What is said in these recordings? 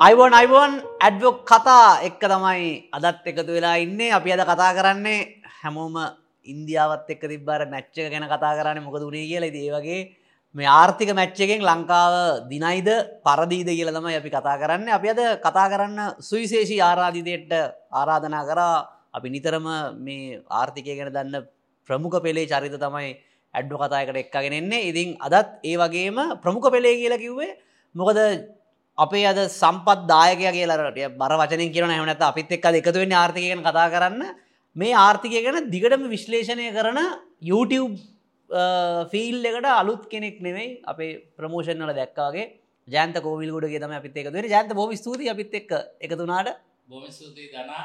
අයිබෝන් අයිබෝන් ඇඩ්වොක් කතා එක්ක තමයි අදත් එකතු වෙලා ඉන්නේ. අපි අද කතා කරන්නේ හැමෝම ඉන්දියාවත් එක්ක තිබ්බර මැච්චක ගැන කතා කරන්න මොකද උනේ කියලා. ඒ වගේ මේ ආර්ථික මැච්චකෙන් ලංකාව දිනයිද පරදීද කියල තමයි අපි කතා කරන්න. අපි අද කතා කරන්න සුවිශේෂී ආරාධිතයට ආරාධනා කරා. අපි නිතරම මේ ආර්ථිකය ගැන දන්න ප්‍රමුඛ පෙළේ චරිත තමයි ඇඩ්ඩු කතායකට එක්කගෙන එන්නේ. ඉතින් අදත් ඒ වගේම ප්‍රමුඛ පෙළේ කියලා කිව්වේ මොකද අපේ අද සම්පත් දායකය කියලට බර වචන කියන හමනත අපිත් එක් එකතුවෙන් ආර්ථිකයෙන් කතා කරන්න. මේ ආර්ථිකය ගැන දිගටම විශ්ලේෂණය කරන YouTube ෆිල් එකට අලුත් කෙනෙක් නෙවෙයි අපේ ප්‍රමෝෂන් වල දැක්කාගේ ජන්ත කෝවිල්ගුඩගේ තම අපිත් එකතුවෙන ජන්ත බොම ස්තුති අපිත් එක් එකතුනාට බොම ස්තුතියි දනා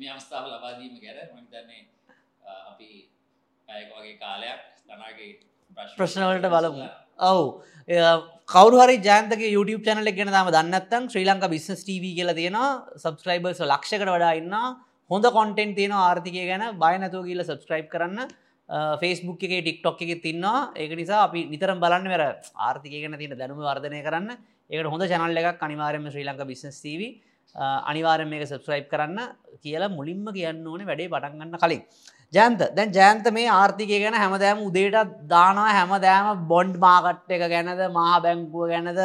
මේ අවස්ථාව ලබාදීම ගැන. මහිතන්නේ අපි පැයක වගේ කාලයක් දනාගේ ප්‍රශ්නවලට බලමු. ඔවු. කවරු හරි ජන්තක YouTube චනල ගෙන ම දන්නත්තන් ශ්‍රී ලංක බිස්නස් TV කියල තියෙන සබස්ක්‍රයිබර්ස් ලක්ෂකට වඩා ඉන්න හොඳ කොන්ටෙන්් තියෙන ආර්ථිකය ගැන. බයනතුව කියල සබස්ක්‍රයිබ් කරන්න. ෆේස්බුක් එක ටික්ටොක් එක තින්නවා ඒක නිසා අපි නිතරම් බලන්න වෙර ආර්ථිකය ගැන තියෙන දැනුම වර්ධනය කරන්න. ඒකට හොඳ චනල්ල එකක් අනිවාරම ශ්‍රී ලංක බිස්නස් TV අනිවාරම එක සබස්ක්‍රයිබ් කරන්න කියලා මුලින්ම කියන්න ඕන වැඩේ පටන්ගන්න කලින් ජයන්ත. දැන් ජයන්ත මේ ආර්ථිකය ගැන හැමදෑම උදේට දානවා හැමදෑම බොන්ඩ් මාකට් එක ගැනද මහා බැංකුව ගැනද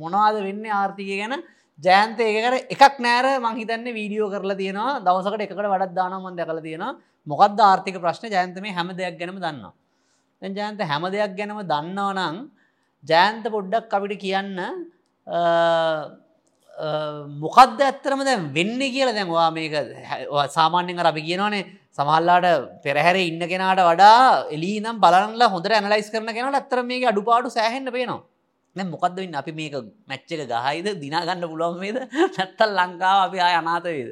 මොනවාද වෙන්න ආර්ථිකය ගැන? ජයන්ත ඒකට එකක් නෑර මහිතන්න වීඩියෝ කරලා තියෙනවා. දවසකට එකට වඩත් දානමන් දැකල තියෙනවා. මොකක්ද ආර්ථික ප්‍රශ්න? ජයන්ත මේ හැම දෙයක් ගැනම දන්නවා. දැන් ජයන්ත හැම දෙයක් ගැනම දන්නවා නම් ජයන්ත පොඩ්ඩක් අපිට කියන්න මොකක්ද ඇත්තරම දැන් වෙන්න කියලා දැන්වා මේක සාමාන්‍යෙන් අර අපි කියනවානේ සමහල්ලාට පෙරහැර ඉන්න කෙනාට වඩා එලි නම් බලන්නලා හොඳට ඇනලයිස් කරන කෙනට ඇත්තර මේක අඩුපාඩු සෑහෙන්න පේනවා. නැ මොකක්ද වෙන්න? අපි මේක මැච්චක ගහයිද? දිනාගන්න පුලොන් වේද? නැත්තල් ලංකාව අපි ආය අනාතවේද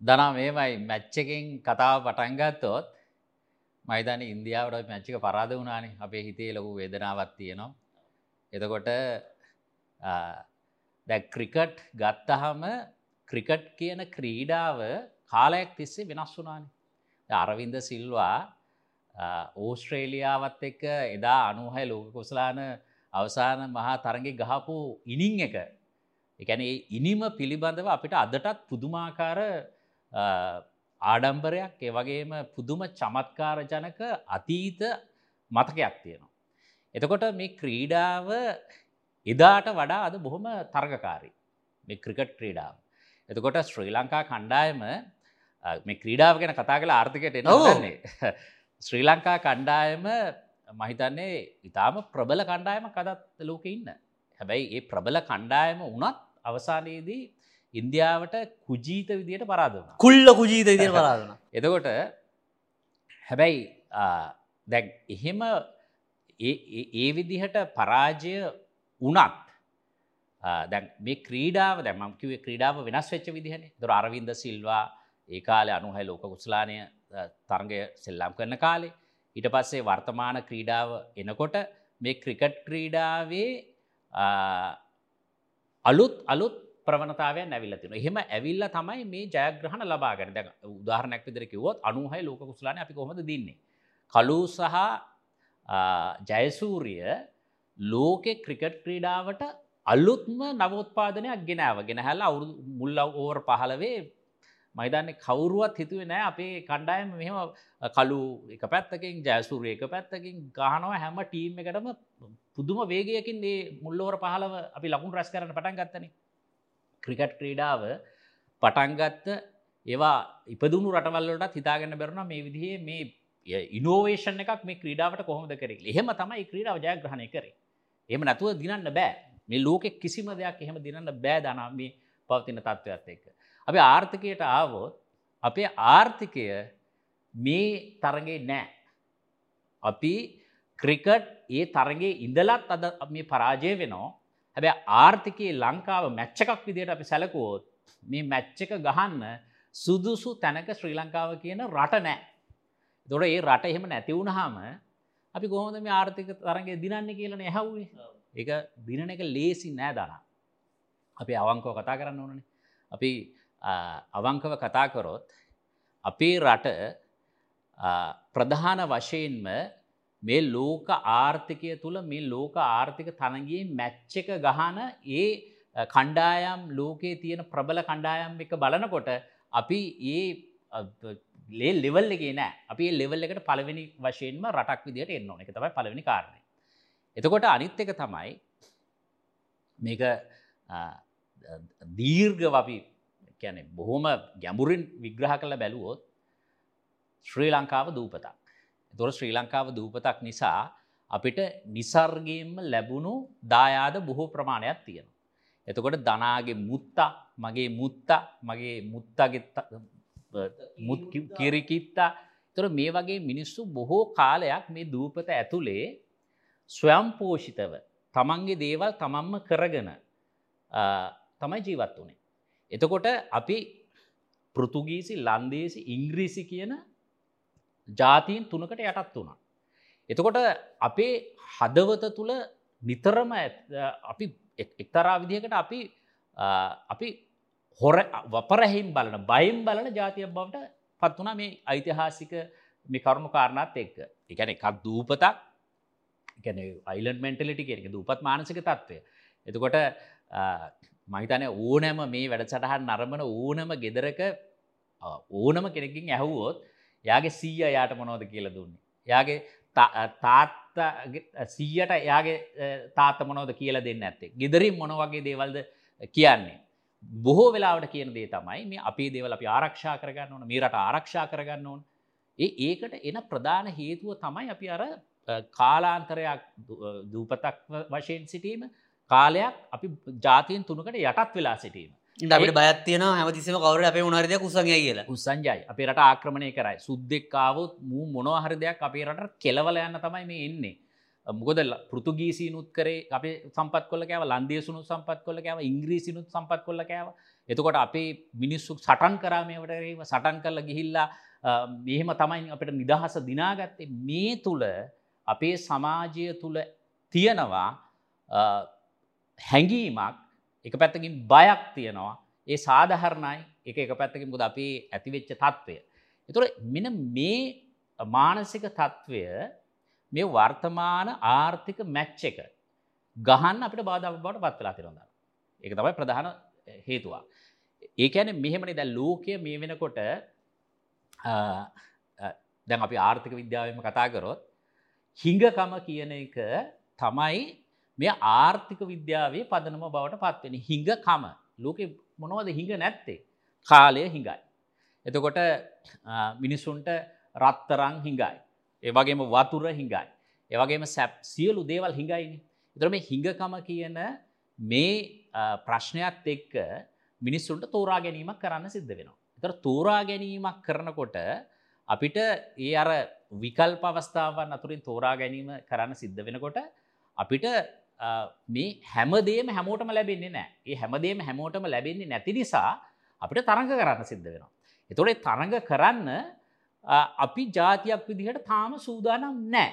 දනා මේමයි මැච්චකින් කතාව පටන්ගත්තොත් මයිතන ඉන්දියාවට මැච්චික පරාද වුණානේ. අපේ හිතේ ලොකු වේදනාවත් තියෙනවා. එතකොට දැ ක්‍රිකට් ගත්තහම ක්‍රිකට් කියන ක්‍රීඩාව කාලයක් තිස්සේ වෙනස් වුනානේ අරවින්ද සිල්වා ඕස්ට්‍රේලියාවත් එක්ක එදා අනුහයි ලෝක කුසලාන අවසාන මහා තරගේ ගහපු ඉනිං එක එකැන ඉනිම පිළිබඳව අපිට අදටත් පුදුමාකාර ආඩම්බරයක් ඒවගේම පුදුම චමත්කාර ජනක අතීත මතකයක් තියෙනවා. එතකොට මේ ක්‍රීඩාව එදාට වඩා අද බොහොම තර්ගකාරී මේ ක්‍රිකට් ක්‍රීඩාව. එතකොට ශ්‍රී ලංකා කණ්ඩායම මේ ක්‍රීඩාව ගැන කතා කළ ආර්ථිකට එනන්නේ ශ්‍රී ලංකා කණ්ඩායම මහිතන්නේ ඉතාම ප්‍රබල කණ්ඩායම කදත් ලෝක ඉන්න. හැබැයි ඒ ප්‍රබල කණ්ඩායම වනත් අවසානයේදී ඉන්දියාවට කුජීත විදියට පරාදුන කුල්ල කුජීත විදියට පරාදුන එතකොට හැබැයි දැ එහෙම ඒ විදිහට පරාජය වනත් දැන් මේ ක්‍රීඩාව දැමම් කිවේ ක්‍රීඩාව වෙනස් වෙච්ච විදිහන. දොර අරවින්ද සිල්වා ඒ කාලේ අනුහයි ලෝක කුස්ලානය තරගය සෙල්ලම් කරන කාලේ. ඊට පස්සේ වර්තමාන ක්‍රීඩාව එනකොට මේ ක්‍රිකට් ක්‍රීඩාවේ අලුත් අලුත් ප්‍රවණතාවය නැවිල්ලතින එහෙම ඇවිල්ල තමයි මේ ජයග්‍රහණ ලබාගෙන දැ උදාහරනැක් විදර කිවොත් අනුහයි ලෝක කුස්ලාන අපි කොහොද දින්නේ? කලූ සහ ජයසූරිය ලෝකෙ ක්‍රිකට් ක්‍රීඩාවට අලුත්ම නවෝත්පාදනයක් ගෙනාව. ගෙනහැල්ල අවුරු මුල්ල ඕවර් පහලවේ මයිදන්නේ කවුරුවත් හිතුවේ නෑ අපේ කණ්ඩායම මෙහෙම කලු එක පැත්තකින් ජයසුරය එක පැත්තකින් ගහනව හැම ටීම් එකටම පුදුම වේගයකින් ඒ මුල්ලෝර පහලව අපි ලකුණු රැස් කරන පටන් ගත්තන. ක්‍රිකට් ක්‍රීඩාව පටන්ගත්ත ඒවා ඉපදුණු රටවල්ලට හිතාගන්න බැරුණ මේ විදිහේ මේ ඉනෝවේෂන් එකක් මේ ක්‍රීඩාවට කොහොමද කරේ එහෙම තමයි ක්‍රීඩාව ජයග්‍රහණය කරේ. එම නැතුව දිනන්න බෑ. මේ ලෝකෙ කිසිම දෙයක් එහෙම දිනන්න බෑ දනම් මේ පවතින තත්ත්වයක් එක්ක. අපි ආර්ථකයට ආවොත් අපේ ආර්ථිකය මේ තරගේ නෑ. අපි ක්‍රිකට් ඒ තරගේ ඉඳලත් අද මේ පරාජය වෙනවා හැබැ ආර්ථිකයේ ලංකාව මැච්චකක් විදියට අපි සැලකුවෝත් මේ මැච්චක ගහන්න සුදුසු තැනක ශ්‍රී ලංකාව කියන රට නෑ. දොට ඒ රට එහෙම නැතිවුණහාම අපි කොහොමද මේ ආර්ථික තරගේ දිනන්න කියලන ඇහැව්ේ එක දිනන එක ලේසි නෑ දනා. අපි අවංකව කතා කරන්න ඕනනේ. අපි අවංකව කතා කරොත් අපේ රට ප්‍රධාන වශයෙන්ම මේ ලෝක ආර්ථිකය තුළ මේ ලෝක ආර්ථික තනගේ මැච්ච එක ගහන ඒ කණ්ඩායම් ලෝකයේ තියෙන ප්‍රබල කණ්ඩායම් එක බලනකොට අපි ඒ ලේ ලෙවල් එකේ නෑ අපි ලෙවල් එකට පළවෙනි වශයෙන්ම රටක් විදිහට එන්න ඕන එක තමයි පළවෙනි කාරණය. එතකොට අනිත් එක තමයි මේක දීර්ඝ අපි කැනෙ බොහොම ගැඹුරින් විග්‍රහ කළ බැලුවොත් ශ්‍රී ලංකාව දූපතක්. තොර ශ්‍රී ලංකාව දූපතක් නිසා අපිට නිසර්ගයෙන්ම ලැබුණු දායාද බොහෝ ප්‍රමාණයක් තියෙන. එතකොට දනාගේ මුත්තා මගේ මුත්තා මගේ මුත්තගේ මුත් කිරිකිත්තා තොර මේ වගේ මිනිස්සු බොහෝ කාලයක් මේ දූපත ඇතුළේ ස්වයම්පෝෂිතව තමන්ගේ දේවල් තමන්ම කරගෙන තමයි ජීවත් වනේ. එතකොට අපි පෘතුගීසි ලන්දේසි ඉංග්‍රීසි කියන ජාතීන් තුනකට යටත් වුණා. එතකොට අපේ හදවත තුළ නිතරම අපි එක්තරා විදිහකට අපි අපි හොර වපරැහිම් බලන බයිම් බලන ජාතියක් බවට පත් වනා මේ ඓතිහාසික මේ කරුණු කාරණත් එක්ක එකන එකක් දූපතක් එකන අයිලන් මෙන්ටලිටි කෙනෙක දූපත් මානසික තත්ත්වය එතකොට මහිතන ඕනෑම මේ වැඩසටහන් නරමන ඕනම ගෙදරක ඕනම කෙනෙකින් ඇහුවෝත් යාගේ සීය යාට මොනෝද කියල දුන්නේ. යාගේ තාත්ත සීයට යාගේ තාත්ත මොනෝද කියල දෙන්න ඇත්තේ. ගෙදරින් මොන වගේ දේවල්ද කියන්නේ. බොහෝ වෙලාවට කියන දේ තමයි මේ අපේ දේවල් අපි ආරක්ෂා කරගන්න ඕන මේ රට ආරක්ෂා කරගන්න ඕන. ඒ ඒකට එන ප්‍රධාන හේතුව තමයි අපි අර කාලාන්තරයක් දූපතක් වශයෙන් සිටීම කාලයක් අපි ජාතියෙන් තුනකට යටත් වෙලා සිටීම. අපට බයත්තියන හැමතිසම කවර අපේ උනරදය කුසගය කියලා. උසංජයි අපේ රට ආක්‍රමණය කරයි. සුද්දෙක්කාවත් මූ මොනවහර දෙයක් අපේ රට කෙලවල යන්න තමයි මේ එන්නේ. මොකද පෘතුගීසිනුත් කරේ අපේ සම්පත් කොල්ල කෑව ලන්දේසුණු සම්පත් කොල්ල කෑව ඉංග්‍රීසිනුත් සම්පත් කොල්ල කෑව. එතකොට අපේ මිනිස්සු සටන් කරාමයටරීම සටන් කරල ගිහිල්ලා මෙහෙම තමයි අපට නිදහස දිනාගත්තේ. මේ තුළ අපේ සමාජය තුළ තියෙනවා හැඟීමක් එක පැත්තකින් බයක් තියෙනවා ඒ සාධහරණයි එක එක පැත්තකින් මුද අපේ ඇතිවෙච්ච තත්ත්වය. එතුර මෙන මේ මානසික තත්ත්වය මේ වර්තමාන ආර්ථික මැච්ච එක ගහන්න අපිට බාධාව බවට පත් වෙලා තිරොඳ. එක තමයි ප්‍රධාන හේතුවා. ඒකැන මෙහෙමනි දැ ලෝකය මේ වෙනකොට දැන් අපි ආර්ථික විද්‍යාවම කතා කරොත් හිංගකම කියන එක තමයි මේ ආර්ථික විද්‍යාවේ පදනම බවට පත්වෙන හිඟකම ලෝකෙ මොනවද හිඟ නැත්තේ කාලය හිඟයි. එතකොට මිනිස්සුන්ට රත්තරං හිඟයි. ඒවගේම වතුර හිඟයි. ඒවගේම සැප් සියලු දේවල් හිඟයිනි. එතරම හිඟකම කියන මේ ප්‍රශ්නයක් එක්ක මිනිස්සුන්ට තෝරා ගැනීමක් කරන්න සිද්ධ වෙනවා. එතර තෝරා ගැනීමක් කරනකොට අපිට ඒ අර විකල්ප අවස්ථාවන් අතුරින් තෝරා ගැනීම කරන්න සිද්ධ වෙනකොට අපිට මේ හැමදේම හැමෝටම ලැබෙන්නේ නෑ ඒ හැමදේම හැමෝටම ලැබෙන්නේ නැති නිසා අපිට තරඟ කරන්න සිද්ධ වෙනවා. එතොට තරඟ කරන්න අපි ජාතියක් විදිහට තාම සූදානම් නෑ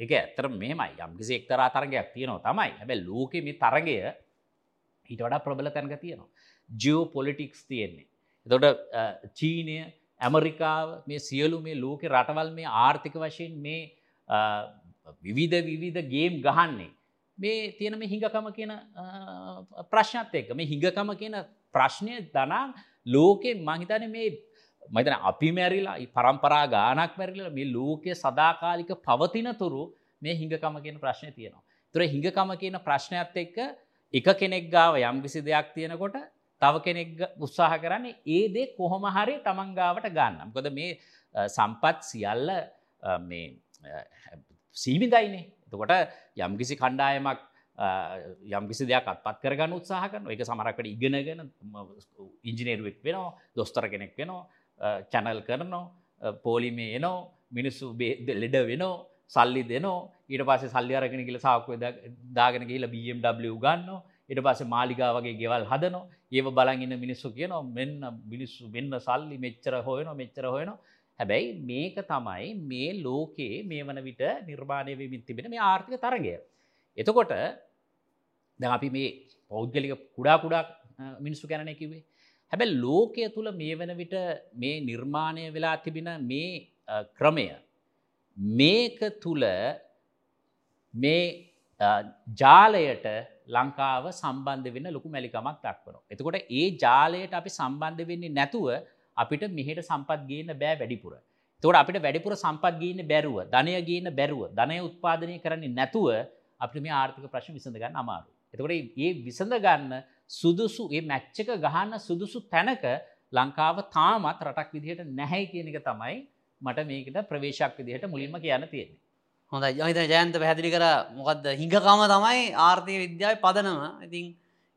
එක ඇතර මෙමයි යම්කිසි එක්තරා තරගයක් තියෙනවා තමයි හැබැ ලෝක මේ තරගය ඊට වඩා ප්‍රබල තැන්ග තියෙනවා. ජියෝ පොලිටික්ස් තියෙන්නේ. එතොට චීනය ඇමරිකාව මේ සියලු මේ ලෝක රටවල් මේ ආර්ථික වශයෙන් මේ විවිධ විවිධ ගේම් ගහන්නේ මේ තියෙන මේ හිඟකම කියන ප්‍රශ්නත් එක්ක මේ හිඟකම කියන ප්‍රශ්නය දනා ලෝකෙ මහිතන මේ මතන අපි මැරිලා පරම්පරා ගානක් මැරිල මේ ලෝකය සදාකාලික පවතින තුරු මේ හිඟකම කියන ප්‍රශ්නය තියෙනවා. තුර හිඟකම කියන ප්‍රශ්නයක්ත් එක්ක එක කෙනෙක් ගාව යම් කිසි දෙයක් තියෙනකොට තව කෙනෙක් උත්සාහ කරන්නේ ඒ දේ කොහොම හරි තමන් ගාවට ගන්න. මොකද මේ සම්පත් සියල්ල සීමිතයිනේ එතකොට යම්කිසි කණ්ඩායමක් යම්කිසි දෙයක් අත්පත් කරගන්න උත්සාහ කරන එක සමරකට ඉගෙනගෙන ඉංජිනේරුවෙක් වෙනවා දොස්තර කෙනෙක් වෙනවා චැනල් කරනවා පෝලිමේ එනෝ මිනිස්සු ලෙඩ වෙනෝ සල්ලි දෙනෝ ඊට පස්සේ සල්ලි අරගෙන ගිහලා සාක්කුවේ දාගෙන ගිහලා BMW ගන්නවා ඊට පස්සේ මාලිගා වගේ ගෙවල් හදනවා. ඒව බලන් ඉන්න මිනිස්සු කියනවා මෙන්න මිනිස්සු මෙන්න සල්ලි මෙච්චර හොයනවා මෙච්චර හොයනවා. හැබැයි මේක තමයි මේ ලෝකයේ මේ වන විට නිර්මාණය වෙමින් තිබෙන මේ ආර්ථික තරගය. එතකොට දැන් අපි මේ පෞද්ගලික කුඩා කුඩා මිනිස්සු ගැන කිවේ. හැබැයි ලෝකය තුළ මේ වන විට මේ නිර්මාණය වෙලා තිබෙන මේ ක්‍රමය මේක තුළ මේ ජාලයට ලංකාව සම්බන්ධ වෙන්න ලොකු මැලිකමක් දක්වනවා. එතකොට ඒ ජාලයට අපි සම්බන්ධ වෙන්නේ නැතුව අපිට මෙහෙට සම්පත් ගේන්න බෑ වැඩිපුර. තොට අපිට වැඩිපුර සම්පත් ගේන්න බැරුව ධනය ගේන්න බැරුව ධනය උත්පාදනය කරන්නේ නැතුව අපිට මේ ආර්ථික ප්‍රශ්න විසඳගන්න අමාරු. එතකොට ඒ විසඳ ගන්න සුදුසු ඒ මැච්චක ගහන්න සුදුසු තැනක ලංකාව තාමත් රටක් විදිහට නැහැ කියන එක තමයි මට මේකට ප්‍රවේශක් විදිහට මුලින්ම කියන්න තියෙන්නේ. හොඳ ජහිත ජයන්ත පැහැදිලි කර මොකක්ද හිඟකම තමයි ආර්ථය විද්‍යාව පදනම ඉතින්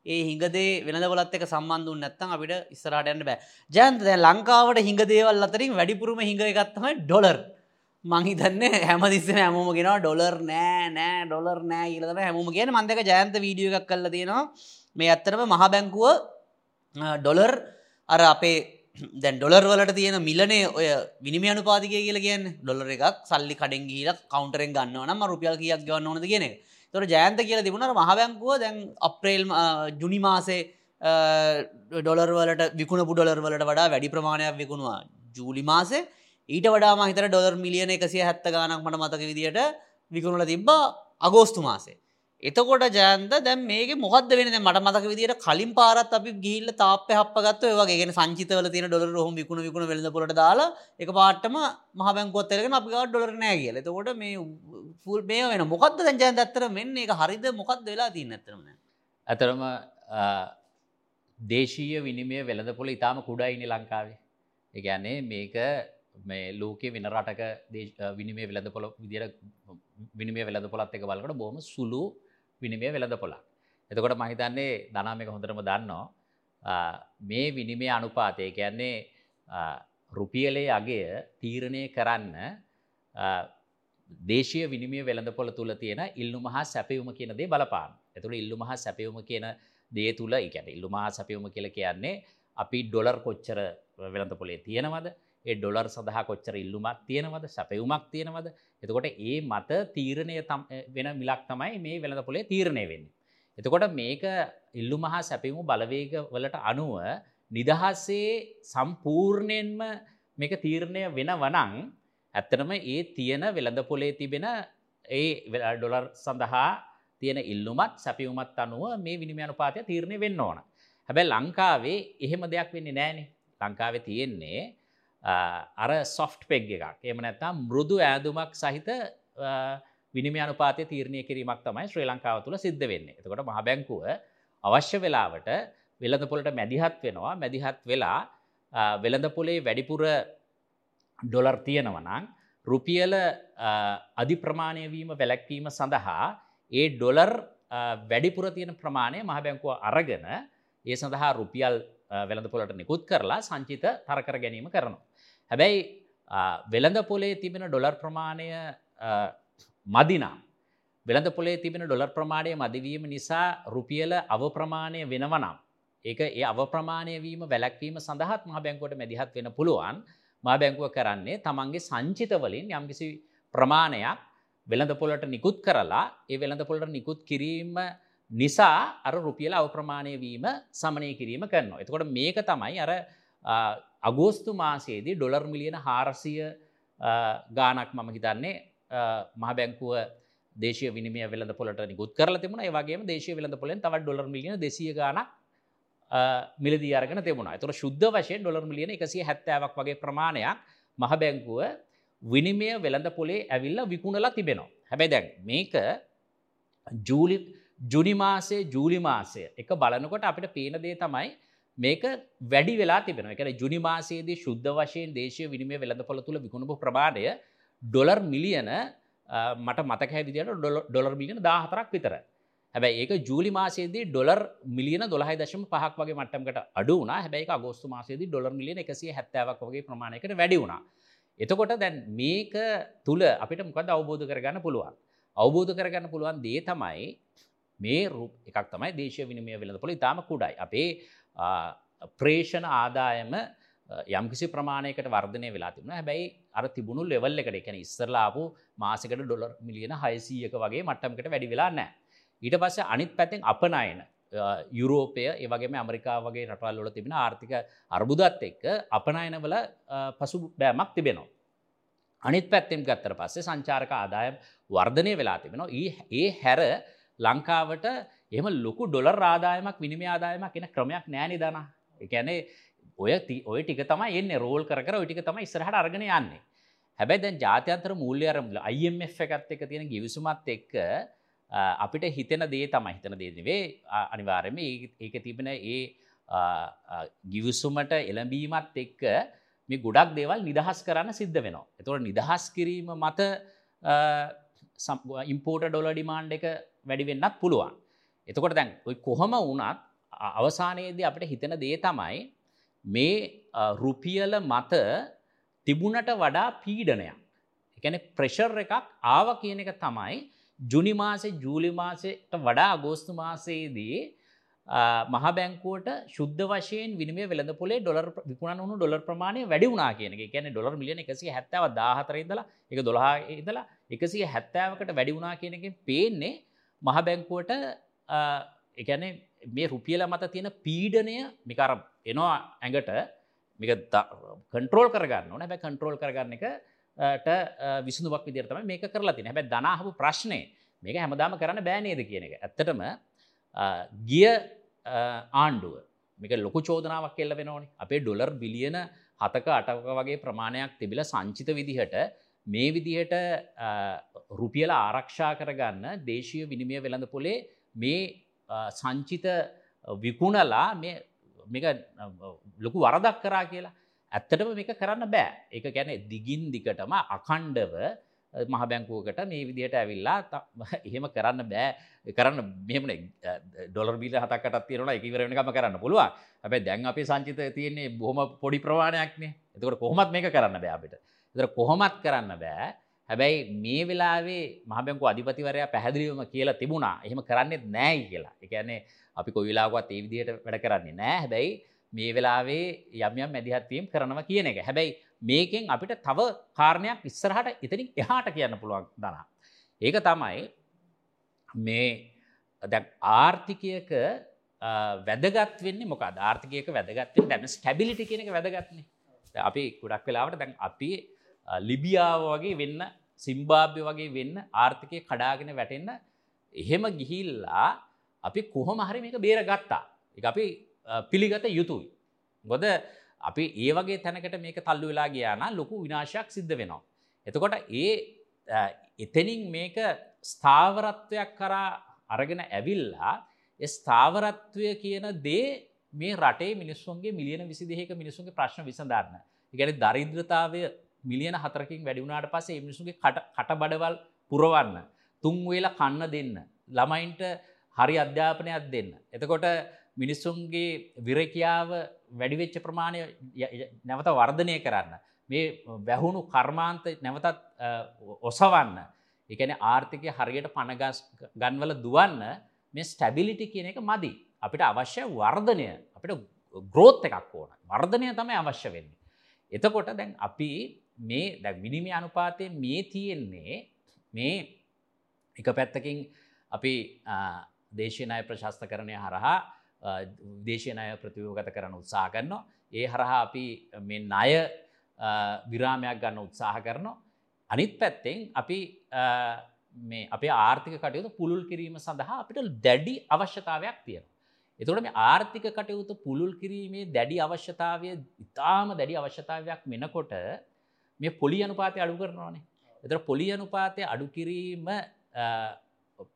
ඒ හිඟදේ වෙනද ගොලත් එක සම්බන්ධුන් නැත්තම් අපිට ඉස්සරහට යන්න බෑ. ජයන්ත දැ ලංකාවට හිඟදේවල් අතරින් වැඩිපුරම හිඟ එකත්තමයි ඩොලර්. මහිතන්න හැමදිස්සම හැමෝම ගෙනවා ඩොලර් නෑ නෑ ඩොලර් නෑ ඉලතම හැමෝම කියන මන්දක ජයන්ත වීඩියෝ එකක් කල්ල තියෙනවා. මේ ඇත්තරම මහ බැංකුව ඩොලර් අර අපේ දැන් ඩොලර් වලට තියෙන මිලනේ ඔය විනිම අනුපාතිකය කියල කියන්න. ඩොලර එකක් සල්ලි කඩෙන් ගීල කවන්ටරෙන් ගන්නවන රුපියල් කියක් ගන්න ඕනද කියෙන තොර ජයන්ත කියල තිබුණට මහබැංකුව දැන් අප්‍රේල් ජුනි මාසේ ඩොලර් වලට විකුණපු ඩොලර් වලට වඩා වැඩි ප්‍රමාණයක් විකුණවා. ජූලි මාසේ ඊට වඩා මහිතර ඩොලර් මිලියන එකසිය හැත්ත ගානක් මට මතක විදියට විකුණල තිබ්බා. අගෝස්තු මාසේ. එතකොට ජයන්ත දැන් මේක මොකද වෙන මට මතක විදිට කලින් පාරත් අපි ගිල්ල තාප හපගත් වගේ. සංචිතවල තින ඩොල හොම විකුණ විකුණ වෙලද පොට දාලා එක පාටම මහබැංකොත්තරගෙන අපි ඩොලර නෑ කියල. එතකොට මේ ෆුල් මේ වෙන මොකක්ද දැජයන් ඇත්තර මෙන්න එක හරිද? මොකක්ද වෙලා තින්න ඇතරම ඇතරම දේශීය විනිමය වෙළඳ පොළ ඉතාම කුඩයිනි ලංකාවේ. එකන්නේ මේක මේ ලෝකෙ වෙන රටක විනිමේ වෙළඳ පොළ විදිර විනිමේ වෙළඳ පොළත් එක බලකට බොහම සුළු විනිමය වෙළඳ පොළක්. එතකොට මහිතන්නේ දනාමක හොඳරම දන්නවා මේ විනිමය අනුපාතය කියන්නේ රුපියලේ අගය තීරණය කරන්න දේශය විනිමිය වෙළඳ පොළ තුළ තියෙන ඉල්ලු මහා සැපයුම කියන දේ බලපාන. ඇතුළ ඉල්ලු මහා සැපයුම කියන දේ තුළ ඉගැන ඉල්ලු මහා සැපයුම කියල කියන්නේ අපි ඩොලර් කොච්චර වෙළඳ පොලේ තියෙනවද ඒ ඩොලර් සඳහා කොච්චර ඉල්ලුමක් තියෙනවද සැපයුමක් තියෙනවද එතකොට ඒ මත තීරණය වෙන මිලක් තමයි මේ වෙළඳ පොලේ තීරණය වෙන්නේ. එතකොට මේක ඉල්ලු මහා සැපිමු බලවේග වලට අනුව නිදහස්සේ සම්පූර්ණයෙන්ම මේක තීරණය වෙන වනං ඇත්තනම ඒ තියෙන වෙළඳ පොලේ තිබෙන ඒ ඩොලර් සඳහා තියෙන ඉල්ලුමත් සැපියුමත් අනුව මේ විනිමයනු පාතය තීරණය වෙන්න ඕන. හැබැ ලංකාවේ එහෙම දෙයක් වෙන්නේ නෑනේ ලංකාවේ තියෙන්නේ අර සොෆ්ට් පෙග් එකක්. එම නැත්තම් මෘදු ඇදුමක් සහිත විනිමි අනුපාතය තීරණය කිරීමක් තමයි ශ්‍රී ලංකාව තුළ සිද්ධ වෙන්නේ. එතකොට මහ බැංකුව අවශ්‍ය වෙලාවට වෙළඳ පොලට මැදිහත් වෙනවා. මැදිහත් වෙලා වෙළඳ පොලේ වැඩිපුර ඩොලර් තියෙනවනං රුපියල අධි ප්‍රමාණයවීම වැලැක්වීම සඳහා ඒ ඩොලර් වැඩිපුර තියෙන ප්‍රමාණය මහ බැංකුව අරගෙන ඒ සඳහා රුපියල් වෙළඳ පොලට නිකුත් කරලා සංචිත තරකර ගැනීම කරනවා. හැබැයි වෙළඳ පොලේ තිබෙන ඩොලර් ප්‍රමාණය මදිනම්. වෙළඳ පොලේ තිබෙන ඩොලර් ප්‍රමාණය මදිවීම නිසා රුපියල අවප්‍රමාණය වෙනවනම්. ඒක ඒ අවප්‍රමාණය වීම වැලැක්වීම සඳහත් මහ බැංකුවට මැදිහත් වෙන පුළුවන් මා බැංකුව කරන්නේ තමන්ගේ සංචිතවලින් යම්කිසි ප්‍රමාණයක් වෙළඳ පොලට නිකුත් කරලා ඒ වෙළඳ පොලට නිකුත් කිරීම නිසා අර රුපියල අවප්‍රමාණය වීම සමනය කිරීම කරනවා. එතකොට මේක තමයි අර අගෝස්තු මාසයේදී ඩොලර් මිලියන හාරසිය ගානක් මම හිතන්නේ මහ බැංකුව දේශය විනිමය වෙළඳ පොලට නිකුත් කරල තිබුණ ඒවගේ දේශය වෙළඳ පොලෙන් තව ඩොලර් මිලියන දෙසිය ගානක් මිලදී අරගෙන තිබුණා තුර ශුද්ධ වශයෙන් ඩොලර් මිලියන එකසිය හැත්තෑවක් වගේ ප්‍රමාණයක් මහ බැංකුව විනිමය වෙළඳ පොලේ ඇවිල්ල විකුණලා තිබෙනවා. හැබැයි දැන් මේක ජූලි ජුනිමාසේ ජූලි මාසය එක බලනකොට අපිට පේන දේ තමයි මේක වැඩි වෙලා තිබෙන එක ජුනිමාසේදී ශුද්ධ වශයෙන් දේශය විනිමය වෙළඳ පොළ තුළ විකුණපු ප්‍රමාණය ඩොලර් මිලියන මට මතක හැවිදිට ඩොලර් මිලියන දාහතරක් විතර. හැබැයි ඒක ජූලි මාසේදී ඩොලර් මිලියන දොළහයි දශම පහක් වගේ මට්ටමකට අඩු වුණා. හැබැයි අගෝස්තු මාසේදී ඩොලර් මිලියන එකසිය හැත්තෑවක් වගේ ප්‍රමාණයකට වැඩි වුණා. එතකොට දැන් මේක තුළ අපිට මොකද අවබෝධ කරගන්න පුළුවන්? අවබෝධ කරගන්න පුළුවන් දේ තමයි මේ රුප එකක් තමයි දේශය විනිමය වෙළඳ පොළ ඉතාම කුඩයි. අපේ ප්‍රේෂණ ආදායම යම්කිසි ප්‍රමාණයකට වර්ධනය වෙලා තිබුණ. හැබැයි අර තිබුණු ලෙවල් එකට එකන ඉස්සරලාපු මාසකට ඩොලර් මිලියන හයිසීයක වගේ මට්ටමකට වැඩි වෙලා නෑ ඊට පස්සේ අනිත් පැත්තෙන් අපනයන යුරෝපය ඒවගේම ඇමරිකා වගේ රටවල් වල තිබෙන ආර්ථික අර්බුදත් එක්ක අපනයනවල පසු බෑමක් තිබෙනවා. අනිත් පැත්තෙන් ගත්තර පස්සේ සංචාරක ආදායම් වර්ධනය වෙලා තිබෙනවා. ඒ හැර ලංකාවට එහම ලොකු ඩොලර් ආදායමක් විනිම ආදායමක් එන ක්‍රමයක් නෑනි දන එකැනේ ඔය ඔය ටික තම එන්න රෝල් කර ඔටික තම ඉස්සරහට අරගෙන යන්නේ හැබැයි දැන් ජාත්‍යන්තර මූල්‍ය අරමුල IMF එකත් එක තියෙන ගිවිසුමත් එක්ක අපිට හිතෙන දේ තමයි හිතන දේදවේ අනිවාර්යම ඒක තිබෙන ඒ ගිවිසුමට එළඹීමත් එක්ක මේ ගොඩක් දේවල් නිදහස් කරන්න සිද්ධ වෙනවා. එතකොට නිදහස් කිරීම මත ඉම්පෝට ඩොල ඩිමාන්්ඩ එක වැඩි වෙන්නත් පුළුවන්. එතකොට දැන් ඔයි කොහොම වුණත් අවසානයේදී අපිට හිතන දේ තමයි මේ රුපියල මත තිබුණට වඩා පීඩනයක්. එකන ප්‍රෙෂර් එකක් ආව කියන එක තමයි ජුනි මාසේ ජූලි මාසයට වඩා අගෝස්තු මාසයේදී මහ බැංකුවට ශුද්ධ වශයෙන් විනිමය වෙළඳ පොලේ ඩොලර් විකුණන වුණු ඩොලර් ප්‍රමාණය වැඩි වුණා කියන එක. කියන්නේ ඩොලර් මිලියන 170ව 14 ඉඳලා ඒක 12 ඉඳලා 170කට වැඩි වුණා කියන එකෙන් පේන්නේ මහ බැංකුවට ඒ කියන්නේ මේ රුපියල මත තියෙන පීඩනය මේක අර එනවා ඇඟට මේක කන්ට්‍රෝල් කරගන්න ඕන හැබැයි කන්ට්‍රෝල් කරගන්න එකට විසඳුමක් විදිහට තමයි මේක කරලා තියෙන්නේ. හැබැයි ධනාහපු ප්‍රශ්නේ මේක හැමදාම කරන්න බෑ නේද කියන එක. ඇත්තටම ගිය ආණ්ඩුව මේක ලොකු චෝදනාවක් එල්ල වෙනවනේ. අපේ ඩොලර් බිලියන 7ක 8ක වගේ ප්‍රමාණයක් තිබිලා සංචිත විදිහට මේ විදිහට රුපියල ආරක්ෂා කරගන්න දේශීය විනිමය වෙළඳ පොලේ මේ සංචිත විකුණලා මේක ලොකු වරදක් කරා කියලා ඇත්තටම මේක කරන්න බෑ. එක ගැන දිගින් දිකටම අකණ්ඩව මහ බැංකුවකට මේ විදිහට ඇවිල්ලා එහෙම කරන්න බෑ. කරන්න මෙහම ඩොලර් බිල හතකට තිරන එකවරෙනකම කරන්න පුළුවන්. හැබැ දැන් අපේ සංචිත තියන්නේ බොහොම පොඩි ප්‍රවාණයක්නේ එතකට කොහොමත් මේක කරන්න බෑ අපිට. එතර කොහොමත් කරන්න බෑ. හැබැයි මේ වෙලාවේ මහබැංකු අධිපතිවරයා පැහැදිලිවම කියලා තිබුණා. එහෙම කරන්නෙත් නෑයි කියලා. එකන්නේ අපි කොයිලාගත් ඒ විදිහට වැඩ කරන්නේ නෑ. හැබැයි මේ වෙලාවේ යම්යම් මැදිහත්වීම් කරනවා කියන එක. හැබැයි මේකෙන් අපිට තව කාරණයක් ඉස්සරහට එතනින් එහාට කියන්න පුළුවන් දනා. ඒක තමයි මේ දැ ආර්ථිකයක වැදගත් වෙන්නේ මොක ආර්ථිකයක වැදගත්වෙන් දැන ස්ටැබිලිටි කියනක වැදගත්න්නේ අපි ගොඩක් වෙලාවට දැන් අපි ලිබියාව වගේ වෙන්න සිම්බාභ්‍ය වගේ වෙන්න ආර්ථිකය කඩාගෙන වැටෙන්න එහෙම ගිහිල්ලා අපි කොහොම හරි මේක බේර ගත්තා එක අපි පිළිගත යුතුයි. ගොද අපි ඒ වගේ තැනකට මේක තල්ලු වෙලා ගියාන ලොකු විනාශයක් සිද්ධ වෙනවා. එතකොට ඒ එතනින් මේක ස්ථාවරත්වයක් කරා අරගෙන ඇවිල්ලා ස්ථාවරත්වය කියන දේ මේ රටේ මිනිස්සුන්ගේ මිලියන විසි දෙක මිනිසුන්ගේ ප්‍රශ්න විසඳන්න. ඉගැන දරිද්‍රතාවය මිලියන හතරකින් වැඩිුණාට පසේ මිනිසුන්ගේ කට බඩවල් පුරවන්න. තුන් වෙලා කන්න දෙන්න. ළමයින්ට හරි අධ්‍යාපනයක් දෙන්න. එතකොට මිනිස්සුන්ගේ විරකියාව වැඩිවෙච්ච ප්‍රමාණය නැවත වර්ධනය කරන්න. මේ වැැහුණු කර්මාන්ත නැවතත් ඔසවන්න. එකන ආර්ථිකය හරියට පණගස් ගන්වල දුවන්න මේ ස්ටැබිලිටි කියන එක මදි. අපිට අවශ්‍ය වර්ධනය අපිට ග්‍රෝත් එකක් ඕන වර්ධනය තමයි අවශ්‍ය වෙන්නේ. එතකොට දැන් අපි මේ දැ විනිමි අනුපාතය මේ තියෙන්නේ මේ එක පැත්තකින් අපි දේශනය ප්‍රශස්ත කරණය හරහා දේශනය ප්‍රතියෝගත කරන උත්සාහ කරනවා. ඒ හරහා අපි මේ ණය විරාමයක් ගන්න උත්සාහ කරනවා. අනිත් පැත්තෙන් අපි මේ අපේ ආර්ථික කටයුතු පුළුල් කිරීම සඳහා අපිට දැඩි අවශ්‍යතාවයක් තියෙන. එතකොට මේ ආර්ථික කටයුතු පුළුල් කිරීමේ දැඩි අවශ්‍යතාවය ඉතාම දැඩි අවශ්‍යතාවයක් වෙනකොට මේ පොලි අනුපාතය අඩු කරනවානේ. එතර පොලි අනුපාතය අඩු කිරීම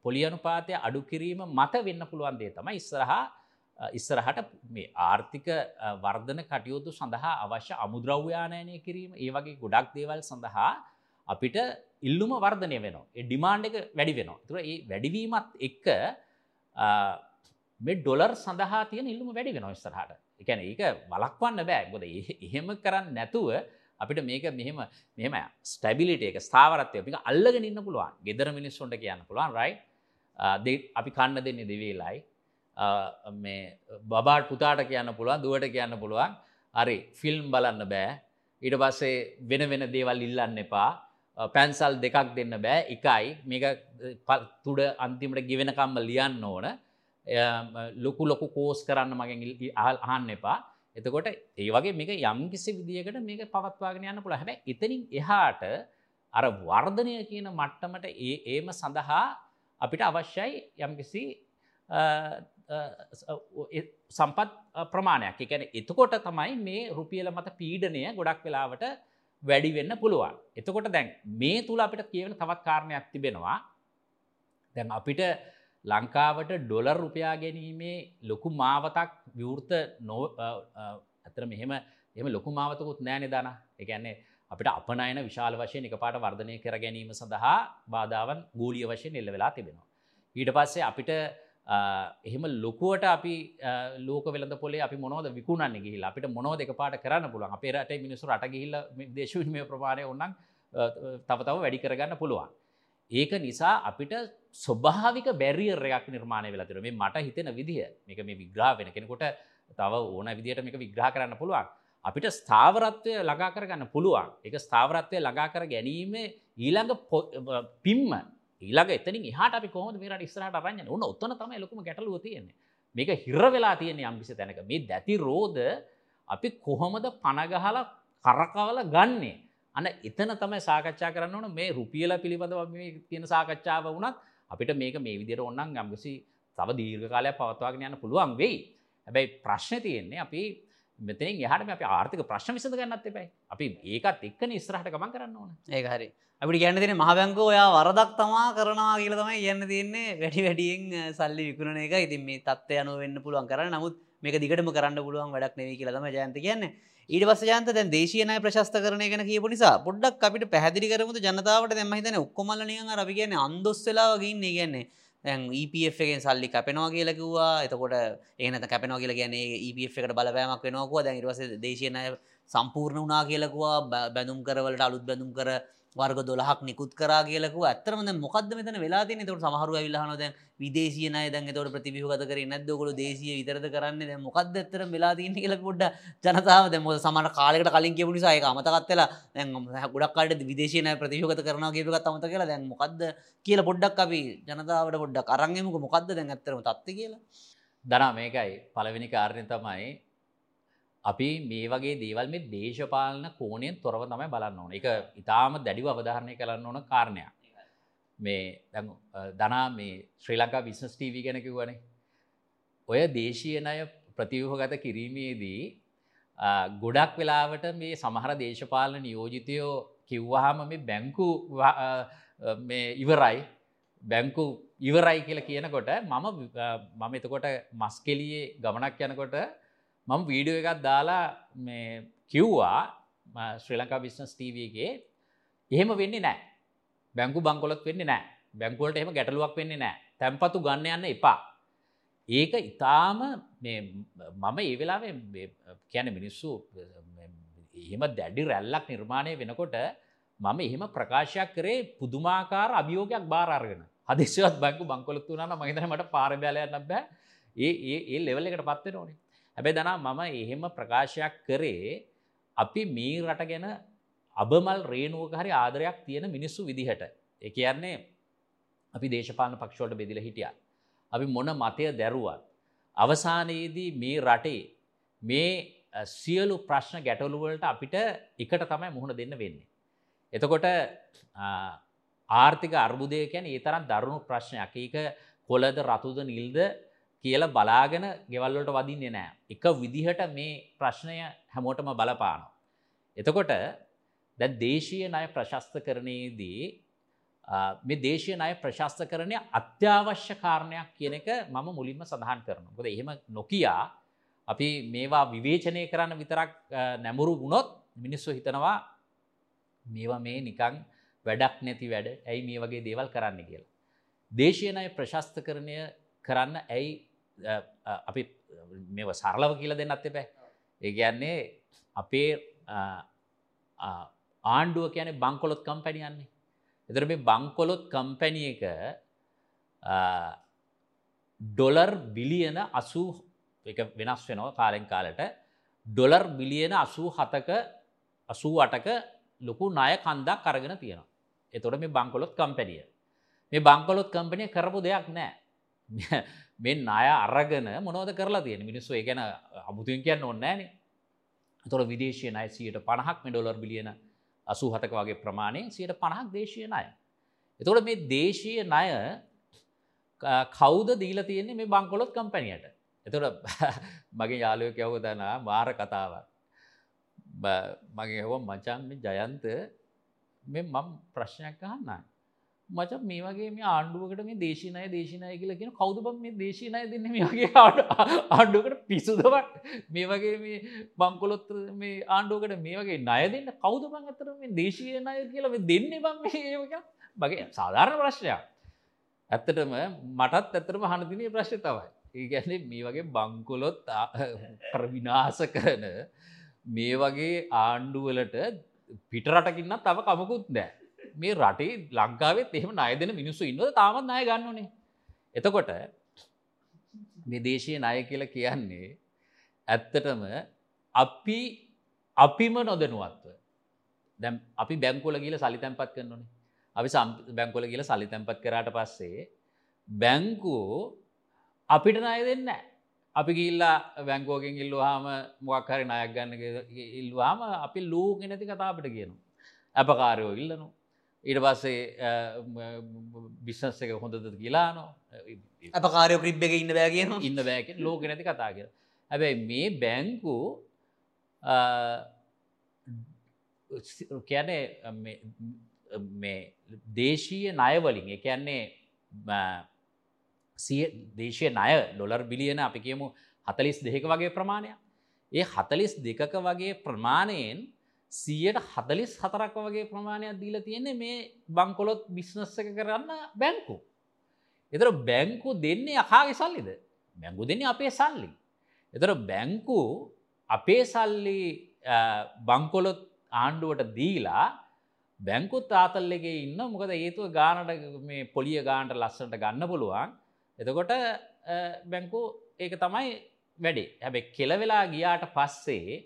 පොලි අනුපාතය අඩු කිරීම මත වෙන්න පුළුවන් දේ තමයි ඉස්සරහා ඉස්සරහට මේ ආර්ථික වර්ධන කටයුතු සඳහා අවශ්‍ය අමුද්‍රව්‍යානයනය කිරීම ඒ වගේ ගොඩක් දේවල් සඳහා අපිට ඉල්ලුම වර්ධනය වෙනවා. ඒ ඩිමාන්්ඩ එක වැඩි වෙනවා. තුර ඒ වැඩිවීමත් එක්ක මේ ඩොලර් සඳහා තියෙන ඉල්ලුම වැඩි වෙන ඉස්සරහට. එකැන ඒක වලක්වන්න බෑ. ගොද එහෙම කරන්න නැතුව අපිට මේක මෙහෙම මෙහෙම ස්ටැබිලිට එක ස්ථාවරත්වය පික අල්ලගෙන ඉන්න පුළුවන්. ගෙදර මිනිස්සුන්ට කියන්න පුළුවන් රයි uh, අපි කන්න දෙන්නේ දෙවේලායි uh, මේ බබාට පුතාට කියන්න පුළුවන් දුවට කියන්න පුළුවන්. හරි ෆිල්ම් බලන්න බෑ. ඊට පස්සේ වෙන වෙන දේවල් ඉල්ලන්න එපා. Uh, පැන්සල් දෙකක් දෙන්න බෑ. එකයි. මේක තුඩ අන්තිමට ගෙවෙනකම්ම ලියන්න ඕන. ලොකු ලොකු කෝස් කරන්න මගෙන් අහන්න එපා. එතකොට ඒ වගේ මේක යම් කිසි විදියකට මේක පවත්වාගෙන යන්න පුළුවන්. හැබැයි එතනින් එහාට අර වර්ධනය කියන මට්ටමට ඒ ඒම සඳහා අපිට අවශ්‍යයි යම්කිසි සම්පත් ප්‍රමාණයක් එකැන එතකොට තමයි මේ රුපියල මත පීඩනය ගොඩක් වෙලාවට වැඩි වෙන්න පුළුවන්. එතකොට දැන් මේ තුළ අපිට කියවන තවත් කාරණයක් තිබෙනවා දැන් අපිට ලංකාවට ඩොලර් රුපයා ගැනීමේ ලොකු මාවතක් විවෘත නෝ ඇතර මෙහෙම එම ලොකු මාවතකුත් නෑනෙ දන එකන්නේ අපිට අපනයන විශාල වශයෙන් එක පාට වර්ධනය කර ගැනීම සඳහා බාධාවන් ගූලිය වශයෙන් එල්ල වෙලා තිබෙනවා. ඊට පස්සේ අපිට එහෙම ලොකුවට අපි ලෝක වෙලද පොලේ අපි මොනෝද විකුණන්න ගිහිල්ලා අපිට මොනෝ දෙක පාට කරන්න පුළුවන් අපේ රටේ මිනිස්සු රට ගිහිල්ලා දේශවිනිමය ප්‍රමාණය උන්නන් තව තව වැඩි කරගන්න පුළුවන්. ඒක නිසා අපිට ස්වභාවික බැරිියර් එකක් නිර්මාණය වෙලා තිර මේ මට හිතෙන විදිහ මේක මේ විග්‍රහ වෙන කෙනෙකුට තව ඕන විදිහට මේක විග්‍රහ කරන්න පුළුවන්. අපිට ස්ථාවරත්වය ලගා කරගන්න පුළුවන්. එක ස්ථාවරත්වය ලගා කර ගැනීම ඊළඟ පිම්ම ඊළඟ එතනින් එහට අපි කොහොම මේට ඉස්රට රන්න උන්න ඔත්තන තම ලොකම ගැටලුව තියෙන්නේ. මේක හිර වෙලා තියෙන්නේ යම්කිසි තැනක. මේ දැති රෝධ අපි කොහොමද පණගහල කරකවල ගන්නේ? අන එතන තමයි සාකච්ඡා කරන්න ඕන. මේ රුපියල පිළිබඳව මේ තියෙන සාකච්ඡාව වුණත් අපිට මේක මේ විදිර ඔන්නන් ගම්ගසි තව දීර්ඝ කාලයක් පවත්වාගෙන යන්න පුළුවන් වෙයි. හැබැයි ප්‍රශ්න තියෙන්නේ අපි මෙතනින් එහට අප ආර්ථික ප්‍රශ්න විසඳ ගන්නත් එපයි. අපි ඒකත් එක්කන ඉස්රහට ගමන් කරන්න ඕන. ඒ හරි. අපිට ගැන්න තින මහබැංක ඔයා වරදක් තමා කරනවා කියල තමයි කියන්න තියන්නේ. වැඩි වැඩියෙන් සල්ලි විකුණ එක. ඉතින් මේ තත්ව යනු වෙන්න පුළුවන් කරන්න. නමුත් මේක දිගටම කරන්න පුළුවන් වැඩක් නෙවී කියලම ජයන්ත කියන්නේ. ඊට පස්ස ජන්ත දැන් දේශයනය ප්‍රශස්ත කරනය ගැන කියපු නිසා පොඩ්ඩක් අපිට පැදිරි කරමුතු ජනතාවට දෙම හිතන ඔක්කොමල්ලනියන් රි කියන්නේ අන්දොස්සලාවගින් කියන්නේ දැන් EPF එකෙන් සල්ලි කැපෙනවා කියලා කිව්වා. එතකොට ඒනත කැපෙනවා කියලා කියන්නේ EPF එකට බලපෑමක් වෙනවාකුව දැන් ඊට පස්සේ දේශීය ණය සම්පූර්ණ වුණා කියලා කිව්වා. බැඳුම් කරවලට අලුත් බැඳුම් කර වර්ග 12ක් නිකුත් කරා කියලා කිව්වා. ඇත්තටම දැන් මොකද්ද මෙතන වෙලා තියෙන්නේ? එතකොට සමහරව ඇවිල්ලා අහනවා දැන් විදේශීය ණය දැන් එතකොට ප්‍රතිව්‍යුහගත කරේ නැද්ද? ඔයගොල්ලෝ දේශීය විතරද කරන්නේ? දැන් මොකද්ද ඇත්තටම වෙලා තියෙන්නේ කියලා පොඩ්ඩක් ජනතාව දැන් මොකද සමහර කාලයකට කලින් කියපු නිසා ඒක අමතකත් වෙලා දැන් ගොඩක් කාලෙට විදේශීය ණය ප්‍රතිව්‍යුහගත කරනවා කියපු එකත් අමතක කියලා දැන් මොකද්ද කියලා පොඩ්ඩක් අපි ජනතාවට පොඩ්ඩක් අරන් එමුකෝ. මොකද්ද දැන් ඇත්තටම තත්ත්වය කියලා? දනා මේකයි. පළවෙනි කාරණය තමයි අපි මේ වගේ දේවල් මේ දේශපාලන කෝණයෙන් තොරව තමයි බලන්න ඕන. එක ඉතාම දැඩිව අවධාරණය කරන්න ඕන කාරණයක්. මේ දනා මේ ශ්‍රී ලංකා විිස්නස් ටීවී ගැනකිවනේ ඔය දේශීය අය ප්‍රතිවහගත කිරීමේදී ගොඩක් වෙලාවට මේ සමහර දේශපාලන නියෝජිතයෝ කිව්වහම මේ බැංකු ඉවරයි. බැංකු ඉවරයි කියලා කියනකොට මම මම එතකොට මස්කෙලියේ ගමනක් යනකොට මම වීඩියෝ එකක් දාලා මේ කිව්වා ශ්‍රී ලංකා බිස්නස් ටීවගේ එහෙම වෙන්නේ නෑ. බැංකු බංකොලොත් වෙන්නේ නෑ. බැංකුවලට එහෙම ගැටලුවක් වෙන්නේ නෑ. තැන්පතු ගන්න යන්න එපා. ඒක ඉතාම මම ඒ වෙලාවේ කියන මිනිස්සු එහෙම දැඩි රැල්ලක් නිර්මාණය වෙනකොට මම එහෙම ප්‍රකාශයක් කරේ පුදුමාකාර අභියෝගයක් බාරාර්ගෙන හදිසිවත් බැංකු බංකොලොත් වුණන මහිතන මට පාරබෑලයන්න බෑ. ඒ ඒ ලෙවල් එකට පත්වෙන ඕනේ හැබැ දනා මම එහෙම ප්‍රකාශයක් කරේ අපි මේ රට ගැන අබමල් රේනුවක හරි ආදරයක් තියෙන මිනිස්සු විදිහට එක කියන්නේ අපි දේශපාලන පක්ෂෝට බෙදිල හිටිය. අපි මොන මතය දැරුවත්. අවසානයේදී මේ රටේ මේ සියලු ප්‍රශ්න ගැටලුවලට අපිට එකට තමයි මුහුණ දෙන්න වෙන්නේ. එතකොට ආර්ථික අර්බුදය කැන ඒ තරම් දරුණු ප්‍රශ්නයක් ඒක කොලද රතුද නිල්ද කියලා බලාගෙන ගෙවල්ලට වදින්නේ නෑ. එක විදිහට මේ ප්‍රශ්නය හැමෝටම බලපානො. එතකොට දැ දේශීය ණය ප්‍රශස්ත කරනයේදී මේ දේශය ණය ප්‍රශස්ත කරණය අත්‍යවශ්‍ය කාරණයක් කියන එක මම මුලින්ම සඳහන් කරන. ගොද එහෙම නොකයා අපි මේවා විවේචනය කරන්න විතරක් නැමුරු වුණොත් මිනිස්සු හිතනවා මේවා මේ නිකං වැඩක් නැති වැඩ ඇයි මේ වගේ දේවල් කරන්න කියලා. දේශයනය ප්‍රශස්ත කරණය කරන්න ඇයි අපි මෙ සරලව කියල දෙන්නත් එපෑ. ඒගැන්නේ අපේ ආණ්ඩුව කියන බංකොලොත් කම්පැනියන්නේ එතර මේ බංකොලොත් කම්පැනිය එක ඩොලර් බිලියන අසූ එක වෙනස් වෙනවා කාලෙන් කාලට. ඩොලර් බිලියන අසූ හතක අසූ අටක ලොකු ණය කන්දක් කරගෙන තියෙනවා. එතොට මේ බංකොලොත් කම්පැනිය. මේ බංකොලොත් කම්පනිය කරපු දෙයක් නෑ. මේ ණය අරගෙන මොනවද කරලා තියෙන මිනිස්සු ඒ ගැන අමුතුවෙන් කියන්න ඕනේ නැහනේ. ඒතකොට විදේශීය ණය 150ක් මේ ඩොලර් බිලියන 87ක වගේ ප්‍රමාණයෙන් 150ක් දේශීය ණය. එතකොට මේ දේශීය ණය ක- කවුද දීල තියෙන්නේ මේ බංකොලොත් කම්පැනියට එතොට මගේ යාලුව කැව්ව දන මාර කතාවක් බ- මගේ හව මචන් මේ ජයන්ත මේ මම් ප්‍රශ්නයක් අහන්න මච මේ වගේ මේ ආණ්ඩුවකට මේ දේශනය දේශනය කියල කියෙන කවුද බම් මේ දේශනය දෙන්න මේ වගේ ආණ්ඩුවකට පිසුදවක් මේ වගේ මේ බංකොලොත් මේ ආණ්ඩුවකට මේ වගේ නය දෙන්න කවුද බං අතර මේ දේශය නය කියලා මේ දෙන්නේ බම් මේක මගේ සාධාරණ ප්‍රශ්නයක්. ඇත්තටම මටත් ඇතරම හනතිනය ප්‍රශ්න තවයි ඒ ගැන්නේ මේ වගේ බංකොලොත් ප්‍රවිනාස කරන මේ වගේ ආණ්ඩුවලට පිටරටකින්න තව කමකුත් නෑ මේ රටේ ලංකාවෙත් එහෙම ණය දෙන මිනිස්සු ඉන්නවද තාමත් ණය ගන්න ඕනේ. එතකොට මේ දේශීය ණය කියලා කියන්නේ ඇත්තටම අපි අපිම නොදැනුවත්ව දැන් අපි බැංකුවල ගිහලා සල්ලි තැන්පත් කරනෝනේ. අපි බැංකුවල ගිහලා සල්ලි තැන්පත් කරාට පස්සේ බැංකුව අපිට ණය දෙන්නේ නැහැ. අපි ගිහිල්ලා බැංකුවකින් ඉල්ලුවාම මොකක් හරි ණයක් ගන්න ඉල්ලුවාම අපි ලූකේ නැති කතා අපිට කියනවා. අපකාරයෝ ඉල්ලනවා. ඊට පස්සේ බිස්සස් එක හොඳද කියලානො අප කාරයෝ ක්‍රිබ් එක ඉන්න බෑ කියන ඉන්න බෑක ලෝක නැති කතා කිය හැබැයි මේ බැංකු මේ දේශීය ණයවලින් එකන්නේ දේශය ණය ඩොලර් බිලියන අපි කියමු හතලිස් දෙක වගේ ප්‍රමාණයක්. ඒ හතලිස් දෙකක වගේ ප්‍රමාණයෙන් සියයට හදලිස් හතරක් වගේ ප්‍රමාණයක් දීල තියෙන්නේ මේ බංකොලොත් බිස්නස්ස එක කරන්න බැංකු. එතර බැංකු දෙන්නේ අකාගේ සල්ලිද. බැංගු දෙන්නේ අපේ සල්ලි. එතර බැංකු අපේ සල්ලි බංකොලොත් ආණ්ඩුවට දීලා බැංකුත් ආතල්ලගේ ඉන්න මොකද ඒතුව ගානට මේ පොලිය ගාන්ට ලස්සට ගන්න පුළුවන් එතකොට බැංකු ඒක තමයි වැඩේ හැබැ කෙලවෙලා ගියාට පස්සේ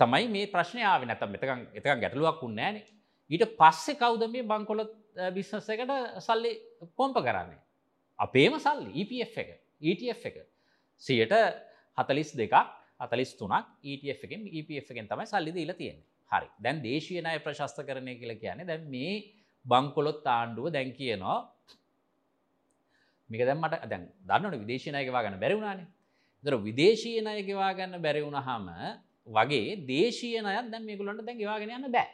තමයි මේ ප්‍රශ්නයාව නැත මෙතකන් එතක ගැටලුවක් උන්නෑනේ ඊට පස්සෙ කවුද මේ බංකොලොත් බිස්නස එකට සල්ලි පොම්ප කරන්නේ. අපේම සල්ලි EPF එක ETF එක සියට හතලිස් දෙකක් අතලිස් තුනක් ETF එකෙන් EPF එකෙන් තමයි සල්ලි දීලා තියෙන්නේ. හරි. දැන් දේශීය ණය ප්‍රශස්ත කරණය කියලා කියන්නේ දැන් මේ බංකොලොත් ආණ්ඩුව දැන් කියනවා මේක දැන් මට දැන් දන්නවනේ විදේශීය ණය ගෙවා ගන්න බැරි වුණානේ. ඒතර විදේශීය ණය ගෙවා ගන්න බැරි වුණාම වගේ දේශීය ණයත් දැන් මේගොල්ලන්ට දැන් ගෙවාගෙන යන්න බෑ.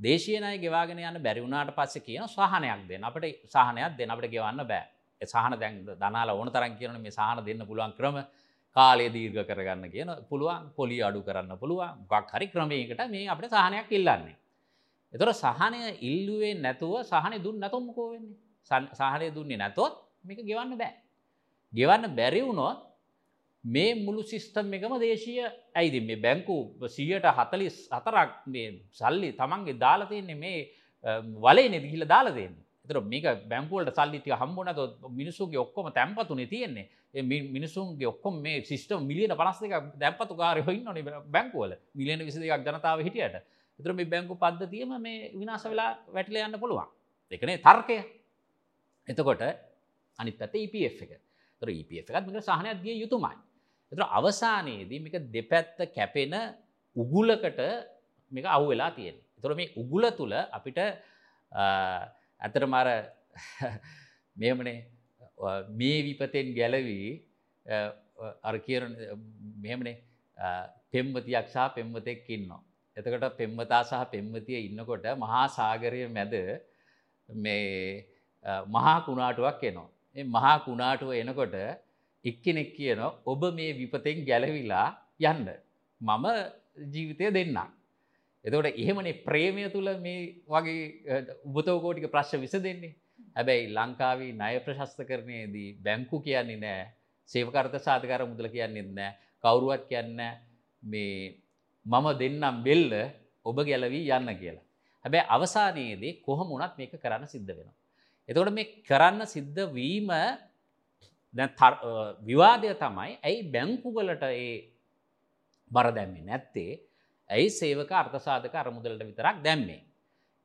දේශීය ණය ගෙවාගෙන යන්න බැරි වුණාට පස්සේ කියන සහනයක් දෙන්න. අපිට සහනයක් දෙන්න අපිට ගෙවන්න බෑ. ඒ සහන දැන් දනාලා ඕන තරම් කියනවනේ මේ සහන දෙන්න පුළුවන් ක්‍රම කාලය දීර්ඝ කරගන්න කියන පුළුවන් පොලි අඩු කරන්න පුළුවන් මොකක් හරි ක්‍රමයකට මේ අපිට සහනයක් ඉල්ලන්නේ. එතකොට සහනය ඉල්ලුවේ නැතුව සහනෙ දුන්න නැතොත් මොකෝ වෙන්නේ? සහනය දුන්නේ නැතොත් මේක ගෙවන්න බෑ. ගෙවන්න බැරි වුණොත් මේ මුළු සිස්ටම් එකම දේශීය. ඇයිද? මේ බැංකු සියට හතලිස් අතරක් මේ සල්ලි තමන්ගේ දාලා තියෙන්නේ මේ වලේ නෙදිහිල දාලා දෙන්නේ එතර මේක බැංකුවලට සල්ලිතිය හම්බුනත මිනිසුගේ ඔක්කොම තැන්පතුනේ තියෙන්නේ. මිනිසුන්ගේ ඔක්කොම මේ සිිස්ටම් මිලියන පනස්ක දැපතු කාරය හොන්න බැංකුවල මිලියන විසි දෙයක් ජනතාව හිටියට. එතර මේ බැංකු පද්ධතියම මේ විනාස වෙලා වැටල යන්න පුළුවන්. එකනේ තර්කය. එතකොට අනිත් පැත EPF එක. තර EPF එකත් මේක සහනයක් දිය යුතුමයි. එතර අවසානයේදී මේක දෙපැත්ත කැපෙන උගුලකට මේක අව් වෙලා තියෙන. තොර මේ උගුල තුළ අපිට ඇතර මර මෙමනේ මේ විපතෙන් ගැලවී අර කියර මෙමනේ පෙම්වතියක් සහ පෙම්වතෙක් ඉන්නවා. එතකට පෙම්වතා සහ පෙම්වතිය ඉන්නකොට මහා සාගරය මැද මේ මහා කුණාටුවක් එනවා. මහා කුණාටුව එනකොට එක්කෙනෙක් කියන ඔබ මේ විපතෙන් ගැලවිලා යන්න. මම ජීවිතය දෙන්න. එතකොට එහෙමනේ ප්‍රේමය තුළ මේ වගේ උබතවකෝටික ප්‍රශ්්‍ය විස දෙන්නේ. හැබැයි ලංකාවී ණය ප්‍රශස්ත කරනයේදී බැංකු කියන්නේ නෑ සේවකර්ත සාධකර මුදල කියන්නේ නෑ කවුරුවත් කියන්න මේ මම දෙන්නම් බෙල්ල ඔබ ගැලවී යන්න කියලා. හැබැයි අවසානයේදී කොහොම වුණත් මේක කරන්න සිද්ධ වෙනවා. එතකොට මේ කරන්න සිද්ධ වීම විවාදය තමයි ඇයි බැංකුවලට ඒ බර දැම්මේ නැත්තේ ඇයි සේවක අර්ථසාධක අරමුදලට විතරක් දැම්මේ.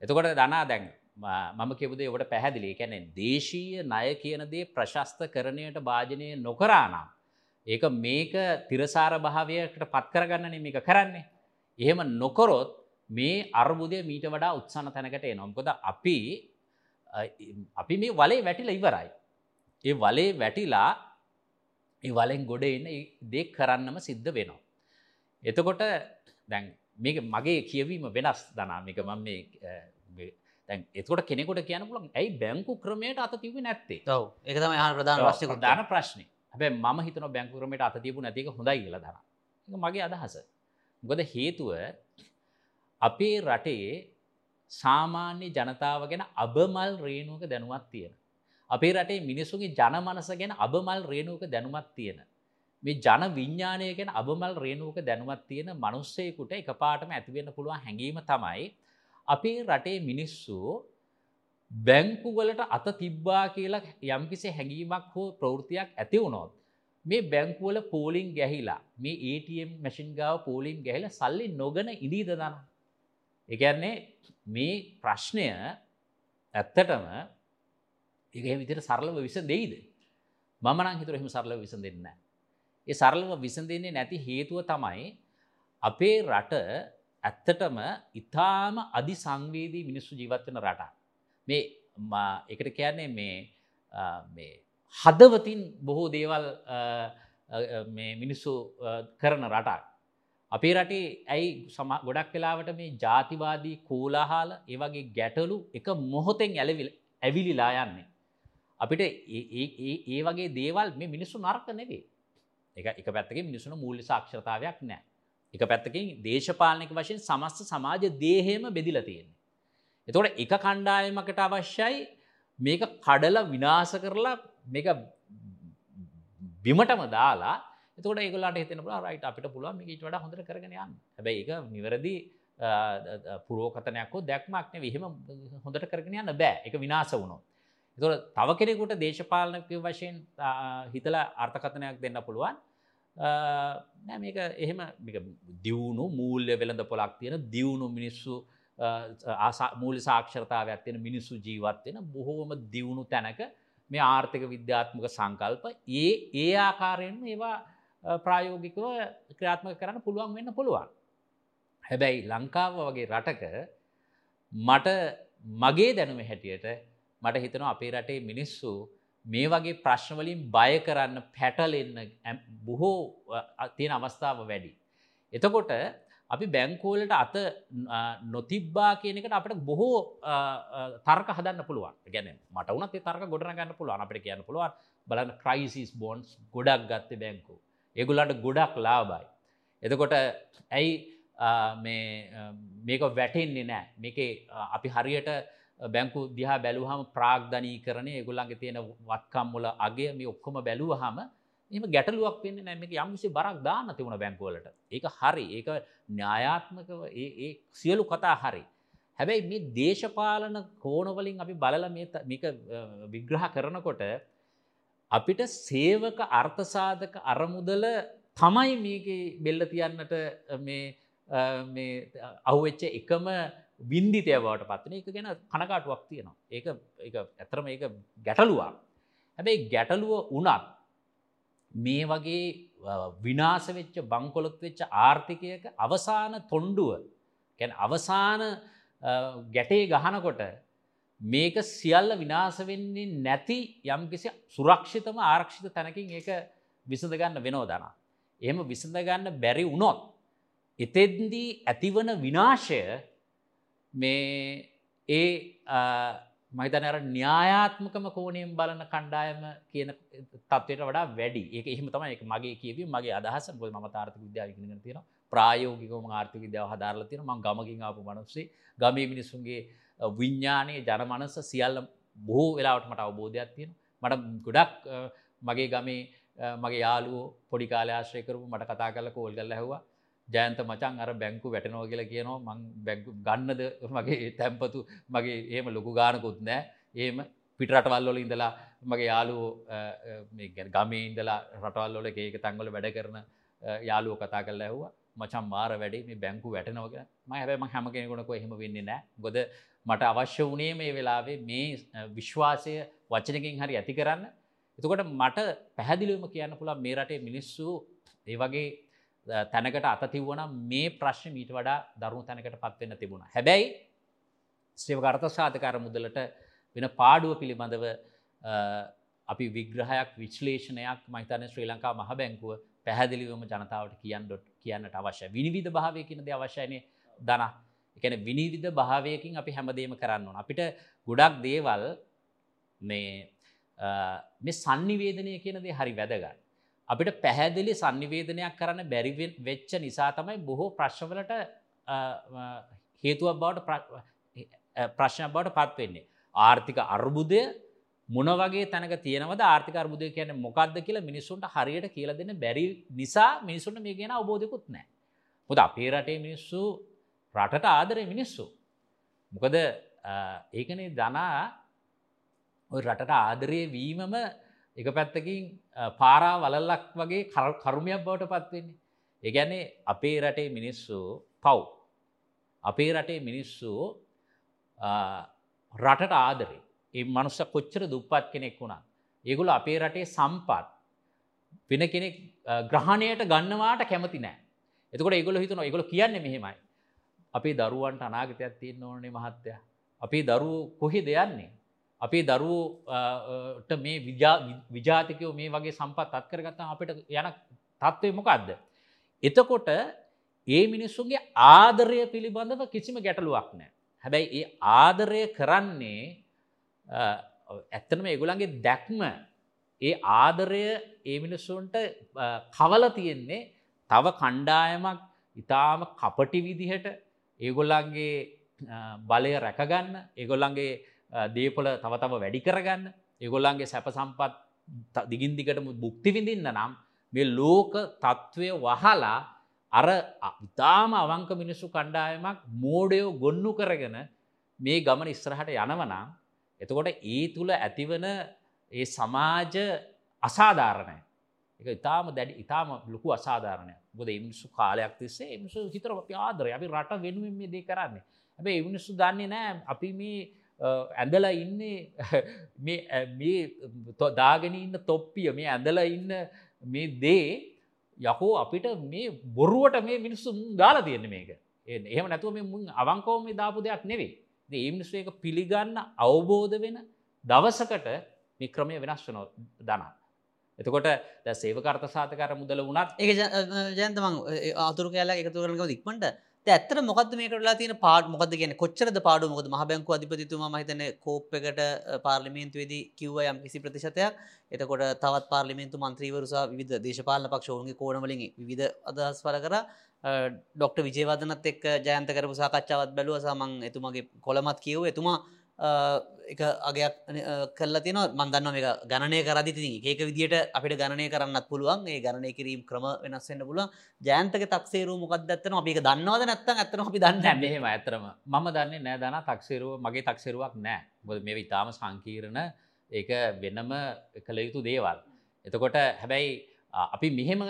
එතකොට දනා දැන් මම කෙබුදේ ඔට පැහැදිලි කැනෙ දේශීය ණය කියනදේ ප්‍රශස්ත කරණයට භාජනය නොකරානම්. ඒක මේක තිරසාර භාවයකට පත්කරගන්න මේක කරන්නේ. එහෙම නොකොරොත් මේ අර්බුදය මීට වඩා උත්සන්න තැනකට නොම්කොද අපි අපි මේ වලේ වැටිල ඉවරයි. ඒ වලේ වැටිලා ඒ වලෙන් ගොඩ එන්න දෙක් කරන්නම සිද්ධ වෙනවා. එතකොට දැන් මේක මගේ කියවීම වෙනස් දනාමික මම මේ දැන් එතකොට කෙනෙකොට කියන පුලන් ඇයි බැංකු ක්‍රමයට අත තිබ නැත්තේ? ඔව්. ඒක තමයි අහන ප්‍රධාන ප්‍රශ්නේ. කුත් දාන ප්‍රශ්නය හැබැ ම හිතන බැංකුරමට අත තිබු නැතික හොඳයි කියල දන. මගේ අදහස. ගොද හේතුව අපේ රටේ සාමාන්‍ය ජනතාව ගැන අබමල් රේනුවක දැනුවත් තියෙන. අපේ රටේ මිනිසුගේ ජනමනස ගැන අබමල් රේනුවක දැනුමත් තියෙන. මේ ජන විඤ්ඥානය ගැන අබමල් රේනුවක දැනුවත් තියෙන මනුස්සයකුට එක පාටම ඇතිවෙන්න පුළුවන් හැඟීම තමයි අපේ රටේ මිනිස්සු බැංකුවලට අත තිබ්බා කියලා යම්කිසි හැඟීමක් හෝ ප්‍රවෘතියක් ඇති වුණොත් මේ බැංකුවල පෝලිං ගැහිලා මේ ATM මැසින් ගාව පෝලිම් ගැහිල සල්ලි නොගන ඉදීද දන. එකන්නේ මේ ප්‍රශ්නය ඇත්තටම ඒ විදිර සරලව විස දෙයිද මමනං හිතුර එහෙම සරලව විසඳ දෙන්න. ඒ සරලව විසඳෙන්නේ නැති හේතුව තමයි අපේ රට ඇත්තටම ඉතාම අධි සංවේදී මිනිස්සු ජීවත්වන රටා. මේ එකට කියන්නේ මේ හදවතින් බොහෝ දේවල් මිනිස්සු කරන රටක්. අපේ රටේ ඇයි සම ගොඩක් වෙලාවට මේ ජාතිවාදී කෝලාහාල ඒවගේ ගැටලු එක මොහොතෙන් ඇලවිල් ඇවිලිලා යන්නේ. අපිට ඒ වගේ දේවල් මේ මිනිස්සු නරක නෙවේ එක එක පැත්තක මිනිසුන මූල්ලි සාක්ෂරතාවයක් නෑ. එක පැත්තකින් දේශපාලනක වශයෙන් සමස්ත සමාජ දේහෙම බෙදිල තියෙන්නේ. එතොට එක කණ්ඩායමකට අවශ්‍යයි මේක කඩල විනාස කරලා මේක බිමටම දාලා එතකොට ඒගොල්ලන්ට හිතෙන පුළුවන් රයිට් අපිට පුළුවන් මේක ඊට වඩා හොඳට කරගෙන යන්න. හැබැයි ඒක නිවැරදි පුරෝකතනයක් හෝ දැක්මක් නෙවෙයි. එහෙම හොඳට කරගෙන යන්න බෑ. ඒක විනාශ වුණොත්. එතකොට තව කෙනෙකුට දේශපාලනික වශයෙන් හිතලා අර්ථකථනයක් දෙන්න පුළුවන්. නෑ මේක එහෙම දියුණු මූල්‍ය වෙළඳ පොලක් තියෙන දියුණු මිනිස්සු මූලි සාක්ෂරතාවයක් තියෙන මිනිස්සු ජීවත්වෙන බොහෝම දියුණු තැනක මේ ආර්ථික විද්‍යාත්මක සංකල්ප ඒ ඒ ආකාරයෙන් ඒවා ප්‍රායෝගිකව ක්‍රාත්මක කරන්න පුළුවන් වෙන්න පුළුවන්. හැබැයි ලංකාව වගේ රටක මට මගේ දැනුම හැටියට මට හිතනවා අපේ රටේ මිනිස්සු මේ වගේ ප්‍රශ්නවලින් බය කරන්න පැටලෙන්න බොහෝ තියෙන අවස්ථාව වැඩි. එතකොට අපි බැංකෝලට අත නොතිබ්බා කියනකට අපට බොහෝ තර්ක හදන්න පුළුවන් ගැන මට වනත් තර්ක ගොඩන ගන්න පුළුවන් අපට කියන්න පුළුවන් බලන්න ක්‍රයිසිස් බොන්ස් ගොඩක් ගත්ත බැංකු ඒගුලන්ට ගොඩක් ලාබයි. එතකොට ඇයි මේක වැටෙන්නේ නෑ මේක අපි හරියට බැංකු දිහා බැලුහම ප්‍රාග්ධනී කරන ඒගුල්ලන්ගේ තියෙන වත්කම්මුල අගේ මේ ඔක්කොම බැලුවහම එම ගැටලුවක් වෙන්න නැමක යම්කිසි බරක් දාන්න තිබුණ බැංකුවලට ඒක හරි. ඒක න්‍යායාත්මකව ඒ සියලු කතා හරි. හැබැයි මේ දේශපාලන කෝනවලින් අපි බලල මේක විග්‍රහ කරනකොට අපිට සේවක අර්ථසාධක අරමුදල තමයි මේක බෙල්ල තියන්නට අහුවෙච්ච එකම වින්දිතය බවට පත්වන එක ගැන කනකාටුවක් තියෙනවා ඒක ඇතරම ඒක ගැටලුවක් හැබැයි ගැටලුව උනත් මේ වගේ විනාස වෙච්ච බංකොලොත් වෙච්ච ආර්ථිකයක අවසාන තොන්ඩුව ගැන අවසාන ගැටේ ගහනකොට මේක සියල්ල විනාස වෙන්නේ නැති යම්කිසි සුරක්ෂිතම ආරක්ෂිත තැනකින් ඒක විසඳගන්න වෙනෝදනා. එහෙම විසඳගන්න බැරි වුණොත්. එතෙද්දී ඇතිවන විනාශය මේ ඒ මහිතනර න්‍යායාත්මකම කෝනයෙන් බලන කණ්ඩායම කියන තත්වයට වඩා වැඩි. ඒක එහෙම තමයි එක මගේ කියව මගේ අදහස. ගොල් ම තාර්ථක විද්‍යාවිගෙන තියෙන ප්‍රායෝගිකම ආර්ථික විද්‍යාව හදාරල තියෙන ම ගමකින් ආපු මනුස්සේ. ගමේ මිනිසුන්ගේ විඤ්ඥානයේ ජනමනස සියල්ල බොහෝ වෙලාවට මට අවබෝධයක් තියෙන මට ගොඩක් මගේ ගමේ මගේ යාලුව පොඩි කාලයාශ්‍රය කරපු මට කතා කල කෝල් කල්ල ඇහවා. ජයන්ත මචන් අර බැංකු වැටනෝ කියලා කියනවා. මං බැංකු ගන්නද? මගේ තැම්පතු මගේ ඒම ලොකු ගානකුත් නෑ. ඒම පිටරටවල්ලොල ඉඳලා මගේ යාලුවෝ ගමේ ඉඳලා රටවල්ලොල ඒක තංගොල වැඩ කරන යාලුව කතා කල ඇහවා. මචම් මාර වැඩේ මේ බැංකු වැටනෝක ම හැබම හැම කෙනෙකුණක එහෙම වෙන්නේ නෑ. ගොද මට අවශ්‍ය වනේ මේ වෙලාවේ මේ විශ්වාසය වචනකින් හරි ඇති කරන්න. එතකොට මට පැහැදිලිවම කියන්න පුළා මේ රටේ මිනිස්සු ඒ වගේ තැනකට අතතිව්වන මේ ප්‍රශ්න මීට වඩා දරුණු තැනකට පත්වෙන්න තිබුණ. හැබැයි ශ්‍රවකර්ත සාධකාර මුදලට වෙන පාඩුව පිළිබඳව අපි විග්‍රහයක් විශ්ලේෂණයක් මහිතන ශ්‍රී ලංකා මහ බැංකුව පැහැදිලිවම ජනතාවට කියන්න කියන්නට අවශ්‍ය විනිවිධ භාවය කියනද අවශ්‍යයනය දන එකන විනිවිධ භාවයකින් අපි හැමදේම කරන්න ඕන අපිට ගොඩක් දේවල් මේ මේ සන්නිවේදනය කියනදේ හරි වැදගන්න. අපිට පැහැදිලි සන්නිවේදනයක් කරන්න බැරිවෙන් වෙච්ච නිසා තමයි බොහෝ ප්‍රශ්වලට හේතුවක් බවට ප්‍රශ්නයක් බවට පත්වෙන්නේ. ආර්ථික අර්බුදය මොන වගේ තැනක තියෙනවද ආර්ථික අර්බුදය කියන මොකක්ද කියලා මිනිස්සුන්ට හරියට කියල දෙන්න බැරි නිසා මිනිසුන්ට මේ ගෙන අවබෝධකුත් නෑ. හොද අපේ රටේ මිනිස්සු රටට ආදරය මිනිස්සු. මොකද ඒකනේ දනා ඔය රටට ආදරය වීමම එක පැත්තකින් පාරා වලල්ලක් වගේ කරුමයක් බවට පත්වෙන්නේ. ඒගැන්නේ අපේ රටේ මිනිස්සු පව්. අපේ රටේ මිනිස්සු රටට ආදරේ ඒ මනුස්ස කොච්චර දුප්පත් කෙනෙක් වුණා. ඒගොල අපේ රටේ සම්පත් වෙන කෙනෙක් ග්‍රහණයට ගන්නවාට කැමති නෑ. එතකොට ඒගොල හිතන ඒගොල කියන්නේ මෙහෙමයි. අපේ දරුවන්ට අනාගතයක් තියන්න ඕනේ මහත්තය. අපේ දරුවෝ කොහෙ දෙයන්නේ. අපේ දරුවෝට මේ විජාතිකයෝ මේ වගේ සම්පත් අත්කරගත්තා අපිට යන තත්ත්වය මොකක්ද. එතකොට ඒ මිනිස්සුන්ගේ ආදරය පිළිබඳව කිසිම ගැටලුවක් නෑ. හැබැයි ඒ ආදරය කරන්නේ ඇත්තනම ඒගොලන්ගේ දැක්ම ඒ ආදරය ඒ මිනිස්සුන්ට කවල තියෙන්නේ තව කණ්ඩායමක් ඉතාම කපටි විදිහට ඒගොල්ලන්ගේ බලය රැකගන්න ඒගොල්ලන්ගේ දේපොල තව තව වැඩි කරගන්න. ඒගොල්ලන්ගේ සැප සම්පත් දිගින් දිගටම බුක්ති විඳින්න නම් මේ ලෝක තත්ත්වය වහලා අර ඉතාම අවංක මිනිස්සු කණ්ඩායමක් මෝඩයෝ ගොන්නු කරගෙන මේ ගමන ඉස්රහට යනවනම් එතකොට ඒ තුළ ඇතිවන ඒ සමාජ අසාධාරණය. එක ඉතාම දැඩි ඉතාම ලොකු අසාධාරණය ගොද එමිනිස්සු කාලයක් තිස්සේ එමිසු හිතර අපි ආදරය අපි රට වෙනුවෙන් මේ දේ කරන්නේ. හැබැ එමිනිස්සු දන්නේ නෑ. අපි මේ ඇඳලා ඉන්නේ මේ දාගෙන ඉන්න තොප්පිය මේ ඇඳලා ඉන්න මේ දේ යකෝ අපිට මේ බොරුවට මේ මිනිස්සු දාලා තියෙන මේක එහෙම නැතුව මේ මුන් අවංකෝම දාපු දෙයක් නෙවෙයි ඒ මිනිස්සු එක පිළිගන්න අවබෝධ වෙන දවසකට මේ ක්‍රමය වෙනස් වනො දනා. එතකොට ද සේවකර්ත සාතකර මුදල වුණත් ඒ ජයන්තමං අතුර කෑලා එකතු කරනක දික්මට ඇත්තර මොකද මේකටලා තියෙන පාඩ? මොකද කියන කොච්චරද පාඩු? මොකද මහබැංකු අධිපතිතුමා මහිතන කෝප් එකට පාර්ලිමේන්තුවේදී කිව්ව යම් කිසි ප්‍රතිශතයක්. එතකොට තවත් පාර්ලිමේන්තු මන්ත්‍රීවරුසා විධ දේශපාලන පක්ෂෝන්ගේ කෝනවලින් විධ අදහස් පල කර. ඩොක්ට විජේවාදනත් එක් ජයන්ත කරපු සාකච්ඡාවත් බැලුව සමන් එතුමගේ කොළමත් කියව එතුමා එක අගයක් කල්ල තින මන්දන්න මේ ගණනය කරදි ඒක විදිට අපිට ගණනය කරන්නත් පුළුවන්. ඒ ගණනය කිරීම ක්‍රම වෙනස්සෙන්න්න පුළුව ජයන්තක තක්සේරු මොකක්දත්තන අපික දන්නවද නැත්ත ඇතන අපි දන්න මෙහෙම ඇතරම මම දන්නේ නෑ දන තක්සේරුව මගේ තක්සේරුවක් නෑ. බොද මේ ඉතාම සංකීරණ ඒක වෙනම කළ යුතු දේවල්. එතකොට හැබැයි අපි මෙහෙම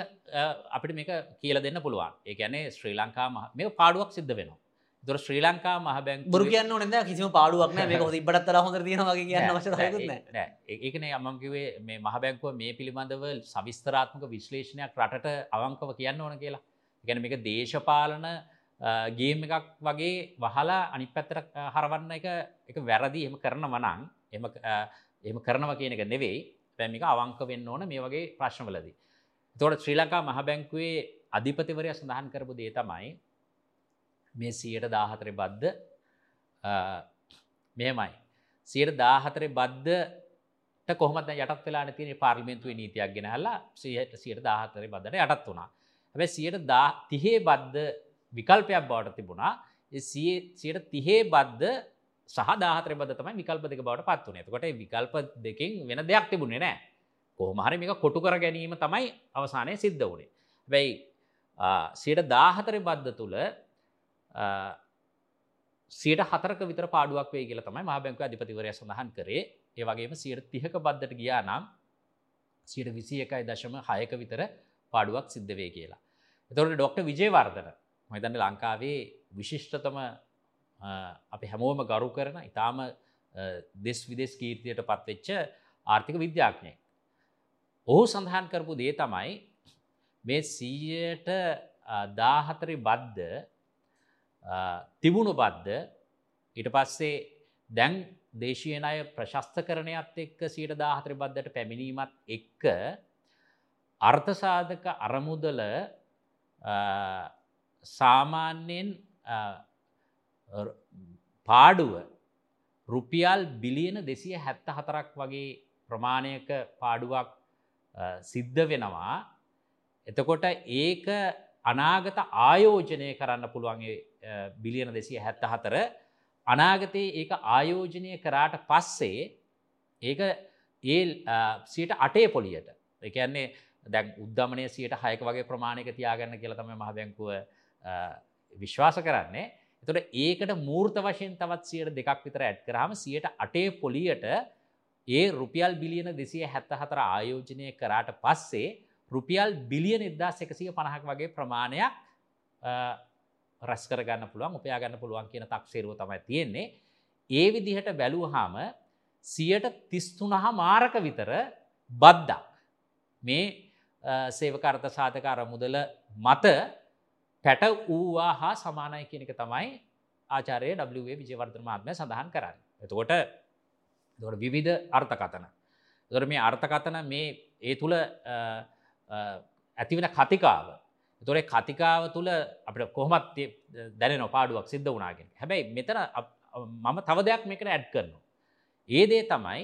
අපිට මේක කියල දෙන්න පුළුවන්. ඒ ඇනේ ශ්‍රී ලංකා මේ පාඩුවක් සිද්ධ වෙනවා. දොර ශ්‍රී ලංකා මහ බැං බරු කියන්න නද කිසිම පාඩුවක්න මේ හොති බටත්තර හොඳ වගේ කියන්න වශ ඒකනේ අමකිවේ මේ මහ බැංකුව මේ පිළිබඳව සවිස්තරාත්මක විශ්ලේෂණයක් රටට අවංකව කියන්න ඕන කියලා. ගැන මේක දේශපාලන ගේම එකක් වගේ වහලා අනි පැත්තර හරවන්න එක එක වැරදි. එම කරන වනං එම එම කරනව කියන එක නෙවෙයි. පැමික අවංක වෙන්න ඕන මේ වගේ ප්‍රශ්නවලදී. තොට ශ්‍රී ලංකා මහ බැංකුවේ අධිපතිවරය සඳහන් කරපු දේ තමයි මේ සියට දාහතරය බද්ධ මෙමයි. සියට දාහතරය බද්ධ කොහමත් යටත් වෙලා තියෙන පාර්ලිමෙන්තුව නීතියක් ගෙන හලා සියට සියට දාහතරය බද්ධට යටත් වුණා. හැබැ සියට දා තිහේ බද්ධ විකල්පයක් බවට තිබුණා සියට තිහේ බද්ධ සහ දාහතර බද තමයි විකල්ප දෙක බවට පත් වනේ කොට විකල්ප දෙකින් වෙන දෙයක් තිබුණේ නෑ කොහමහරි මේක කොටු කර ගැනීම තමයි අවසානය සිද්ධ වනේ. වැයි සියට දාහතරය බද්ධ තුළ සියට හතරක විතර පාඩුවක් වේ කියල තමයි මහ බැංක අධිපතිවරය සඳහන් කරේ ඒ වගේම සියට තිහක බද්ධට ගියා නම් සියට විසි එකයි දශම හයක විතර පාඩුවක් සිද්ධ වේ කියලා. එතවට ඩොක්ට විජයවර්ධන මහිතන්න ලංකාවේ විශිෂ්ටතම අපි හැමෝම ගරු කරන ඉතාම දෙස් විදෙස් කීර්තියට පත්වෙච්ච ආර්ථික විද්‍යාඥය. ඔහු සඳහන් කරපු දේ තමයි මේ සීයට දාහතරි බද්ධ තිබුණු බද්ධ ඊට පස්සේ දැන් දේශීය අය ප්‍රශස්ත කරණයක්ත් එක්ක සීට දාහතර බද්ධට පැමිණීමත් එක්ක අර්ථසාධක අරමුදල සාමාන්‍යයෙන් පාඩුව රුපියල් බිලියන දෙසිය හැත්ත හතරක් වගේ ප්‍රමාණයක පාඩුවක් සිද්ධ වෙනවා. එතකොට ඒක අනාගත ආයෝජනය කරන්න පුළුවන්ගේ බිලියන දෙසිය හැත්ත හතර අනාගතයේ ඒක ආයෝජනය කරාට පස්සේ ඒක ඒ සියට අටේ පොලියට. එකන්නේ දැන් උද්ධමනය සියට හයක වගේ ප්‍රමාණයක තියාගන්න කියල තම මහ බැංකුව විශ්වාස කරන්නේ. එතොට ඒකට මූර්ත වශයෙන් තවත් සියට දෙකක් විතර ඇත් කරහම සියට අටේ පොලියට ඒ රුපියල් බිලියන දෙසිය හැත්ත හතර ආයෝජනය කරාට පස්සේ රුපියල් බිලියන එදදා එකසිය පණහක් වගේ ප්‍රමාණයක් රැස් කරගන්න පුළුවන් උපයාගන්න පුළුවන් කියන තක්සේරුව තමයි තියෙන්නේ ඒ විදිහට බැලූහාම සියට තිස්තුනහ මාරක විතර බද්දක් මේ සේවකර්ත සාධකාර මුදල මත පැට වූවා හා සමානය කියනක තමයි ආචාරය වේ විජයවර්ධන මාත්මය සඳහන් කරන්න. එතකොට දොට විවිධ අර්ථකතන. දොර මේ අර්ථකතන මේ ඒ තුළ ඇතිවෙන කතිකාව තොරේ කතිකාව තුළ අපට කොහොමත් දැන නොපාඩුවක් සිද්ධ වනාගෙන හැබැයි මෙතන මම තව දෙයක් මේකට ඇඩ් කරනවා. ඒ දේ තමයි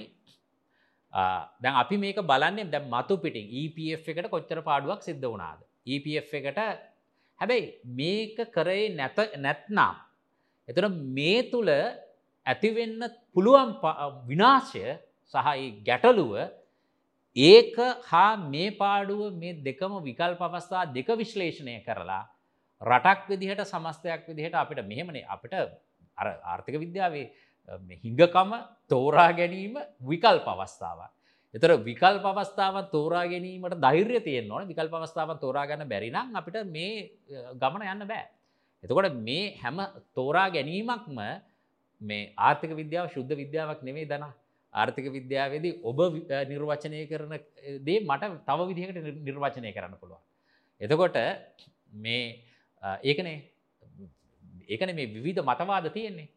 දැන් අපි මේක බලන්නේ දැ මතු පිටින් EPF එකට කොච්චර පාඩුවක් සිද්ධ වනාද. EPF එකට හැබැයි මේක කරේ නැත නැත්නම්. එතන මේ තුළ ඇතිවෙන්න පුළුවන් විනාශය සහ ගැටලුව ඒක හා මේ පාඩුව මේ දෙකම විකල් පවස්ථා දෙක විශ්ලේෂණය කරලා රටක් විදිහට සමස්තයක් විදිහට අපිට මෙහෙමනේ අපිට අර ආර්ථික විද්‍යාවේ හිංගකම තෝරා ගැනීම විකල් පවස්ථාව. එතර විකල් පවස්ථාව තෝරා ගැනීමට ධෛර්ය තියෙන් ඕන විකල් පවස්ථාව තෝරාගන්න බැරිනම් අපිට මේ ගමන යන්න බෑ. එතකොට මේ හැම තෝරා ගැනීමක්ම මේ ආර්ථික විද්‍යාව ශුද්ධ විද්‍යාවක් නෙවේ දන ආර්ථික විද්‍යාවේදී ඔබ නිර්වචනය කරන දේ මට තව විදිහකට නිර්වචනය කරන්න පුළුවන්. එතකොට මේ ඒකනේ ඒකන මේ විවිධ මතවාද තියෙන්නේ.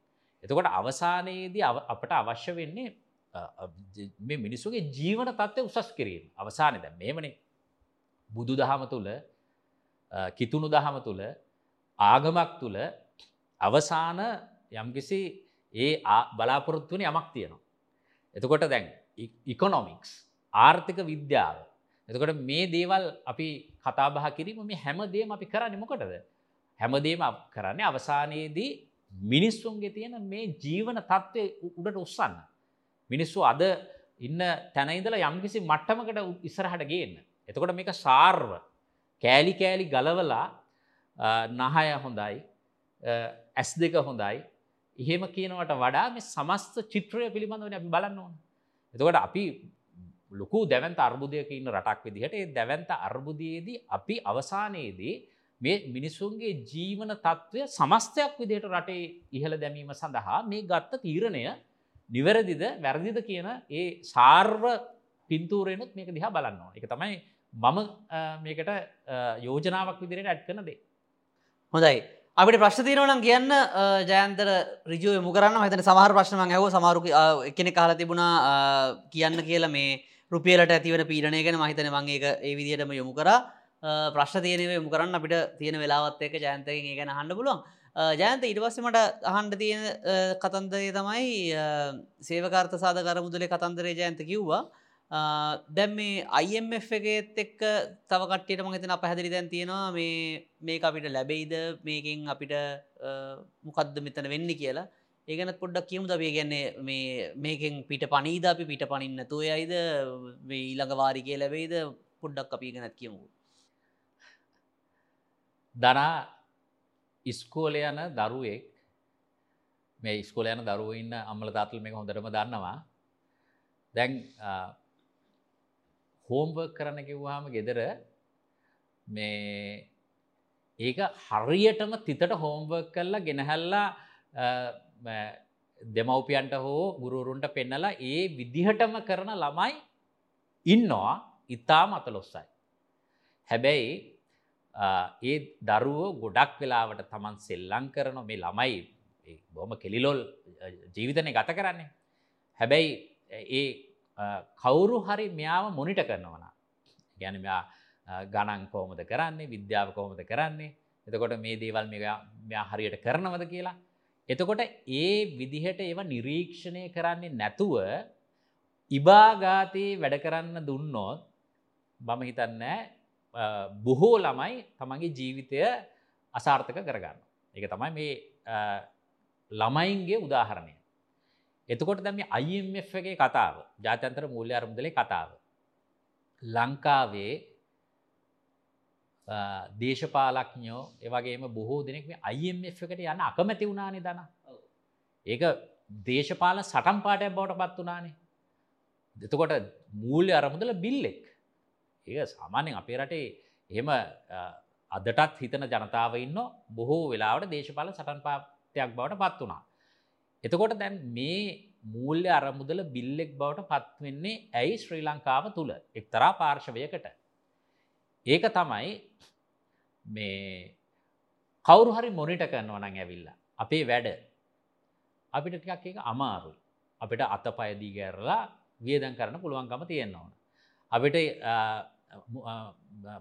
එතකොට අවසානයේදී අපට අවශ්‍ය වෙන්නේ මේ මිනිස්සුගේ ජීවන තත්ත්වය උසස් කිරීම අවසානය දැ මේමනේ බුදු දහම තුළ කිතුුණු දහම තුළ ආගමක් තුළ අවසාන යම්කිසි ඒ බලාපොරොත්තුවන යමක් තියෙනවා. එතකොට දැන් e- ඉකොනොමික්ස් ආර්ථික විද්‍යාව. එතකොට මේ දේවල් අපි කතාබහ කිරීම මේ හැමදේම අපි කරන්න මොකටද? හැමදේම කරන්නේ අවසානයේදී මිනිස්සුන්ගේ තියෙන මේ ජීවන තත්ත්වය උඩට උත්සන්න මිනිස්සු අද ඉන්න තැනයිදල යම්කිසි මට්ටමකට ඉස්සරහට ගේන්න. එතකොට මේක සාර්ව කෑලි කෑලි ගලවලා නහය හොඳයි ඇස් දෙක හොඳයි එහෙම කියනවට වඩා මේ සමස්ත චිත්‍රය පිළිබඳවන අපි බලන්න ඕන. එතකොට අපි ලොකු දැවන්ත අර්බුදයක ඉන්න රටක් විදිහට ඒ දැවන්ත අර්බුදයේදී අපි අවසානයේදී මේ මිනිසුන්ගේ ජීවන තත්ත්වය සමස්තයක් විදිහට රටේ ඉහළ දැමීම සඳහා මේ ගත්ත තීරණය නිවැරදිද වැරදිද කියන ඒ සාර්ව පින්තූරයනුත් මේක දිහා බලන්නවා එක තමයි මම මේකට යෝජනාවක් විදිරයට ඇඩ් කන දේ. හොඳයි අපිට ප්‍රශ්න තියෙනවනම් කියන්න ජයන්තර රිජුව මුකරන්න හතන සමහර ප්‍රශ්නම ඇව සමාරු එකනෙ කාල තිබුණා කියන්න කියලා මේ රුපියලට ඇතිවන පීඩනය ගැන. මහිතන මංඒක ඒ විදිහටම යොමු කර. ප්‍රශ්න තියනව යොමු කරන්න අපිට තියෙන වෙලාවත් එක ජයන්තකින් ඒ ගැන හන්න පුළුවන්. ජයන්ත ඉටවස්සමට අහන්ඩ තියෙන කතන්දරය තමයි සේවකාර්ත සාධකර මුදලේ කතන්දරේ ජයන්ත කිව්වා. දැම් මේ IMF එකත් එක්ක තව කට්ටියට මහිතන පැහැදිලි දැන් තියෙනවා මේ මේ අපිට ලැබෙයිද? මේකින් අපිට මොකක්ද මෙතන වෙන්න කියලා. ඒගන පොඩ්ඩක් කියමු දබේ ගැන්නේ මේ මේකෙන් පිට පනීද අපි පිට පනින්න තුයයිද මේ ඊළඟ වාරිකය ලැබෙයිද? පොඩ්ඩක් අපි ගැනත් කියමු දනා ඉස්කෝල යන දරුවෙක් මේ ඉස්කෝල යන දරුව ඉන්න අම්මල තාතල් මේ හොඳටම දන්නවා. දැන් හෝම්වර්ක් කරන්න කිව්වාම ගෙදර මේ ඒක හරියටම තිතට හෝම්වර්ක් කරලා ගෙනහැල්ලා දෙමව්පියන්ට හෝ ගුරුරුන්ට පෙන්නලා ඒ විදිහටම කරන ළමයි ඉන්නවා ඉතාම අතලොස්සයි. හැබැයි ඒ දරුවෝ ගොඩක් වෙලාවට තමන් සෙල්ලං කරන මේ ළමයි බොහම කෙලිලොල් ජීවිතනය ගත කරන්නේ. හැබැයි ඒ කවුරු හරි මෙයාව මොනිට කරනවන ගැන මෙයා ගණන් කෝමද කරන්නේ විද්‍යාව කෝමද කරන්නේ එතකොට මේ දේවල් මෙයා හරියට කරනවද කියලා එතකොට ඒ විදිහට ඒව නිරීක්ෂණය කරන්නේ නැතුව ඉබාගාතයේ වැඩ කරන්න දුන්නොත් මම හිතන්න බොහෝ ළමයි තමන්ගේ ජීවිතය අසාර්ථක කරගන්න. එක තමයි මේ ළමයින්ගේ උදාහරණය. එතකොට දැම IMF එකේ කතාව ජාත්‍යන්තර මූල්‍ය අරමුදලේ කතාව. ලංකාවේ දේශපාලක්ඥෝ ඒවගේම බොහෝ දෙනෙක් මේ IMF එකට යන්න අකමැති වුණානේ දන. ඒක දේශපාල සටම් පාටයක් බවට පත් වනානේ. දෙතකොට මූල්‍ය අරමුදල බිල්ලෙක්. ඒ සාමාන්‍යෙන් අපේ රටේ එහෙම අදටත් හිතන ජනතාව ඉන්න බොහෝ වෙලාවට දේශපාල සටන් පාතයක් බවට පත් වනා. එතකොට දැන් මේ මූල්‍ය අරමුදල බිල්ලෙක් බවට පත්වෙන්නේ ඇයි ශ්‍රී ලංකාව තුළ එක්තරා පාර්ශවයකට. ඒක තමයි මේ කවුරු හරි මොනිට කරනවා නං ඇවිල්ල. අපේ වැඩ අපිට ටිකක් එක අමාරුයි. අපිට අතපයදී ගැරලා වියදන් කරන පුළුවන්කම තියෙන්න ඕන. අපිට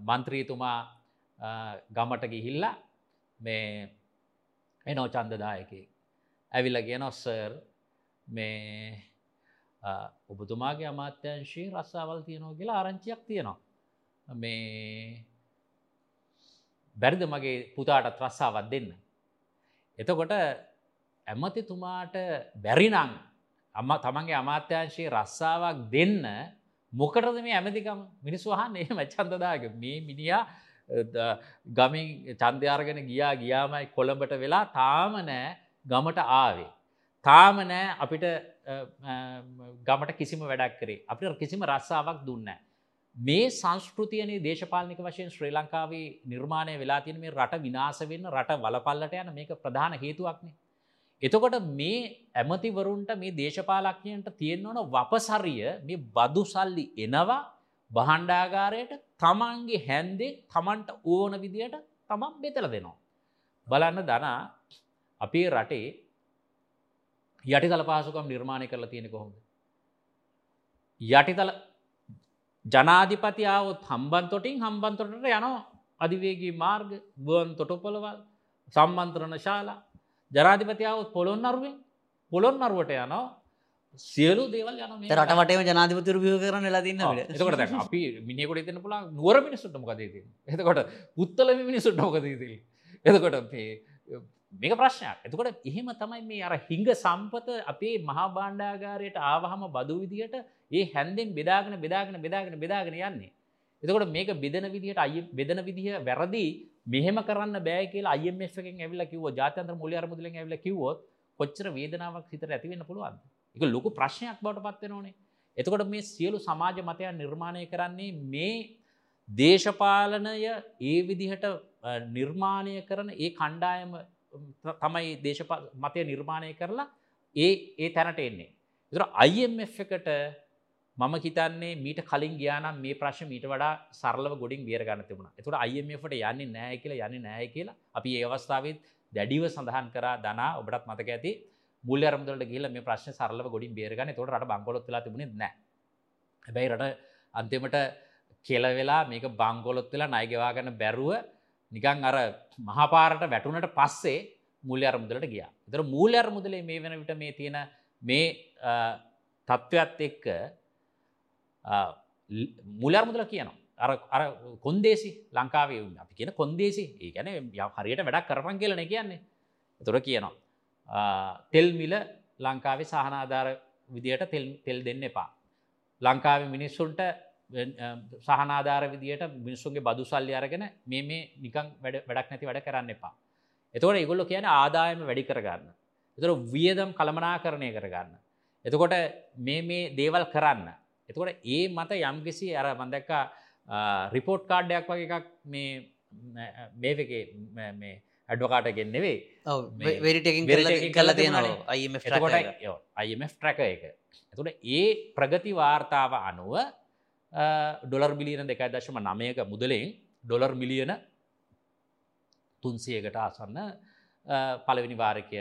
මන්ත්‍රීතුමා ගමට ගිහිල්ලා මේ එනෝ චන්දදායකෙක් ඇවිල්ල කිය නොස්සර් මේ ඔබතුමාගේ අමාත්‍යංශී රස්සාවල් තියනෝ කියලා ආරංචියක් තියෙනවා. මේ බැරිද මගේ පුතාටත් රස්සාවත් දෙන්න. එතකොට ඇමතිතුමාට බැරිනං අම්ම තමන්ගේ අමාත්‍යංශයේ රස්සාවක් දෙන්න මොකටද මේ ඇමතිකම මිනිස් වහන් ඒ මච්චන්දදාග මේ මිනිා ගමින් චන්දයාර්ගෙන ගියා ගියාමයි කොළඹට වෙලා තාම නෑ ගමට ආවේ. තාම නෑ අපිට ගමට කිසිම වැඩක් කරේ අපිට කිසිම රස්සාාවක් දුන්න. මේ සංස්කෘතියනේ දේශපාලනික වශයෙන් ශ්‍රී ලංකාවේ නිර්මාණය වෙලා තියෙන මේ රට විනාස වෙන්න රට වලපල්ලට යන මේක ප්‍රධාන හේතුවක්නේ. එතකොට මේ ඇමතිවරුන්ට මේ දේශපාලක්ඥයන්ට තියෙන්න ඕන වපසරිය මේ බදු සල්ලි එනවා බහන්ඩාගාරයට තමන්ගේ හැන්දේ තමන්ට ඕන විදියට තමන් බෙතල දෙනවා. බලන්න දනා අපේ රටේ යටිතල පහසුකම් නිර්මාණය කරලා තියෙන කොහොමද. යටිතල ජනාධිපතියාවත් හම්බන්තොටින් හම්බන්තොටට යනවා. අධිවේගී මාර්ග ගුවන් තොටොපොළවල් සම්මන්ත්‍රණ ශාලා. ජනාධිපතියාවත් පොළොන් අරුවෙන් පොළොන් අරුවට යනවා. සියලු දේවල් යන රටවටම ජනාධිපතුර විය කරන්න ලතින්න එතකට අපි මිනිකොට එතන පුලා නුවර මිනිසුට්ටම කදේ එතකොට උත්තල මිනිසුට්ටමකදීදී එතකොට මේක ප්‍රශ්නයක් එතකොට එහෙම තමයි මේ අර හිංග සම්පත අපේ මහා බාණ්ඩාගාරයට ආවහම බදු විදිහට ඒ හැන්දෙන් බෙදාගෙන බෙදාගෙන බෙදාගෙන බෙදාගෙන යන්නේ. එතකොට මේක බෙදන විදිහට අය බෙදන විදිහ වැරදි මෙහෙම කරන්න බෑ කියලා IMF එකෙන් ඇවිල්ලා කිව්වොත් ජාත්‍යන්තර මූල්‍ය අරමුදලෙන් ඇවිල්ලා කිව්වොත් කොච්චර වේදනාවක් හිතට ඇති වෙන්න පුළුවන්ද? ඒක ලොකු ප්‍රශ්නයක් බවට පත් වෙනෝනේ. එතකොට මේ සියලු සමාජ මතයන් නිර්මාණය කරන්නේ මේ දේශපාලනය ඒ විදිහට නිර්මාණය කරන ඒ කණ්ඩායම තමයි දේශප මතය නිර්මාණය කරලා ඒ ඒ තැනට එන්නේ. තුර IMF එකට මම හිතන්නේ මීට කලින් ගයානම් මේ ප්‍රශ්න මීට වඩා සරලව ගොඩින් බියර ගන්න තිබුණ. එතුට IMFට යන්නේ නෑ කියලා යන්නේ නෑ කියලා අපි ඒ අවස්ථාවත් දැඩිව සඳහන් කර දනා ඔබටත් මතක ඇති. මුල් අරමුදලට කියල මේ ප්‍රශ්න සරලව ගොඩින් බේරගන්න තොට රට බංගොලොත් ලා තිබුණේ නෑ හැබැයි රට අන්තිමට කියල වෙලා මේක බංගොලොත් වෙලා නයගවාගන්න බැරුව නිකං අර මහපාරට වැටුනට පස්සේ මුල්‍ය අරමුදලට ගිය. තර මූල්‍ය අරමුදලේ මේ වෙන විට මේ තියෙන මේ තත්ත්වත් එක්ක මුලර්මුදල කියනවා. අර අර කොන්දේසි ලංකාවේ අපි කියන කොන්දේසි ඒ ගැන හරියට වැඩක් කරපන් කියලන කියන්නේ. එතුර කියනවා. තෙල් මිල ලංකාවේ සහනාධාර විදියට තෙල් දෙන්න එපා. ලංකාවේ මිනිස්සුන්ට සහනාධාර විදියට මිනිස්සුන්ගේ බදු සල්ලි අරගෙන මේ මේ නිකං වැඩ වැඩක් නැති වැඩ කරන්න එපා. එතකොට ඉගොල්ලො කියන ආදායම වැඩි කරගන්න. එතර වියදම් කළමනා කරණය කරගන්න. එතකොට මේ මේ දේවල් කරන්න. එතකොට ඒ මත යම්කිසි අර මන්දක්ක රිපෝට් කාඩ්ඩයක් වගේ එකක් මේ මේකේ මේ ඇඩ්වකාටගෙන් නෙවේ වෙරිටකින් කල තියෙනවා IMF ට්‍රැක එක. එතුට ඒ ප්‍රගති වාර්තාව අනුව ඩොලර් බිලියන දෙකයි දශම නමයක මුදලෙන් ඩොලර් මිලියන තුන්සියකට ආසන්න පළවෙනි වාරකය.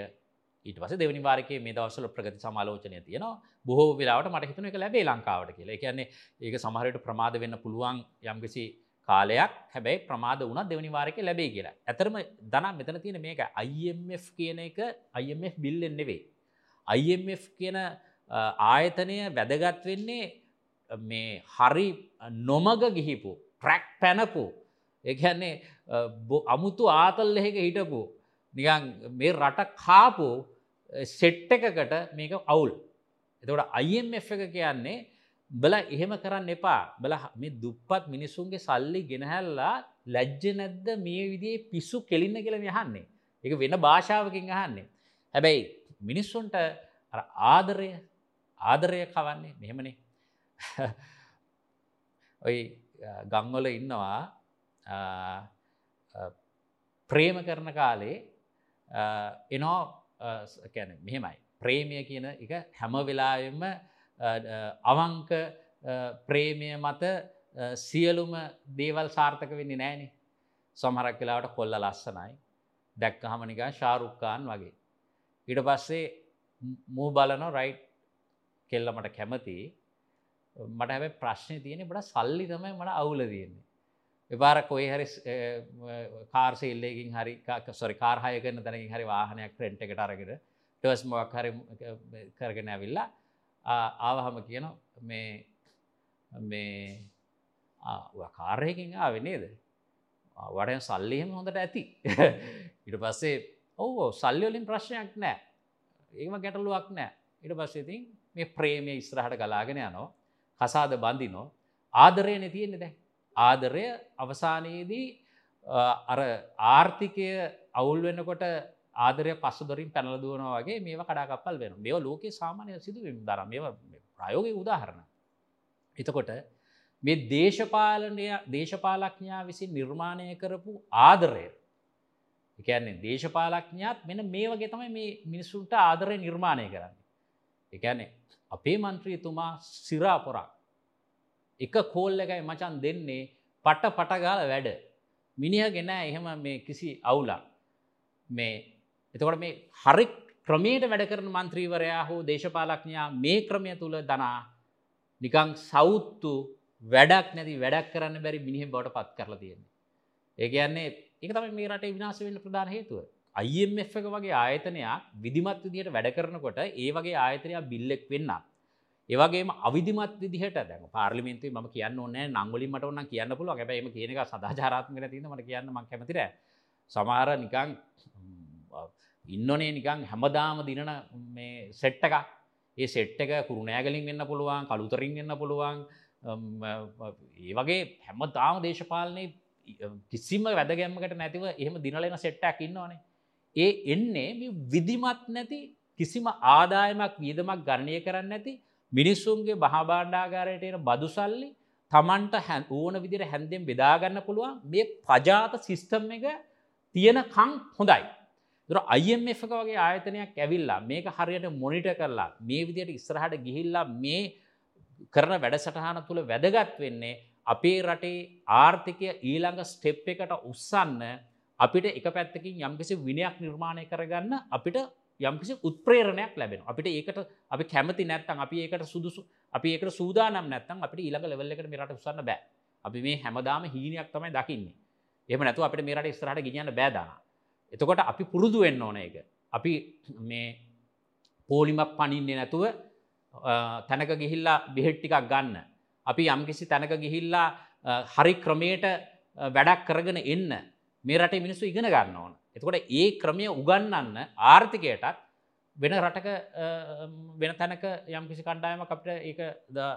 ඊට පස දෙවනි වාරකේ මේ දවසල ප්‍රගති සමාලෝචනය තියෙනවා. බොහෝ වෙලාවට මට හිතන එක ලැබේ ලංකාවට කියලා. කියන්නේ ඒක සමහරයට ප්‍රමාද වෙන්න පුළුවන් යම්කිසි කාලයක්. හැබැයි ප්‍රමාද වුණ දෙවනි වාරක ලැබේ කියලා. ඇතරම දනම් මෙතන තියෙන මේක IMF කියන එක IMF බිල්ලෙන් නෙවෙයි. IMF කියන ආයතනය වැදගත් වෙන්නේ මේ හරි නොමග ගිහිපු ට්‍රැක් පැනපු ඒන්නේ අමුතු ආතල් එහෙක හිටපු නිකන් මේ රට කාපු සෙට් එකකට මේක අවුල්. එතකොට IMF එක කියන්නේ බල එහෙම කරන්න එපා. බල මේ දුප්පත් මිනිසුන්ගේ සල්ලි ගෙනහැල්ලා ලැජ්ජ නැද්ද මේ විදිේ පිස්සු කෙලින්න කියල යහන්නේ එක වෙන භාෂාවකින් අහන්නේ. හැබැයි මිනිස්සුන්ට ආදරය ආදරය කවන්නේ මෙහෙමනේ. ඔයි ගංවල ඉන්නවා ප්‍රේම කරන කාලේ එනෝ කැන මෙහෙමයි. ප්‍රේමය කියන එක හැම වෙලාවෙම අවංක ප්‍රේමය මත සියලුම දේවල් සාර්ථක වෙන්නේ නෑනේ සමහරක් වෙලාවට කොල්ල ලස්සනයි. දැක්ක හමනිකා ශාරුක්කාන් වගේ. ඉට පස්සේ මූ බලනො රයිට් කෙල්ල මට කැමති මට හැබ ප්‍රශ්නය තියෙන බට සල්ලි තමයි මට අවුල තියෙන්නේ. එපාර කොයි හරි කාර්සෙල්ලකින් හරි සොරි කාර්හය කරන තැනකින් හරි වාහනයක් ට්‍රෙන්ට් එකට අරගෙන ටස් මොක් හරි කරගෙන ඇවිල්ලා ආවහම කියන මේ මේ කාරයකින් ආවෙනේද වඩ සල්ලිහෙම හොඳට ඇති. ඉට පස්සේ ඔවෝ සල්ලියෝලින් ප්‍රශ්නයක් නෑ ඒම ගැටලුවක් නෑ ඉට පස්සේතින් මේ ප්‍රේමය ඉස්රහට ගලාගෙන යනෝ කසාද බඳිනෝ? ආදරය නැතියෙන්නේ දැ ආදරය අවසානයේදී අර ආර්ථිකය අවුල් වෙන්නකොට ආදරය පස්සුදරින් පැනලදුවන වගේ මේ කඩාකපල් වෙන මෙව ලෝකේ සාමානය සිදුවීම දරම් මේ ප්‍රයෝග උදාහරණ. එතකොට මේ දේශපාලනය දේශපාලක්ඥා විසින් නිර්මාණය කරපු ආදරය. එකන්නේ දේශපාලක්ඥාත් මෙන මේ වගේ තමයි මේ මිනිස්සුන්ට ආදරය නිර්මාණය කරන්න. එකන්නේ අපේ මන්ත්‍රීතුමා සිරාපොරක් එක කෝල් එකයි මචන් දෙන්නේ පට පටගාල වැඩ මිනිහ ගෙන එහෙම මේ කිසි අවුලා මේ එතකොට මේ හරි ක්‍රමයට වැඩ කරන මන්ත්‍රීවරයා හෝ දේශපාලක්ඥයා මේ ක්‍රමය තුළ දනා නිකං සෞත්තු වැඩක් නැති වැඩක් කරන්න බැරි මිනිහ බවට පත් කරලා තියෙන්නේ. ඒ කියන්නේ එක තම මේ රටේ විනාශ වෙන්න ප්‍රධාන හේතුව. IMF එක වගේ ආයතනයක් විධිමත් විදිහට වැඩ කරනකොට ඒ වගේ ආයතනයක් බිල්ලෙක් වෙන්න. ඒවගේම අවිධමත් විදිහට දැන් පාර්ලිමේන්තුවේ මම කියන්න ඕනේ නංගවලින් මට ඕන කියන්න පුළුවන්. හැබැයි එහෙම කියන එක සදාචාරාත්මක නැතිනම් මට කියන්න මම කැමති නෑ සමහර නිකන් ඉන්නනේ නිකං හැමදාම දිනන මේ සෙට්ට එකක්. ඒ සෙට් එක කුරුණෑගලින් වෙන්න පුළුවන් කළුතරින් වෙන්න පුළුවන්. ඒ වගේ හැම තාම දේශපාලනය කිසිම වැදගැම්මකට නැතිව එහෙම දිනලෙන සෙට්ටක් ඉන්නවානේ. ඒ එන්නේ විදිමත් නැති කිසිම ආදායමක් වියදමක් ගණනය කරන්න නැති මිනිස්සුන්ගේ බහබාණ්ඩාගාරයට එන බදු සල්ලි තමන්ට හැ ඕන විදිර හැන්දෙන් බෙදාගන්න පුළුවන් මේ පජාත සිිස්ටම් එක තියෙනකං හොඳයි. දුර IMF එක වගේ ආයතනයක් ඇවිල්ලා මේක හරියට මොනිට කරලා මේ විදියට ඉස්රහට ගිහිල්ලා මේ කරන වැඩසටහන තුළ වැදගත් වෙන්නේ අපේ රටේ ආර්ථිකය ඊළඟ ස්ටෙප් එකට උත්සන්න අපිට එක පැත්තකින් යම්කිසි විනයක් නිර්මාණය කරගන්න අපිට යම්කිසි උත්ප්‍රේරණයක් ලැබෙන අපිට ඒකට අපි කැමති නැත්තන් අපි ඒකට සුදුසු අපි ඒකට සූදානම් නැත්තන් අපිට ඊළඟ ලෙවල් එකට මෙරට උසන්න බෑ. අපි මේ හැමදාම හීනයක් තමයි දකින්නේ. එහම නැතු අපිට මේරට ස්රහට ගෙනියන්න බෑදාන එතකොට අපි පුරුදු වෙන්න ඕන එක අපි මේ පෝලිමක් පනින්නේ නැතුව තැනක ගිහිල්ලා බෙහෙට්ටිකක් ගන්න. අපි යම්කිසි තැනක ගිහිල්ලා හරි ක්‍රමයට වැඩක් කරගෙන එන්න. මේ රටේ මිනිස්සු ඉගෙන ගන්න ඕන. එතකොට ඒ ක්‍රමය උගන්නන්න ආර්ථිකයටත් වෙන රටක වෙන තැනක යම් කිසි කණ්ඩායම අපට ඒක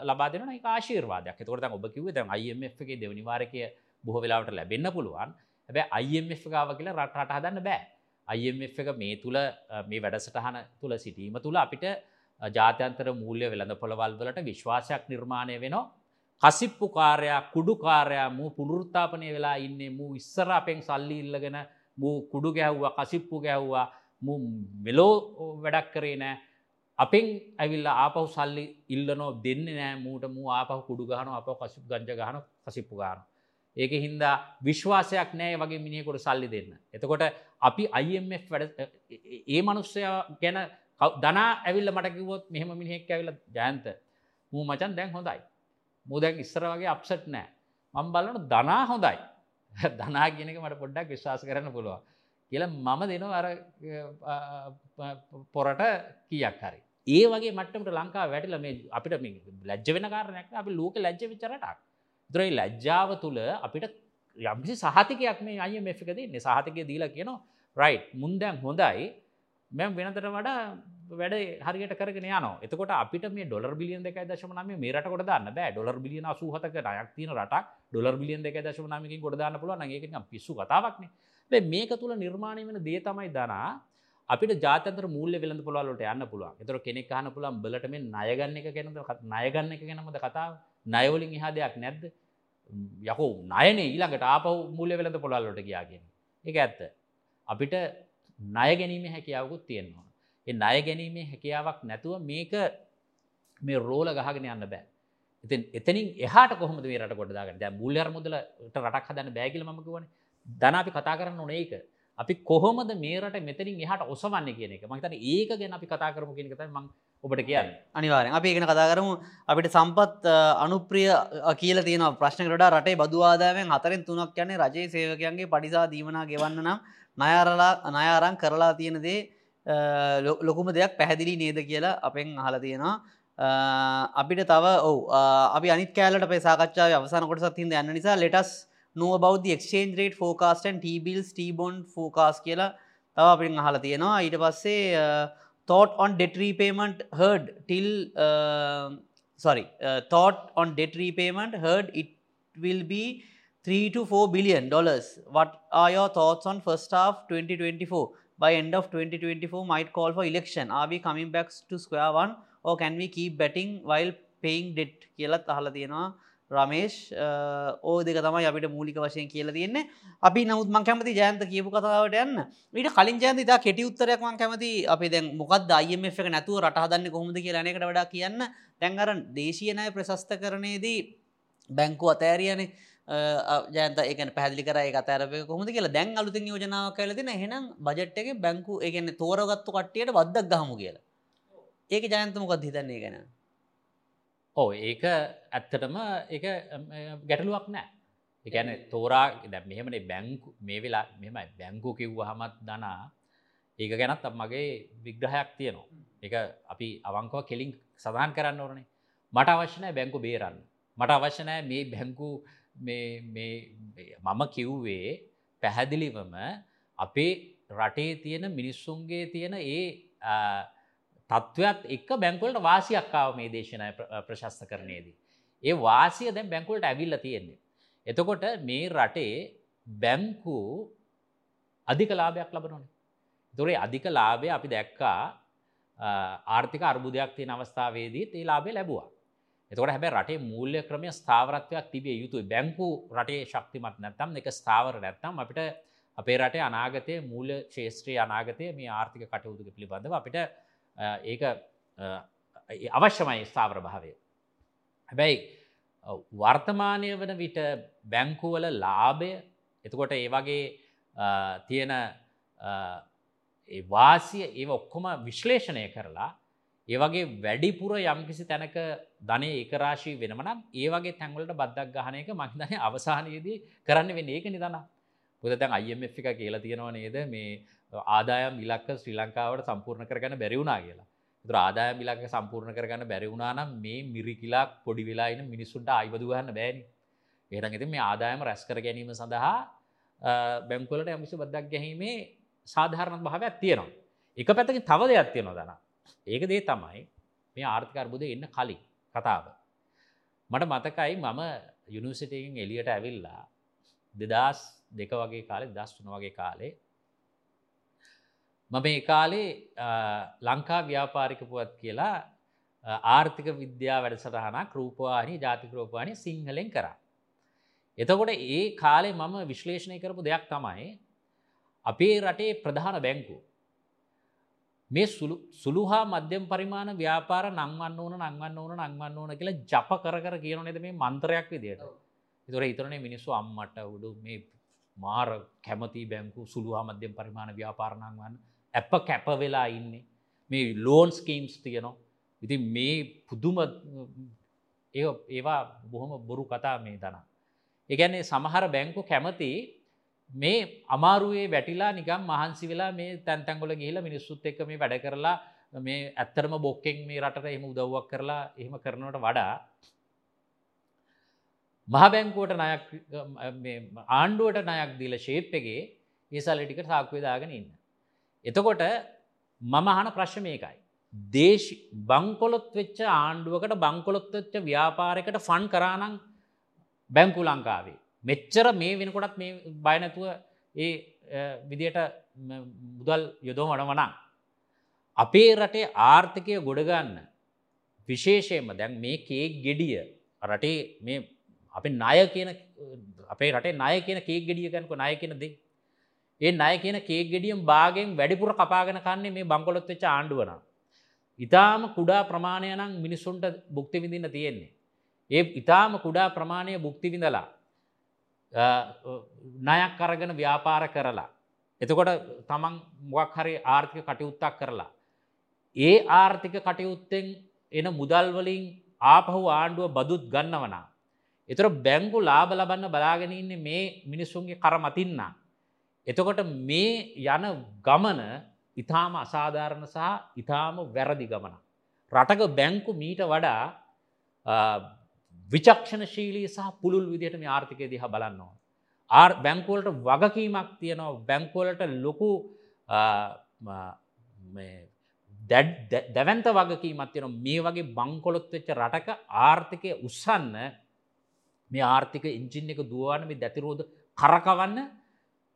ලබා දෙන එක ආශීර්වාදයක්. එතකොට ඔබ කිව්වේ දැන් IMF එකේ දෙවනි වාරකය බොහෝ වෙලාවට ලැබෙන්න පුළුවන්. හැබැයි IMF ගාව කියලා රට රට හදන්න බෑ. IMF එක මේ තුල මේ වැඩසටහන තුල සිටීම තුල අපිට ජාත්‍යන්තර මූල්‍ය වෙළඳ පොළවල් වලට විශ්වාසයක් නිර්මාණය වෙනවා. කසිප්පු කාරයා කුඩු කාරයා මූ පුනරුත්තාපනය වෙලා ඉන්නේ මූ ඉස්සර අපෙන් සල්ලි ඉල්ලගෙන මූ කුඩු ගැහ්වා කසිප්පු ගැහ්වා මෙලෝ වැඩක් කරේ නෑ අපෙන් ඇවිල්ල ආපහු සල්ලි ඉල්ලනෝ දෙන්න නෑ මූට මූ ආපහ කුඩු ගහන අප කසිප් ගංජ ගහන කසිප්පු ගාන ඒක හින්දා විශ්වාසයක් නෑ ඒ වගේ මිනිියකොට සල්ලි දෙන්න. එතකොට අපි IMF වැඩ ඒ මනුස්සය ගැන දනා ඇවිල්ල මට කිවොත් මෙහම මිනිහෙක් ඇවිල ජයන්ත මූ මචන් දැන් හොඳයි. මුදැන් ඉස්සර වගේ අප්සට් නෑ. මං බලන දනා හොඳයි. දනා කියනක මට පොඩ්ඩක් විශ්වාස කරන්න පුළුවන් කියල මම දෙනවා අර පොරට කියක් හරි. ඒ වගේ මටමට ලංකා වැටිල මේ අපිට ලැජ්ජ වෙන කාරණයක් අපි ලෝක ලැජ්ජ විචරටක් දරයි ලැජ්ජාව තුළ අපිට යම්සි සහතිකයක් මේ අය මෙෆිකද නෙ සහතිකය දීලා කියනවා රයි් මුන්දැන් හොඳයි. මෙම වෙනතට වඩා වැඩ හරියට කරගෙන යන එතකොට අපිට මේ ඩොලර් බිලියන් දෙක දශමනම මේ රට කොට දන්න බෑ ඩොලර් බිලියන සූහතක ටයක් තින රට ඩොලර් බිලියන් දෙක දශමනමකින් ගොඩදාන්න පුළුව නගේක පිස්සු කතාවක්න මේක තුළ නිර්මාණය වෙන දේ තමයි දනා අපිට ජාතන්ත්‍ර මූල්‍ය වෙළඳ පොළවලට යන්න පුළුවන්. එතකොට කෙනෙක් අහන්න පුළුවන් බලට මේ ණය ගන්න එක ගැනද ණය ගන්න එක ගැනමද කතාව? ණය වලින් එහා දෙයක් නැද්ද? යකෝ ණයනේ ඊළඟට ආපහු මූල්‍ය වෙළඳ පොළවලට ගියා කියන්නේ. ඒක ඇත්ත. අපිට ණය ගැනීමේ හැකියාවකුත් තියෙනවා. ඒ ණය ගැනීමේ හැකියාවක් නැතුව මේක මේ රෝල ගහගෙන යන්න බෑ. ඉතින් එතනින් එහාට කොහොමද මේ රට කොට දාගන්නේ? දැන් මූල්‍ය අරමුදලට රටක් හදන්න බෑ කියලා මම කිව්වනේ. දැන් අපි කතා කරන්න ඕනේ ඒක. අපි කොහොමද මේරට මෙතරින් එහට ඔසවන්න කියන එක මහිතන ඒක ගැන අපි කතා කරමු කියන කත ම ඔබට කියන්න අනිවාරෙන් අපි ඒගෙන කතා කරමු අපිට සම්පත් අනුප්‍රිය කියල තියන ප්‍රශ්නකට රටේ බදවාදාවෙන් අතරින් තුනක් යන්නේ රජයේ සේවකයන්ගේ පඩිසා දීමනා ගෙවන්න නම් නයාරලා නයාරං කරලා තියෙනදේ ලොකුම දෙයක් පැහැදිලි නේද කියලා අපෙන් අහල තියෙනවා. අපිට තව ඔවු අපි අනිත් කෑලට පේසාකච්ඡාව අවසාන කොටසත් හිද යන්න නිසා let's know about the exchange rate forecast and T-bills T-bond forecast කියලා තව අපින් අහලා තියෙනවා. ඊට පස්සේ uh, thought on debt repayment heard till uh, sorry uh, thought on debt repayment heard it will be 3 to 4 billion dollars. What are your thoughts on first half 2024 by end of 2024 might call for election. Are we coming back to square one? Or can we keep betting while paying debt? කියලා අහලා තියෙනවා රමේෂ්. ඕ දෙක තමයි අපිට මූලික වශයෙන් කියල තියන්නේ. අපි නමුත් මං කැමති ජයන්ත කියපු කතාවට යන්න. ඊට කලින් ජයන්ත ඉතා කෙටි උත්තරයක් මං කැමති අපි දැන් මොකක්ද අයම එක නැතුව රටහදන්න කොහොමද කියලා අනකට වඩා කියන්න. දැන්ගර දේශීයනය ප්‍රශස්ත කරනයේදී බැංකු අතෑරියනේ. ජයන්ත එක පැදිලි කර අතරපය කොහොද කියලා. දැන් අලුතින් යෝජනාව කලතින හෙනම් බජට් එක බැංකු එකන තෝරගත්තු කට්ටියට වදක් ගහමු කියලා. ඒක ජයන්තමොකත් හිතන්නේ ගැන? ඕ ඒක ඇත්තටම එක ගැටලුවක් නෑ. එකන තෝරා දැ මෙහෙමනේ බැංකු මේ වෙලා මෙමයි බැංකු කිව්ව හමත් දනා ඒක ගැනත් මගේ විග්‍රහයක් තියනවා. එක අපි අවංකව කෙලින් සඳහන් කරන්න ඕරනේ මට අවශ්‍යනෑ බැංකු බේරන්න. මට අවශ්‍යනෑ මේ බැංකු මම කිව්වේ පැහැදිලිවම අපේ රටේ තියෙන මිනිස්සුන්ගේ තියෙන ඒ තත්ත්වත් එක් බැංකුවලට වාසියක්කාව මේ දේශනය ප්‍රශස්ත කරනයේදී. ඒ වාසිය දැන් බැංකුවලට ඇවිල්ල තියෙන්නේ. එතකොට මේ රටේ බැංකු අධික ලාභයක් ලබනොනේ. තොරේ අධික ලාභය අපි දැක්කා ආර්ථික අර්බුදයක් තියෙන අවස්ථාවේදී ඒ ලාභය ලැබවා. එතකොට හැබැ රටේ මූල්‍ය ක්‍රමය ස්ථාවරත්වයක් තිබිය යුතුයි බැංකු රටේ ශක්තිමත් නැත්තම් එක ස්ථාවර නැත්තම් අපිට අපේ රටේ අනාගතය මූල ශේත්‍රයේ අනාගතය මේ ආර්ථික කටයුතුක පිළිබඳව අපිට ඒක අවශ්‍යමයි ස්ථාවර භාවය. හැබැයි වර්තමානය වන විට බැංකුවල ලාභය එතකොට ඒ වගේ තියෙන වාසිය ඒ ඔක්කොම විශ්ලේෂණය කරලා ඒ වගේ වැඩිපුර යම්කිසි තැනක ධනය ඒකරාශී වෙනමනම් ඒ වගේ තැන්වලට බද්දක් ගහනයක මහිතනය අවසානයේදී කරන්න වෙන්න. ඒක නිදන පුද දැන් අයම එක කියලා තියෙනවා නේද? මේ ආදායම් ඉලක්ක ශ්‍රී ලංකාවට සම්පූර්ණ කරගන්න බැරිවුණා කියලා. තුර ආදායම් ඉලක්ක සම්පූර්ණ කරගන්න බැරිවුණා නම් මේ මිරිකිලාක් පොඩි වෙලායින මිනිස්සුන්ට අයිබදගන්න බෑනි ඒරන් ඇති මේ ආදායම රැස් කර ගැනීම සඳහා බැංකුලට යමිසි බද්දක් ගැහීමේ සාධාරණ භාවයක් තියෙනවා. එක පැතකින් තව දෙයක් තියෙනවා දන. ඒක දේ තමයි මේ ආර්ථිකර්බුද එන්න කලින් කතාව මට මතකයි මම යුනිසිටකින් එලියට ඇවිල්ලා දෙදස් දෙක වගේ කාලේ දස් වන වගේ කාලේ මම ඒ කාලේ ලංකා ව්‍යාපාරිකපුවත් කියලා ආර්ථික විද්‍යා වැඩසටහනක් රූපවාහිනි ජාතික රූපවාහිනි සිංහලෙන් කරා. එතකොට ඒ කාලේ මම විශ්ලේෂණය කරපු දෙයක් තමයි අපේ රටේ ප්‍රධාන බැංකු. මේ සුළු හා මධ්‍යම පරිමාණ ව්‍යාපාර නංවන්න ඕන නංවන්න ඕන නංවන්න ඕන කියලා ජප කර කර කියනනෙද මේ මන්ත්‍රයක් විදියට. තොර හිතරනේ මිනිස්සු අම්මට උඩු මේ මාර කැමති බැංකු සුළුහා මධ්‍යම පරිමාණ ව්‍යාපාරණන් වන්න ඇප කැප වෙලා ඉන්නේ මේ ලෝන් ස්කීම්ස් තියනවා ඉති මේ පුදුම ඒවා බොහොම බොරු කතා මේ දනා. ඒගැන්නේ සමහර බැංකු කැමති මේ අමාරුවේ වැටිලා නිකම් මහන්සි වෙලා මේ තැන්තැන්ගොල ගිහිල මිනිස්සුත් එක්ක මේ වැඩ කරලා මේ ඇත්තරම බොක්කෙන් මේ රටට එහම උදව්වක් කරලා එහෙම කරනවට වඩා මහබැංකුවට නයක් ආණ්ඩුවට නයක් දීල ශේප්පගේ ඒසල්ලිටික සාක්වේදාගෙන ඉන්න. එතකොට මම අහන ප්‍රශ්න මේකයි. දේශ බංකොලොත් වෙච්ච ආණ්ඩුවකට බංකොලොත්වෙච්ච ව්‍යාපාරයකට ෆන් කරානං බැංකු ලංකාවේ. මෙච්චර මේ වෙනකොටත් මේ බයනැතුව ඒ විදියට මුදල් යොදෝ වනවනං. අපේ රටේ ආර්ථිකය ගොඩගන්න විශේෂයම දැන් මේ කේක් ගෙඩිය රටේ මේ අපි ණය කියන අපේ රටේ ණය කියන කේක් ගෙඩිය ගන්නකො ණය කියන දේ. ඒ ණය කියන කේක් ගෙඩියෙන් භාගයෙන් වැඩිපුර කපාගෙන කන්නේ මේ බංකොලොත් වෙච්ච ආණ්ඩුව නම්. ඊටාම කුඩා ප්‍රමාණය නම් මිනිසුන්ට භුක්ති විඳින්න තියෙන්නේ. ඒ ඊටාම කුඩා ප්‍රමාණය භුක්ති විඳලා ණයක් අරගෙන ව්‍යාපාර කරලා එතකොට තමන් මොකක් හරි ආර්ථික කටයුත්තක් කරලා ඒ ආර්ථික කටයුත්තෙන් එන මුදල් වලින් ආපහු ආණ්ඩුව බදුත් ගන්නවනා එතර බැංගු ලාබ ලබන්න බලාගෙන ඉන්නේ මේ මිනිස්සුන්ගේ කර මතින්න. එතකොට මේ යන ගමන ඉතාම අසාධාරණ සහ ඉතාම වැරදි ගමන. රටක බැංකු මීට වඩා විචක්ෂණශීලී සහ පුළුල් විදිහට මේ ආර්ථිකය දිහ බලන්නවා. ආර් බැංකුවලට වගකීමක් තියෙනවා බැංකුවලට ලොකු දැවන්ත වගකීමත් තියෙන මේ වගේ බංකොලොත් වෙච්ච රටක ආර්ථිකය උත්සන්න මේ ආර්ථික එංජින් එක දුවන මේ දැතිරෝධ කරකවන්න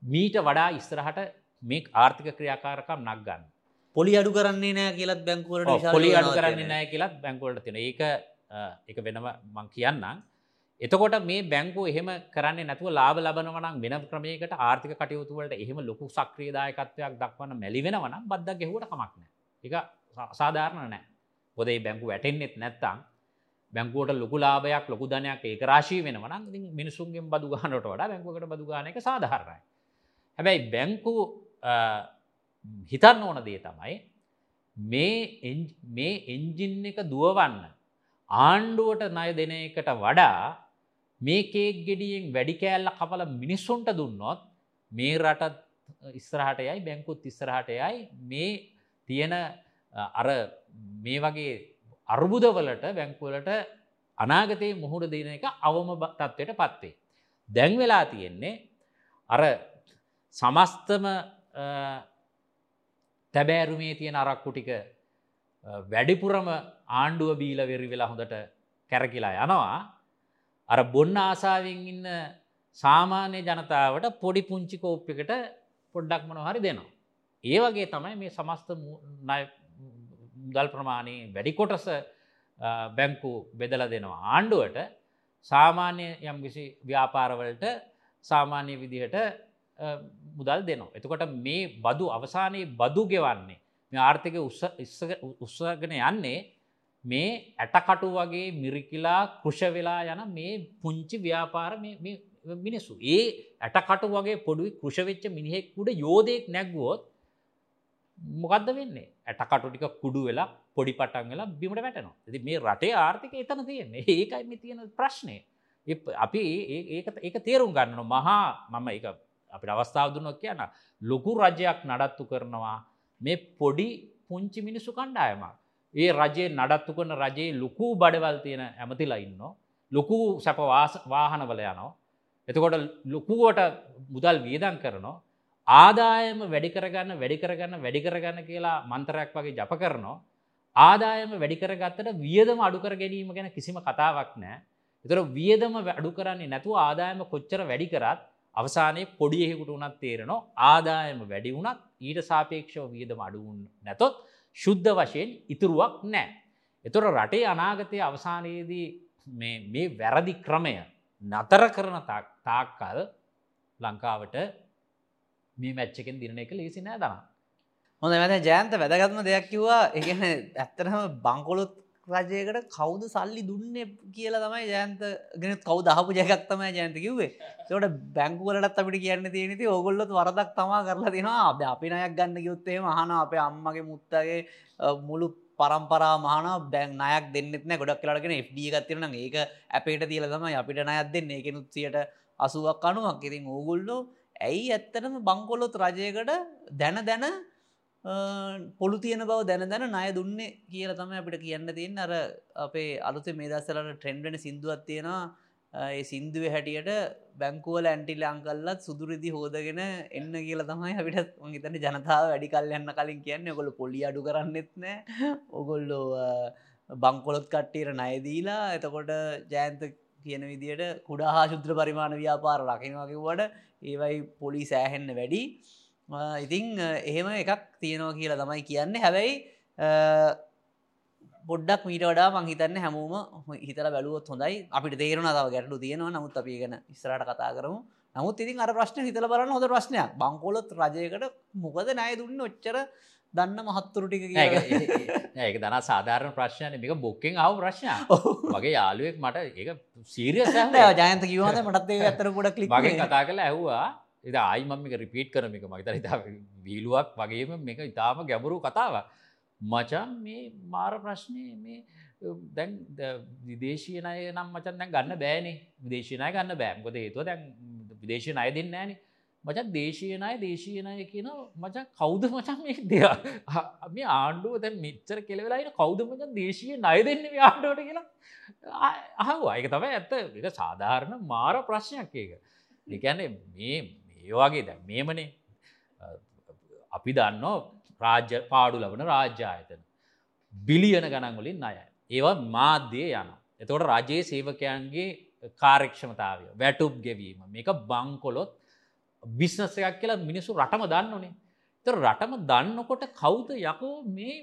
මීට වඩා ඉස්සරහට මේ ආර්ථික ක්‍රියාකාරකම් නක් ගන්න. පොලි අඩු කරන්නේ නෑ කියලත් බැංකුවට පොලි අඩු කරන්නේ නෑ කියලත් බැංකුවලට තියෙන ඒක එක වෙනම මං කියන්නම්. එතකොට මේ බැංකු එහෙම කරන්නේ නැතුව ලාබ ලබනවනම් වෙන ක්‍රමයකට ආර්ථික කටයුතුවලට එහෙම ලොකු සක්‍රියදායකත්වයක් දක්වන්න මැලි වෙනවනම් බද්දක් ගෙහුවට කමක් නෑ එක සාධාරණ නෑ පොදේ බැංකු වැටෙන්නෙත් නැත්තං බැංකුවට ලොකු ලාභයක් ලොකු ධනයක් ඒක රාශී වෙනවනම් මිනිසුන්ගෙන් බදු ගන්නට වඩා බැංකුවකට බදු ගාන එක සාධාරණයි. හැබැයි බැංකු හිතන්න ඕන දේ තමයි මේ එන්ජින් එක දුවවන්න ආණ්ඩුවට ණය දෙන එකට වඩා මේ කේක් ගෙඩියෙන් වැඩි කෑල්ල කපල මිනිස්සුන්ට දුන්නොත් මේ රටත් ඉස්සරහට යයි බැංකුත් ඉස්සරහට යයි මේ තියෙන අර මේ වගේ අර්බුදවලට බැංකුවලට අනාගතයේ මුහුණ දෙන එක අවම තත්ත්වයට පත්වේ. දැන් වෙලා තියෙන්නේ අර සමස්තම තැබෑරුමේ තියෙන අරක්කු ටික වැඩිපුරම ආණ්ඩුව බීල වෙරි වෙලා හොඳට කැරකිලා යනවා අර බොන්න ආසාාවෙන් ඉන්න සාමාන්‍ය ජනතාවට පොඩි පුංචි කෝප්පකට පොඩ්ඩක් මොන හරි දෙනවා. ඒ වගේ තමයි මේ සමස්ත මුදල් ප්‍රමාණයේ වැඩි කොටස බැංකු බෙදල දෙනවා ආණ්ඩුවට සාමාන්‍ය යම් කිසි ව්‍යාපාරවලට සාමාන්‍ය විදිහට මුදල් දෙනවා. එතකොට මේ බදු අවසානයේ බදු ගෙවන්නේ මේ ආර්ථික උත්සගෙන යන්නේ මේ ඇටකටු වගේ මිරිකිලා කෘෂ වෙලා යන මේ පුංචි ව්‍යාපාර මිනිස්සු. ඒ ඇටකටු වගේ පොඩුයි කෘෂවෙච්ච මිනිහෙක්කුඩ යෝධයෙක් නැග්වෝත් මොකක්ද වෙන්නේ? ඇටකටු ටික කුඩු වෙලා පොඩි පටන් වෙලා බිමට වැටනවා. ඇති මේ රටේ ආර්ථික එතන තියෙන්නේ. ඒකයි මේ තියෙන ප්‍රශ්නය අපි ඒක තේරුම් ගන්න මහා මම එක අපිට අවස්ථාව දුන්නොත් කියන්න. ලොකු රජයක් නඩත්තු කරනවා. මේ පොඩි පුංචි මිනිස්සු කණ්ඩායමක්. ඒ රජයේ නඩත්තු කරන රජයේ ලොකු බඩවල් තියෙන ඇමතිලා ඉන්න ලොකු සැප වාහනවල යනවා. එතකොට ලොකුවට මුදල් වියදන් කරනවා. ආදායම වැඩි කරගන්න වැඩි කරගන්න වැඩි කරගන්න කියලා මන්තරයක් වගේ ජප කරනවා. ආදායම වැඩි කරගත්තට වියදම අඩු කර ගැනීම ගැන කිසිම කතාවක් නෑ එතර වියදම අඩු කරන්නේ නැතුව ආදායම කොච්චර වැඩි කරත් අවසානයේ පොඩියෙකුට උනත් තේරනවා. ආදායම වැඩි වුණත් ඊට සාපේක්ෂව වියදම අඩුවුන් නැතොත් ශුද්ධ වශයෙන් ඉතුරුවක් නෑ. එතොර රටේ අනාගතය අවසානයේදී මේ වැරදි ක්‍රමය නතර කරන තාක්කල් ලංකාවට මේ මැච්චකෙන් දින එක ලේසි නෑ දන. හොඳ වැද ජයන්ත වැදගත්ම දෙයක් කිව්වා එකන ඇත්තරම බංකොලොත් රජයකට කවුද සල්ලි දුන්න කියලා තමයි ජයන්ත ගෙන කවු දහපු ජයකක් තමයි ජයන්ත කිව්වේ. තොට බැංකුවලටත් අපිට කියන්න තියෙනති ඔගොල්ලොත් වරදක් තමා කරලා දෙෙනවා. අප අපි අනයක් ගන්න යුත්තේ මහන අපේ අම්මගේ මුත්තගේ මුළු පරම්පරා මහන බැං නයක් දෙන්නෙත්න ගොඩක් කලටගෙන FD ගත්තිරන ඒක අපේට තියල තමයි අපිට නයක් දෙන්න. එකනුත්සියට අසුවක් අනුවක්. ඉතින් ඕගුල්ලෝ ඇයි ඇත්තටම බංකොලොත් රජයකට දැන දැන පොළු තියෙන බව දැන දැන ණය දුන්නේ කියලා තමයි අපිට කියන්න තියන්න. අර අපේ අලුත මේ දස්සලට ට්‍රෙන්ඩෙන සිින්දුවත් තියෙනවා. ඒ සින්දුව හැටියට බැංකුවල ඇන්ටිල අංකල්ලත් සුදුරදි හෝදගෙන එන්න කියලා තමයි අපිට හිතන ජනතාව වැඩි කල් යන්න කලින් කියන්න. ඔගොල පොලි අඩු කරන්නෙත් නෑ. ඔගොල්ලෝ බංකොලොත් කට්ටියට නයදීලා එතකොට ජයන්ත කියන විදියට කුඩා හා ශුද්‍ර පරිමාණ ව්‍යාපාර රකිනවාකිවට ඒවයි පොලි සෑහෙන්න වැඩි. ඉතිං එහෙම එකක් තියෙනවා කියලා තමයි කියන්න. හැබැයි පොඩ්ඩක් මීට වඩා මංහිතන්න හැමෝම හිතර බැලුවොත් හොඳයි. අපිට තේරුණ තව ගැටලු තියෙනවා. නමුත් අපි ගැන ඉස්රට කතා කරමු. නමුත් ඉතින් අර ප්‍රශ්න හිතල බලන්න හොද ප්‍රශ්නයක්. බංකොලොත් රජයකට මොකද නය දුන්න ඔච්චර දන්න මහත්තුරු ටික ඒක දන සාධාරණ ප්‍රශ්නය මේක බොක්කෙන් අව ප්‍රශ්න වගේ යාලුවෙක් මට ඒක සීරියස ජයන්ත කිවහද මටත් ඇතර ගොඩ කලි වගේ කතා කළ ඇහවා එද ආයිමම එක රිපීට් කරන එක මගතර ඉතා වීලුවක් වගේම මේක ඉතාම ගැඹුරු කතාව මචන් මේ මාර ප්‍රශ්නය මේ දැන් විදේශීනය නම් මචන් දැන් ගන්න බෑනේ. විදේශනය ගන්න බෑම්කොද හේතුව දැන් විදේශය අය දෙන්න ෑනේ මචන් දේශීයනය දේශීයනය කියන මචන් කෞුද මචන් මේ දෙයක් මේ ආණ්ඩුව දැ මෙච්චර කෙලවෙලායින කෞුද මචන් දේශීය නය දෙන්න ආණ්ඩුවට කියලා? අහව. අයක තමයි ඇත්ත. එක සාධාරණ මාර ප්‍රශ්නයක් ඒක. එකන්නේ මේ ඒවාගේ දැ මේමනේ. අපි දන්න රාජ්‍ය පාඩු ලබන රාජ්‍යායතන බිලියන ගණන්වලින් අය ඒවා මාධ්‍යය යන එතකොට රජයේ සේවකයන්ගේ කාරක්ෂමතාවය වැටුප් ගෙවීම මේක බංකොලොත් බිස්නස එකක් කියලා මිනිසු රටම දන්න ඕනේ තර රටම දන්නකොට කෞද යකෝ මේ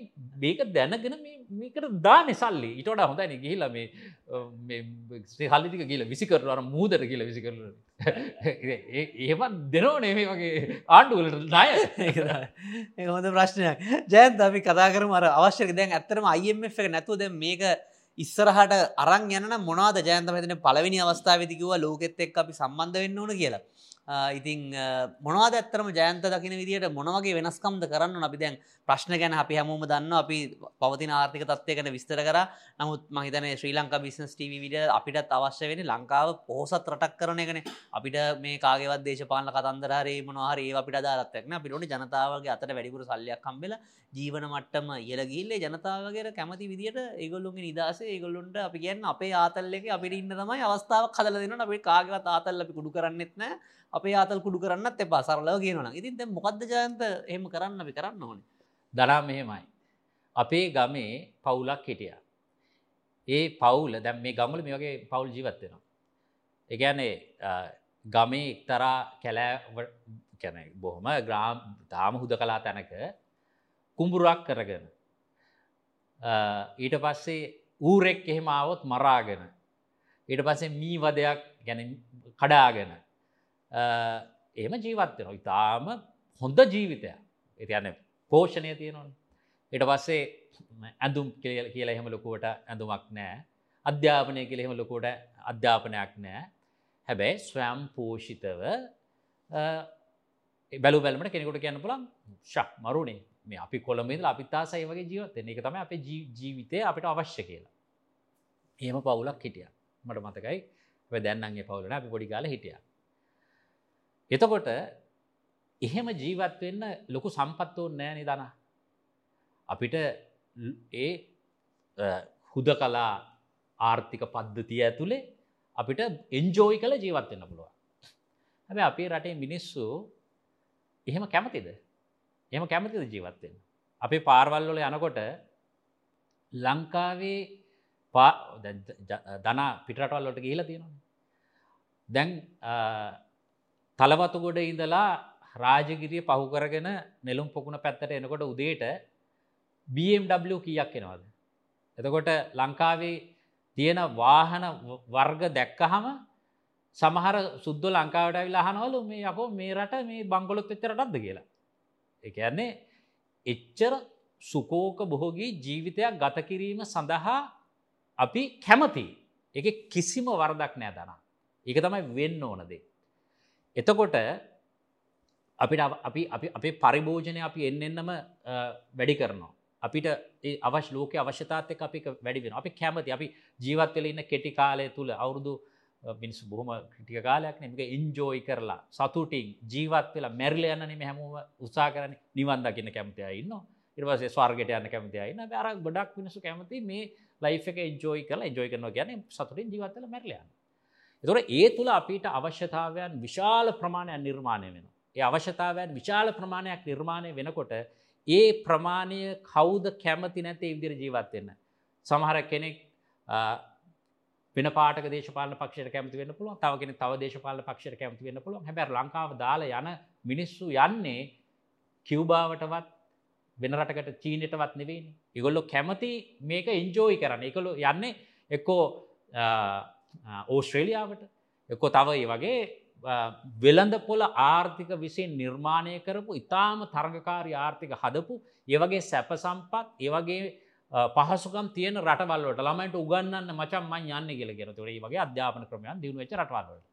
මේක දැනගෙන මේකට දා නිසල්ලි ඉටට හොඳයින ගිහිල මේ හල්ලික කියල විසිකරවර මූදර කියල විසිකර ඒවත් දෙනෝ නෙමේ වගේ ආණ්ඩුවලට නාය හොඳ ප්‍රශ්නයක්. ජයන්ත අපි කතා කරම අර අවශ්‍යක දැන් ඇත්තරම අයිF එක නැතුව දැ මේක ඉස්සරහට අරං යන මොනාද ජයන්ත මෙතන පලවෙනි අවස්ථාවතිකිව ලෝකෙත් එක් අපි සම්බන්ධ වෙන්න ඕන කියලා. ඉතිං මොනවාද ඇත්තරම ජයන්ත දකින විදිට මොනවගේ වෙනස්කම්ද කරන්න අපි දැන් ප්‍රශ්න ගැන අපි හැමෝම දන්න අපි පවතින ආර්ථික තත්වයකට විස්තර කර. නමුත් මහිතන ශ්‍රී ලංකා බිස්නස් ටව විඩ අපිටත් අවශ්‍ය වෙන ලංකාව පෝසත් රටක් කරන එකන. අපිට මේ කාගවත් දේශපාල කතන්දරේ මොනහරේ අපිට දාරත්වක්න පිටට ජනතාවගේ අතට වැඩිපුර සල්ලයක් කම්බෙල ජීවන මට්ටම ඉයලගිල්ලේ ජනතාවගේ කැමති විදිට ඒගොල්ලුන්ගේ නිදස ඒගොල්ලුන්ට අපි කියන්න අපේ ආතල්ල එක අපිට ඉන්න තමයි අවස්ථාව කදල දෙන්න අපේ කාගවත් ආතල්ල අපි කුඩු කරන්නෙත්න අපේ ආතල් කුඩු කරන්නත් එපා සරලව කියනවා ඉතින් මොකක්ද ජයන්ත එහෙම කරන්න අපි කරන්න ඕනේ දනා මෙහෙමයි. අපේ ගමේ පවුලක් හිටිය. ඒ පවුල දැම් මේ ගමල මේ වගේ පවුල් ජීවත්වෙනවා. එකන්නේ ගමේ එක්තරා කැලෑ කැන බොහොම ග්‍රාම් තාම හුද කලා තැනක කුඹුරක් කරගෙන. ඊට පස්සේ ඌරෙක් එහෙමාවොත් මරාගෙන. ඊට පස්සේ මී වදයක් ගැන කඩාගෙන. එහෙම ජීවත්වෙනවා ඉතාම හොඳ ජීවිතයක්. එතියන්න පෝෂණය තියෙනවන. එට පස්සේ ඇඳුම් කියලා එහෙම ලොකුවට ඇඳුමක් නෑ. අධ්‍යාපනය කියල එහෙම ලොකුට අධ්‍යාපනයක් නෑ. හැබැයි ස්වයම් පෝෂිතව බැලු බැලමට කෙනෙකුට කියන්න පුළන් ශක් මරුණේ. මේ අපි කොළඹද අපිතාසයි වගේ ජීවත එක තම අප ජීවිතය අපිට අවශ්‍ය කියලා. ඒම පවුලක් හිටිය. මට මතකයි දැන්නන්ගේ පවුලන අපි පොඩි කාල හිටිය. එතකොට එහෙම ජීවත් වෙන්න ලොකු සම්පත්තෝ නෑ නිදන. අපිට ඒ හුද කලා ආර්ථික පද්ධතිය ඇතුළේ අපිට එන්ජෝයි කළ ජීවත් වෙන්න පුළුව. හැබැ අපේ රටේ මිනිස්සු එහෙම කැමතිද. එහම කැමතිද ජීවත්වෙන්. අපේ පාර්වල්ලොල යනකොට ලංකාවේ දන පිටරටවල්ලොට ගිහිල තියෙනවා. දැන් තලවතු ගොඩ ඉඳලා රාජගිරිය පහු කරගෙන නෙළුම් පොකුණ පැත්තට එනකොට උදේට BMW කියක් එනවාද. එතකොට ලංකාවේ තියෙන වාහන වර්ග දැක්කහම සමහර සුද්ද ලංකාවට විලාහනවලු මේ යකෝ මේ රට මේ බංගොලොත් එච්චරටත්ද කියලා. එකන්නේ එච්චර සුකෝක බොහෝගී ජීවිතයක් ගත කිරීම සඳහා අපි කැමති එක කිසිම වරදක් නෑ දන. ඒක තමයි වෙන්න ඕනදේ. එතකොට අපිට අපි අපේ පරිභෝජනය අපි එන්න එන්නම වැඩි කරනවා. අපිට අවශ ලෝක අවශ්‍යතාත්ක අපි වැඩි වෙන අපි කැමති අපි ජීවත්වල ඉන්න කෙටි කාලය තුළ අවුරුදු මිනිස් බොහොම ක්‍රටික කාලයක් නමක ඉන්ජෝයි කරලා සතුටින් ජීවත් වෙලා මැරිල යන්නන හැමෝම උත්සා කරන නිවන් දකින්න කැමතිය ඉන්න ඉරවසේ ස්වාර්ගට යන්න කැමතියයින්න අර ගොඩක් මිනිසු කැමති මේ ලයි් එක එන්ජෝයි කලා එන්ජෝයි කරන ගැන සතුටින් ජීවත්තල මැරලයන්න එතොට ඒ තුළ අපිට අවශ්‍යතාවයන් විශාල ප්‍රමාණයක් නිර්මාණය වෙන. ඒ අවශ්‍යතාවයන් විශාල ප්‍රමාණයක් නිර්මාණය වෙනකොට ඒ ප්‍රමාණය කෞද කැමති නැතේ විදිර ජීවත්වෙන්න. සමහර කෙනෙක් වෙන පාට දේශපාල පක්ෂ කැමති වෙන්න පුළුව තවගෙන තව දේශපාල පක්ෂ කැමති වෙන්න පුළුව හැබැ ලංකාව දාල යන මිනිස්සු යන්නේ කිව්බාවටවත් වෙන රටකට චීනයටවත් නෙවෙයි ඉගොල්ලො කැමති මේක ඉන්ජෝයි කරන්න එකළු යන්නේ එක්කෝ ඕස්ට්‍රේලියාවට එක්කො තව ඒ වගේ වෙළඳ පොල ආර්ථික විසින් නිර්මාණය කරපු ඉතාම තරගකාරී ආර්ථික හදපු ඒවගේ සැප සම්පත් ඒවගේ පහසුකම් තියන රටවල්ලට ළමයිට උගන්නන්න මචන් මන් යන්න කියල ගෙන තුරේ වගේ අධ්‍යාපන ක්‍රමයන් දියුණුවච රටවල්ලට.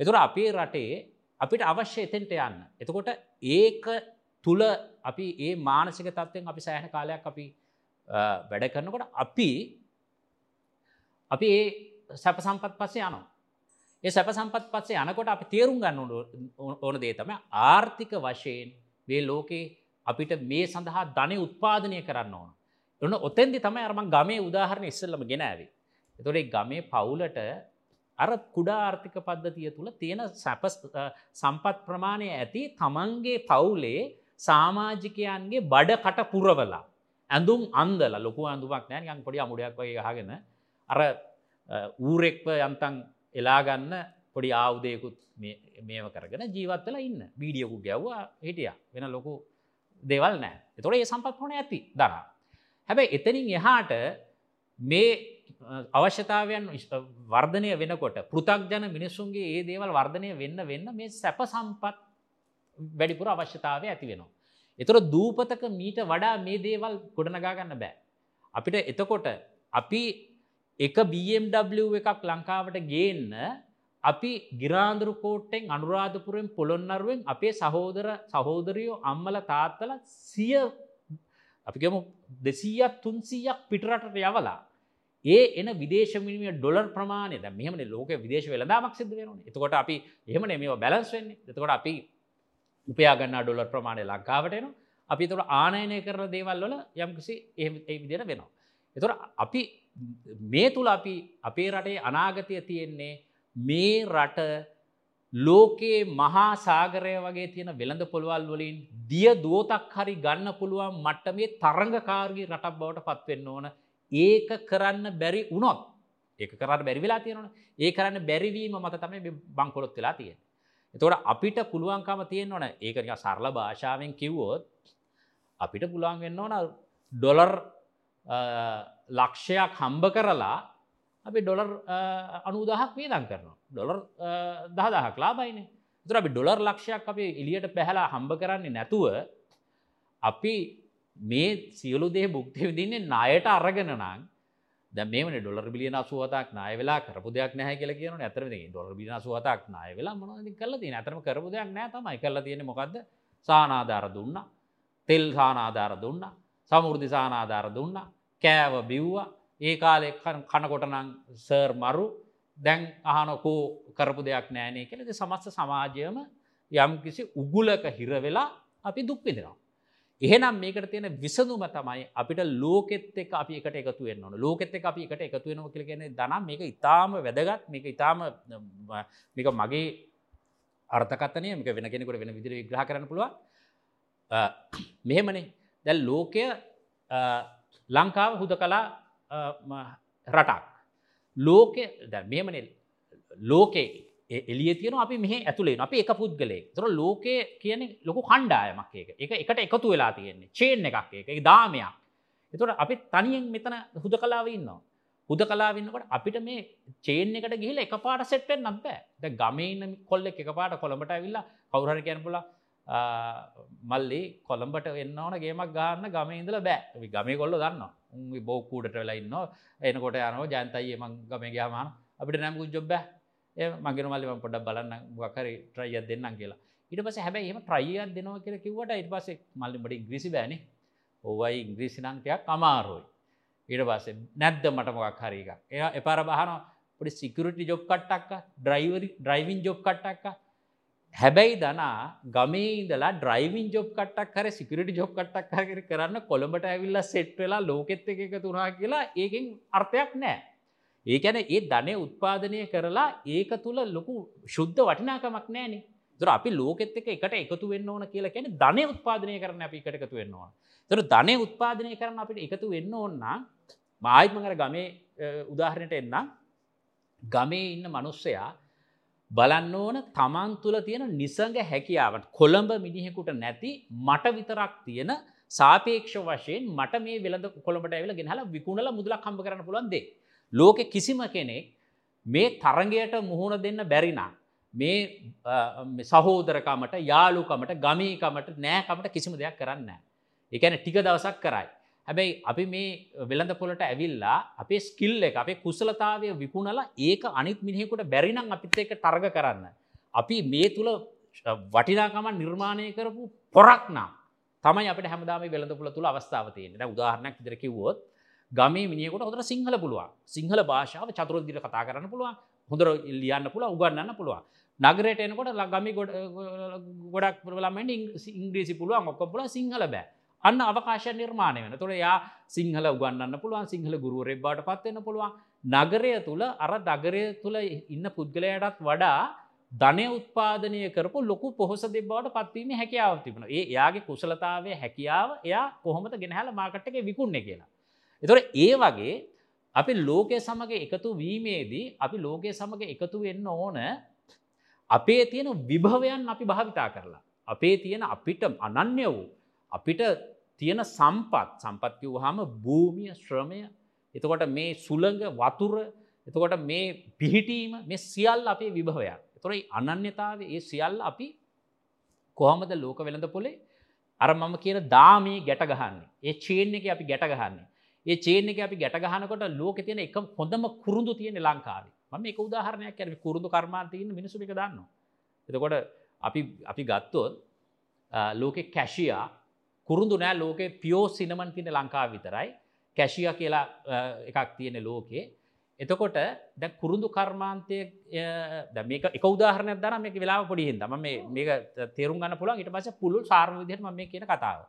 එතුර අපේ රටේ අපිට අවශ්‍ය එතෙන්ට යන්න. එතකොට ඒක තුළ අපි ඒ මානසික තත්වයෙන් අපි සෑහන කාලයක් අපි වැඩ කරනකොට අපි අපි ඒ සැප සම්පත් පස්සේ යනවා. ඒ සැප සම්පත් පස්සේ යනකොට අපි තේරුම් ගන්න ඕන දේ තම ආර්ථික වශයෙන් මේ ලෝකේ අපිට මේ සඳහා ධනය උත්පාදනය කරන්න ඕන. එන්න ඔතෙන්දි තමයි අරම ගමේ උදාහරණ ඉස්සල්ලම ගෙනෑවි. එතොරේ ගමේ පවුලට අර කුඩා ආර්ථික පද්ධතිය තුළ තියෙන සැප සම්පත් ප්‍රමාණය ඇති තමන්ගේ පවුලේ සාමාජිකයන්ගේ බඩ කට පුරවලා. ඇඳුම් අන්දල ලොකු අඳුමක් නෑ යන් පොඩි අමුඩයක් වගේ හගෙන අර ඌරෙක්ව යන්තන් එලාගන්න පොඩි ආවුදයකුත් මේම කරගෙන ජීවත්වල ඉන්න බීඩියකු ගැව්වා හිටිය වෙන ලොකු දෙවල් නෑ එතොට ඒ සම්පත් හොන ඇති දරා. හැබැයි එතනින් එහාට මේ අවශ්‍යතාවයන් වර්ධනය වෙනකොට පෘතක් ජන මිනිස්සුන්ගේ ඒ දේවල් වර්ධනය වෙන්න වෙන්න මේ සැප සම්පත් වැඩිපුර අවශ්‍යතාවය ඇති වෙනවා. එතොර දූපතක මීට වඩා මේ දේවල් ගොඩනගා ගන්න බෑ. අපිට එතකොට අපි එක BMW එකක් ලංකාවට ගේන්න අපි ගිරාන්දුරු කෝට්ටෙන් අනුරාධපුරෙන් පොළොන්නරුවෙන් අපේ සහෝදර සහෝදරයෝ අම්මල තාත්තල සිය අපිගම දෙසීයක් තුන්සීයක් පිටරටට යවලා ඒ එන විදේශමිනිිය ඩොලර් ප්‍රමාණය ද මෙහම ලෝක විදේශ වෙලදාමක් සිද වෙන එතකොට අපි එහෙම මේ බැලන්ස් වෙන්නේ. එතකොට අපි උපයාගන්න ඩොලර් ප්‍රමාණය ලංකාවටයන අපි තුර ආනයනය කරන දේවල් වල යම්කිසි ඒ විදිර වෙනවා. එතුර අපි මේ තුළ අපි අපේ රටේ අනාගතය තියෙන්නේ මේ රට ලෝකයේ මහා සාගරය වගේ තියෙන වෙළඳ පොළවල් වලින් දිය දුවතක් හරි ගන්න පුළුවන් මට්ටමේ තරංගකාරී රටක් බවට පත්වෙන්න ඕන ඒක කරන්න බැරි වුණොත් ඒක කරන්න බැරි වෙලා තියෙනවන ඒ කරන්න බැරිවීම මත තමයි බංකොලොත් වෙලා තියෙන. එතවට අපිට පුළුවන්කම තියෙන ඕන ඒකනික සරල භාෂාවෙන් කිව්වෝත් අපිට පුළුවන් වෙන්න ඕන ඩොලර් ලක්ෂයක් හම්බ කරලා අපි ඩොලර් අනුදහක් වේදන් කරනවා. ඩොලර් දහදහක් ලාබයින තුර අපි ඩොලර් ලක්ෂයක් අපි එලියට පැහලා හම්බ කරන්නේ නැතුව අපි මේ සියලු දේ බුක්ති විදින්නේ ණයට අරගෙන නම් දැ මේම ඩොලර් බිලියන සුවතක් නාය වෙලා කරපු දෙයක් නැහැ කියල කියන ඇතර ඩොලර් බින සුවතක් නාය වෙලා මොනදි කල තින ඇතරම කරපු දෙයක් නෑ තමයි. කල්ල තියෙන මොකක්ද සානාධාර දුන්න. තෙල් සානාධාර දුන්න. සමුෘදි සානාධාර දුන්න. කෑව බිව්වා. ඒ කාලෙ කනකොටනං සර් මරු. දැන් අහනොකෝ කරපු දෙයක් නෑනේ කෙලෙද සමස්ත සමාජයම යම් කිසි උගුලක හිරවෙලා අපි දුක්විදිනවා. එහෙනම් මේකට තියෙන විසඳුම තමයි අපිට ලෝකෙත් එක අපි එකට එකතු වෙන්න ඕන. ලෝකෙත් එක අපි එකට එකතු වෙනවා කියලා කියන්නේ දනම් මේක ඊටාම වැදගත්. මේක ඊටාම මේක මගේ අර්ථකථනය. මේක වෙන කෙනෙකුට වෙන විදිහට විග්‍රහ කරන්න පුළුවන්. මෙහෙමනේ. දැන් ලෝකය ලංකාව හුද කලා රටක්. ලෝකෙ මෙමන ලෝකේ එලිය තියන අපි මෙහ ඇතුලේ අප එක පුද්ගලේ තොර ලෝකය කියන ලොකු කණ්ඩායමක් එක එක එකට එකතු වෙලා තියෙන්නේ. චේන් එකක් එක එක දාමයක්. එතුට අපි තනියෙන් මෙතන හුද කලාව ඉන්නවා. හුද කලාවන්නකට අපිට මේ චේන් එකට ගිහිල එක පාට සෙට්ෙන් නබෑ ද ගමයින්න කොල්ල එක පාට කොළඹට ඇවිල්ලා කවුහර කැනපුලා මල්ලි කොළඹට එන්න ඕන ගේමක් ගන්න ගම ඉඳල බෑ. ගමේ කොල්ල දන්න උන්ගේ බෝකූඩට වෙලා ඉන්න එනකොට යනෝ ජන්තයි මං ගම ගයාමාන අපිට නැමකු ජොබ්බ ඒ මගේ මල්ලිම පොඩක් බලන්න ගකරි ට්‍රයිය දෙන්නම් කියලා. ඉට පස හැබැයි එම ට්‍රයියක් දෙනවා කියල කිවට ඉට පසේ මල්ලිමට ඉංග්‍රීසි බෑන. ඕවයි ඉංග්‍රීසි නංකයක් අමාරුයි. ඊට පස්සේ නැද්ද මට මොකක් හරි එක එය එපාර බහන පොඩි සිකරටි ජොබ් කට්ටක්ක ඩ්‍රයිවරි ඩ්‍රයිවින් ජොබ් කට්ටක්ක හැබැයි දනා ගමේ ඉඳලා ඩ්‍රයිවින් ජොබ් කට්ටක් හර සිකරටි ජොබ් කට්ටක් හර කරන්න කොළඹට ඇවිල්ල සෙට් වෙලා ලෝකෙත් එක එක තුනා කියලා ඒකෙන් අර්ථයක් නෑ ඒකැන ඒ ධනය උත්පාදනය කරලා ඒක තුළ ලොකු ශුද්ධ වටිනාකමක් නෑන දර අපි ලෝකෙත් එක එකට එකතු වෙන්න ඕන කියලා කැන ධනය උත්පාදනය කරන අපි එකට එකතු වෙන්න ඕන. තර ධනය උත්පාදනය කරන අපිට එකතු වෙන්න ඕන්න මායිත්මකර ගමේ උදාහරණයට එන්න ගමේ ඉන්න මනුස්සයා බලන්න ඕන තමන් තුළ තියෙන නිසඟ හැකියාවට කොළඹ මිනිහෙකුට නැති මට විතරක් තියෙන සාපේක්ෂ වශයෙන් මට මේ වෙළඳ කොළඹට ඇවිල ගෙනහල විකුණල මුදලක් කම්ප කරන්න පුළන්දේ. ලෝකෙ කිසිම කෙනෙක් මේ තරගයට මුහුණ දෙන්න බැරිනා. මේ සහෝදරකමට යාලුකමට ගමීකමට නෑකමට කිසිම දෙයක් කරන්න. එකන ටික දවසක් කරයි. හැබැයි අපි මේ වෙළඳ පොලට ඇවිල්ලා අපේ ස්කිල් එක අපේ කුසලතාවය විකුණලා ඒක අනිත් මිනිහෙකුට බැරිනම් අපිත් එක ටර්ග කරන්න. අපි මේ තුළ වටිනාකම නිර්මාණය කරපු පොරක් නම් තමයි අපට හැමදාම වෙළඳ පුළ තුළ අවස්ථාව තියෙන උදාහරණයක් ඉදිර කිව්වොත් ගමේ මිනිියකොට හොඳට සිංහල පුළුවන්. සිංහල භාෂාව චතුරදිර කතා කරන්න පුළුවන්. හොඳර ලියන්න පුළ උගන්නන්න පුළුවන්. නගරයට එනකොට ලගමි ගොඩ ගොඩක් පුරලමට ඉංග්‍රීසි පුළුවන් ඔක්ක පුල සිංහල බෑ. අන්න අවකාශ නිර්මාණය වෙන තොට යා සිංහල උගන්නන්න පුළුවන් සිංහල ගුරුවරෙක් බාට පත්වෙන්න පුළුවන් නගරය තුළ අර නගරය තුළ ඉන්න පුද්ගලයටත් වඩා ධනය උත්පාදනය කරපු ලොකු පොහොස දෙබවට පත්වීම හැකියාව තිබන ඒ යාගේ කුසලතාවය හැකියාව එයා කොහොමද ගෙනහැල මාකට්ටක විකුණ්න කියලා. එතොට ඒ වගේ අපි ලෝකය සමඟ එකතු වීමේදී අපි ලෝකය සමඟ එකතු වෙන්න ඕන අපේ තියෙන විභවයන් අපි භාවිතා කරලා. අපේ තියෙන අපිට අනන්‍ය වූ අපිට තියෙන සම්පත්. සම්පත්කිව හම භූමිය ශ්‍රමය. එතකොට මේ සුළඟ වතුර එතකොට මේ පිහිටීම මේ සියල් අපේ විභවයක්. තොරයි අනන්‍යතාව ඒ සියල්ල අපි කොහොමද ලෝක වෙළඳ පොලේ? අර මම කියන දාමී ගැට ගහන්නේ. ඒ චේන් එක අපි ගැට ගහන්නේ. ඒ චේන් එක අපි ගැට ගහනකොට ලෝක තියෙන එක හොඳම kuruඳු තියෙන ලංකාවේ. මම එක උදාහරණයක් කියන්නේ kuruඳු කර්මාන්තයේ ඉන්න මිනිස්සු මේක දන්නවා. එතකොට අපි අපි ගත්තොත් ලෝකෙ කැෂියා කුරුදු නෑ ලෝකෙ පියෝ සිනමන් තින ලංකා විතරයි. කැෂිය කියලා එකක් තියෙන ලෝකේ. එතකොට දැ කුරුදු කර්මාන්තය මේක එක උදාහරන දන මේ වෙලා පොඩිහිද ම මේක තේරුම් ගන්න පුළන් ඉට පස පුළු සාර්ම විදිහට මේ කියන කතාව.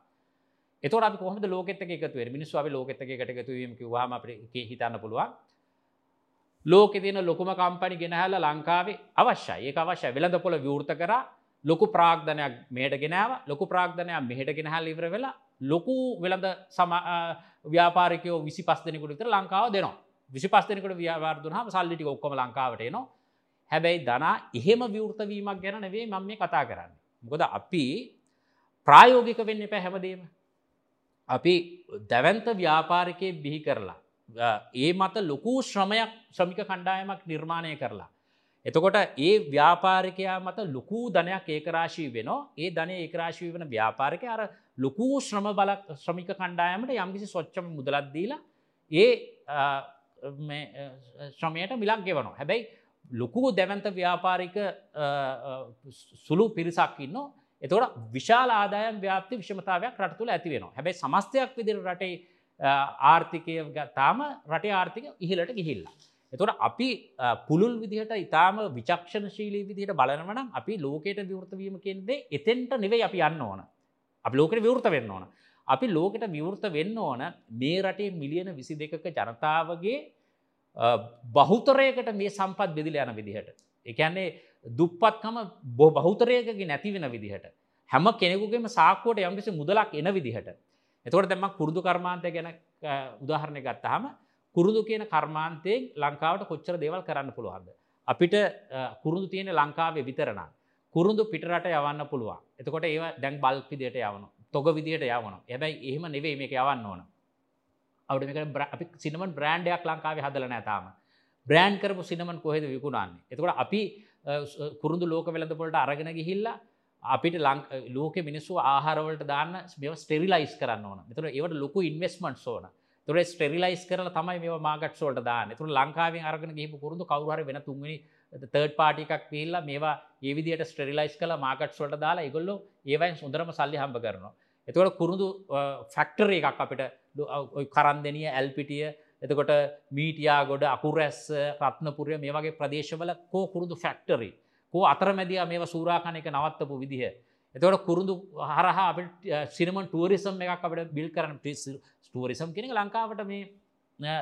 එතවට අපි කොහමද ලෝකෙත් එකතු මිනිස් අපි ලෝකෙත් එකටගතුවීම කිවවාම අප හිතන්න පුළුවන්. ලෝක තියන ලොකුම කම්පනි ගෙනහැල ලංකාවේ අවශ්‍යයි. ඒ අවශ්‍ය වෙළඳ පොළ විවෘත කර. ලොකු ප්‍රාග්ධනයක් මේට ගෙනාව ලොකු ප්‍රාග්ධනයක් මෙහට ගෙනහල් ඉවර වෙලා ලොකු වෙළඳ සම ව්‍යාපාරිකයෝ විසි පස් දෙනෙකුට විතර ලංකාව දෙනවා විසි පස් දෙනෙකුට ව්‍යාවාර්දුන හම සල්ලිටි ඔක්කොම ලංකාවට නවා හැබැයි දනා එහෙම විවෘතවීමක් ගැන නෙවේ මම මේ කතා කරන්න. මොකද අපි ප්‍රායෝගික වෙන්න එප හැමදීම. අපි දැවන්ත ව්‍යාපාරිකය බිහි කරලා. ඒ මත ලොකූ ශ්‍රමයක් ශ්‍රමික කණ්ඩායමක් නිර්මාණය කරලා. එතකොට ඒ ව්‍යාපාරිකයා මත ලොකූ ධනයක් ඒකරාශී වෙනවා. ඒ ධනය ඒකරාශී වන ව්‍යාපාරික අර ලොකූ ශ්‍රම බල ශ්‍රමික කණ්ඩායමට යම්කිසි සොච්චම මුදලත්දීලා ඒ ශ්‍රමයට මිලක් ගෙවනවා. හැබැයි ලොකූ දැවන්ත ව්‍යාපාරික සුළු පිරිසක් ඉන්න එතකොට විශාල ආදායම් ව්‍යාපති විෂමතාවයක් රට තුළ ඇති වෙනවා. හැබැයි සමස්තයක් විදිර රටේ ආර්ථිකය තාම රටේ ආර්ථික ඉහලට ගිහිල්ලා. එතොට අපි පුළුල් විදිහට ඉතාම විචක්ෂණශීලී විදිහට බලනවනම් අපි ලෝකයට විවෘතවීම කෙන්දේ එතෙන්ට නෙවෙයි අපි යන්න ඕන. අපි ලෝකට විවෘත වෙන්න ඕන. අපි ලෝකට විවෘත වෙන්න ඕන මේ රටේ මිලියන විසි දෙකක ජනතාවගේ බහුතරයකට මේ සම්පත් බෙදිල යන විදිහට. එකන්නේ දුප්පත්කම බො බහුතරයකගේ නැති වෙන විදිහට. හැම කෙනෙකුගේම සාක්කුවට යම්කිසි මුදලක් එන විදිහට. එතකොට දෙම කුරුදු කර්මාන්තය ගැන උදාහරණය ගත්තහම කුරුදු කියන කර්මාන්තයෙන් ලංකාවට කොච්චර දේවල් කරන්න පුළුවන්ද. අපිට කුරුදු තියෙන ලංකාවේ විතරනා. කුරුදු පිටරට යවන්න පුළුවන්. එතකොට ඒ දැන් බල් විදියට යවන තොග විදියට යවන ඇබැයි එහෙම නෙවේ මේක යවන්න ඕන. අවුට අපි සිනමන් බ්‍රන්ඩයක් ලංකාවේ හදල නෑතාම බ්‍රෑන්් කරපු සිනමන් කොහෙද විකුණන්නේ? එතකොට අපි කුරුදු ලෝක වෙලඳ පොලට අරගෙන ගිහිල්ලා අපිට ලං ලෝක මිනිස්සු ආහාරවලට දාන්න මෙ ස්ටෙරිලයිස් කරන්න ඕන. මෙතුර ඒවට ලොකු ඉන්වස්මන්ට් ඕන. තුර ස්ටෙරිලයිස් කරල තමයි මේ මාගට සෝට දාන්න තුර ලංකාවෙන් අරගෙන ගහිපු පුරුදු කවරුහර වෙන තුන්ගනි තර්ඩ් පාටිකක් පිල්ලා මේවා ඒවිදිට ස්ටෙරිලයිස් කල මාකට් සොල්ට දාලා ඉගොල්ලො ඒවයින් සුන්දරම සල්ලි හම්බ කරනවා එතකොට කුරුදු ෆැක්ටර එකක් අපිට කරන්දනිය ඇල්පිටිය එතකොට මීටියා ගොඩ අකුරැස් රත්නපුරය මේ වගේ ප්‍රදේශවල කෝ කුරුදු ෆැක්ටරි කෝ අතරමැදිය මේ සූරාකණ එක නවත්තපු විදිහ. එතවට කුරුදු හරහා අප සිනමන් ටුවරිසම් එකක් අපට බිල් කරන පිස් ටුවරිසම් කෙනෙ ලංකාවට මේ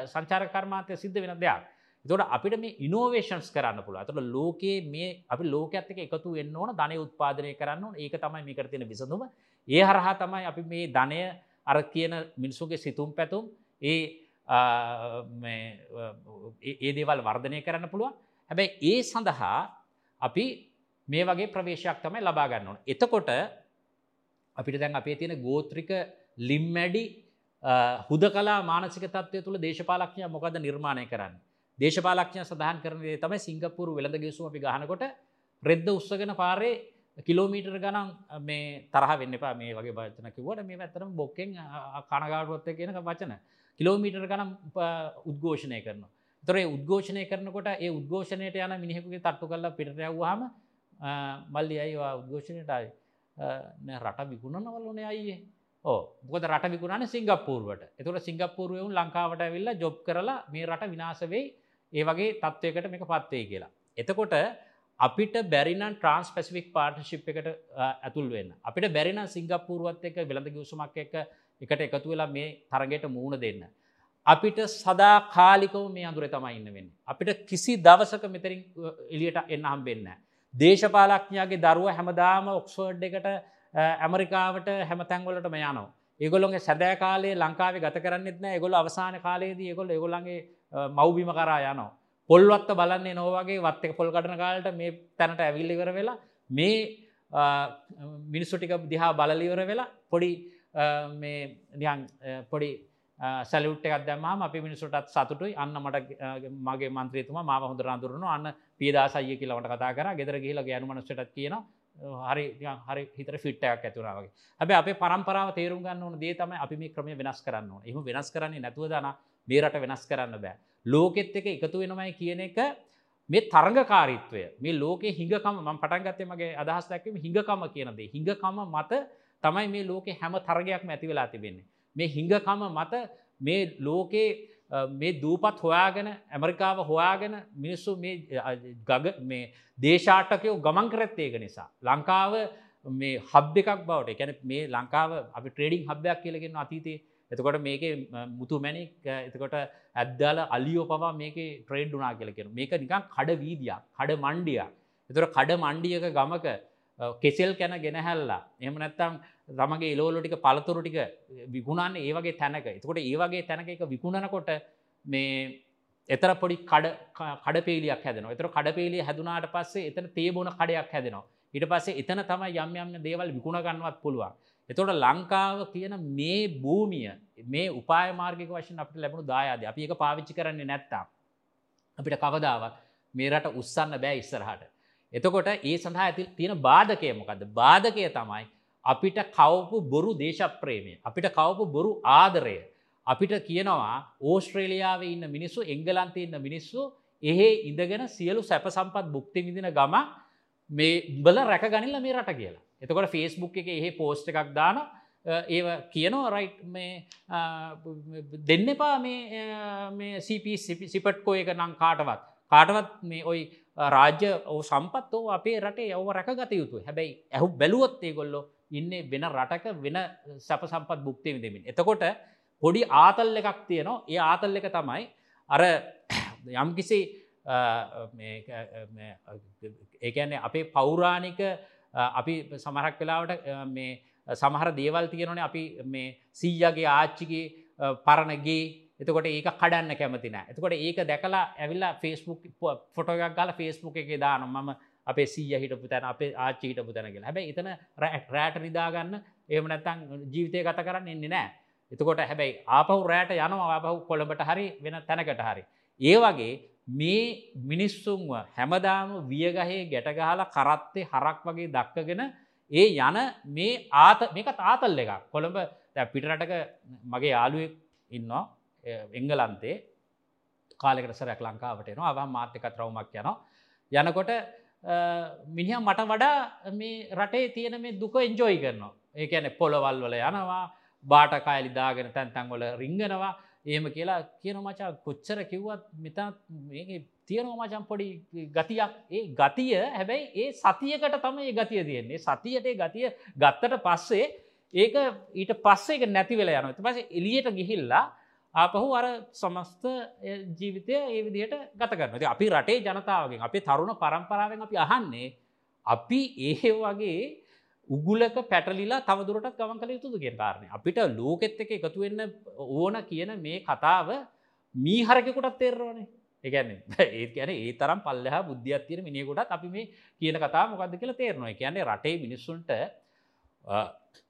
සංචාර කර්මාතය සිද්ධ වෙන දෙයක්. තොට අපිට මේ ඉනෝවේෂන්ස් කරන්න පුළ අතට ලෝකයේ මේ අපි ලෝක ඇත්තක එකතු වෙන්න ඕන ධනය උත්පාදනය කරන්න ඒක තමයි මේ කරතින විසඳුම. ඒ හරහා තමයි අපි මේ ධනය අර කියන මිනිසුගේ සිතුම් පැතුම් ඒ ඒ දේවල් වර්ධනය කරන්න පුළුවන්. හැබැයි ඒ සඳහා අපි මේ වගේ ප්‍රවේශයක් තමයි ලබාගන්න ඕන. එතකොට අපිට දැන් අපේ තියෙන ගෝත්‍රික ලිම්මැඩි හුද කලා මානසික තත්වය තුළ දේශපාලක්ඥය මොකද නිර්මාණය කරන්න? දේශපාලක්ඥ සඳහන් කරනය තමයි සිංගපපුරු වෙළඳ ගෙසුම අපි ගහනකොට රෙද්ද උත්සගෙන පාරේ කිලෝමීටර් ගනම් මේ තරහ වෙන්න එපා. මේ වගේ භචන කිවට මේ ඇතරම බොක්කෙන් කනගාඩුවත්ත කියන වචන. කිලෝමීටර් ගනම් උද්ඝෝෂණය කරන තොරේ උද්ඝෝෂණය කරනකොට ඒ උද්ඝෝෂණයට යන මිනිහෙකුගේ තට්ටු කල්ලා පිටරයව්වාම මල්ලි අයිවා උද්ඝෝෂණයටයි රට විකුණනවලනේ අයියේ. ඕ මොකද රට විකුණන සිංගප්පූර්වට එතුට සිංගප්පූරුවවුන් ලංකාවට ඇවිල්ලා ජොබ් කරලා මේ රට විනාසවෙයි ඒ වගේ තත්ත්වයකට මේක පත්වේ කියලා. එතකොට අපිට බැරින ට්‍රන්ස් පෙසිෆික් පාර්ටශිප් එකට ඇතුල් වෙන්න අපිට බැරින සිංගප්පූරුවත් එක වෙළඳ ගියසුමක් එක එකට එකතු වෙලා මේ තරගයට මූුණ දෙන්න. අපිට සදා කාලිකව මේ අඳුර තමයි ඉන්න වෙන්න. අපිට කිසි දවසක මෙතරින් එලියට එන්න හම්බෙන්න. දේශපාලක්ඥයාගේ දරුව හැමදාම ඔක්ස්වර්ඩ් එකට ඇමරිකාවට හැම තැන්ගොලට යනෝ. ඒගොලොගේ සැදෑ කාලේ ලංකාවේ ගත කරන්නෙත්න ගොල අවසාන කාලයේදී ගොල ගොලන්ගේ මවබිම කරා යනවා. පොල්වත්ත බලන්නේ නොවගේ වත්තක පොල් කටන කාලට මේ තැනට ඇවිල්ලිවර වෙලා මේ මිනිස්සු ටික දිහා බලලිවර වෙලා පොඩි නියන් පොඩි සැලුට් එකක් දැම්ම අපි මිනිසුටත් සතුටුයි. අන්න මට මගේ මන්ත්‍රීතුම මාව හොඳ රඳුරන අන්න පියදාසය කියලවට කතා කර. ගෙදර ගහිල ගෑනු මනසටත් කියන හරි හරි හිතර ෆිට්ටයක් ඇතුනාවගේ හැබ අප පරම්පරාව තේරුම් ගන්න ඕන දේ තමයි අපි මේ ක්‍රමය වෙනස් කරන්න එහම වෙනස් කරන්නේ නැතුව දන මේ රට වෙනස් කරන්න බෑ. ලෝකෙත් එක එකතු වෙනමයි කියන එක මේ තරගකාරීත්වය මේ ලෝක හිඟකම ම පටන්ගත්තේ මගේ අදහස් දැක්වීම හිඟකම කියනදේ හිඟකම මත තමයි මේ ලෝකෙ හැම තරගයක් ඇති වෙලා තිබෙන්නේ. මේ හිඟකම මත මේ ලෝකේ මේ දූපත් හොයාගෙන ඇමරිකාව හොයාගෙන මිනිස්සු ගග මේ දේශාටකයෝ ගමන් කරත් ඒක නිසා. ලංකාව මේ හබ් එකක් බවට එකැන මේ ලංකාව අපි ට්‍රේඩිං හබ්යක් කියලගෙන අතීතේ එතකොට මේක මුතු මැනික් එතකොට ඇද්දාල අලියෝ පවා මේක ට්‍රේඩ් ුනා කියලකෙන මේක නිකන් කඩ වීදයක් කඩ මණ්ඩියක්. එතොට කඩ මණ්ඩියක ගමක කෙසෙල් කැන ගෙනහැල්ලා. එම නැත්තම් තමගේ එලෝලොටික පලතුරු ටික විගුණන්න ඒවගේ තැනක. එතකොට ඒවගේ තැනක එක විකුණනකොට මේ එතර පොඩි කඩපේලියක් හැදන එතර කඩපේලිය හැදුනාට පස්සේ එතන තේබෝන කඩයක් හැදෙනවා. ඉට පස්සේ එතන තමයි යම් යම්න්න දේවල් විකුණගන්නවත් පුළුවන්. එතොට ලංකාව කියන මේ භූමිය මේ උපායමාර්ගක වශයෙන් අපට ලැබුණු දායාද අපි එක පාවිච්චි කරන්නේ නැත්තා අපිට කවදාවත් මේ රට උත්සන්න බෑ ඉස්සරහට. එතකොට ඒ සඳහා ඇති තියෙන බාධකය මොකක්ද බාධකය තමයි අපිට කවපු බොරු දේශප්‍රේමය අපිට කවපු බොරු ආදරය අපිට කියනවා ඕස්ට්‍රේලියාව ඉන්න මිනිස්සු එංගලන්තය ඉන්න මිනිස්සු එහෙ ඉඳගෙන සියලු සැප සම්පත් බුක්ති විදින ගම මේ බල රැක ගනිල්ල මේ රට කියලා. එතකොට ෆේස්බුක් එක එහෙ පෝස්ට එකක් දාන ඒ කියනවා රයිට් මේ දෙන්න එපා මේ සිපට්කෝ එක නම් කාටවත්. කාටවත් මේ ඔයි රාජ්‍ය ඕ සම්පත් ඕ අපේ රටේ යව රැකගත යුතු හැබැයි ඇහු බැලුවොත්තේ ගොල්ලො ඉන්න වෙන රටක වෙන සැප සම්පත් බුක්තිය විදමින්. එතකොට පොඩි ආතල් එකක් තියනවා. ඒ ආතල් එක තමයි අර යම්කිසි ඒකන්නේ අපේ පෞරාණික අපි සමහරක් වෙලාවට මේ සමහර දේවල් තියෙනනේ අපි මේ සීයගේ ආච්චිගේ පරණගේ. එතකොට ඒක කඩන්න කැමතින එතකොට ඒක දැකලා ඇවිල්ලා ෆෙස්බුක් ෆොටෝයක් ගල ෆෙස්බුක් එක දාන මම අපේ සීය හිටපු තැන අපේ ආච්චි හිටපු තැනගෙන හැබැයි එතන රෑට නිදාගන්න එහම නැත්තං ජීවිතය ගත කරන්න එන්නේ නෑ. එතකොට හැබැයි ආපහු රෑට යනවා ආපහු කොළඹට හරි වෙන තැනකට හරි. ඒ වගේ මේ මිනිස්සුන්ව හැමදාම වියගහේ ගැටගහලා කරත්තේ හරක් වගේ දක්කගෙන ඒ යන මේ ආත මේක තාතල් එක කොළඹ පිටරටක මගේ යාළුවෙක් ඉන්නවා එංගලන්තේ. කාලෙකට සරයක් ලංකාවට නවා අව මාත්‍යකත් රවමක් යනවා. යනකොට මිනිහ මට වඩා මේ රටේ තියෙන මේ දුක එන්ජෝයි කරනවා. ඒකැන පොළවල් වල යනවා බාට කායලි දාගෙන තැන් තැන්වල රිංගනවා. ඒම කියලා කියන මචා කොච්චර කිව්වත් මෙතත් මේ තියෙනවා මචම් පොඩි ගතියක්. ඒ ගතිය හැබැයි ඒ සතියකට තම ඒ ගතිය තියෙන්නේ. සතියට ගතිය ගත්තට පස්සේ ඒක ඊට පස්සේ එක නැති වෙලා යනවා. පස එලියට ගිහිල්ලා ආපහු අර සමස්ත ජීවිතය ඒ විදිහට ගත කරනද අපි රටේ ජනතාවගෙන් අපි තරුණ පරම්පරාවෙන් අපි අහන්නේ අපි ඒ වගේ උගුලක පැටලිලා තවදුරටත් ගමන් කළ යුතුද කිය කාරණය. අපිට ලෝකෙත් එක එකතුවෙන්න ඕන කියන මේ කතාව මීහරකකුටත් තේරවානේ ඒගැන ඒත් ගැන ඒ තරම් පල්ලහ බුද්ධියත් තියෙන මිනිකුටත් අපි මේ කියන කතා මොකක්ද කියලා තේරනවා. කියන්නේ රටේ මිනිස්සුන්ට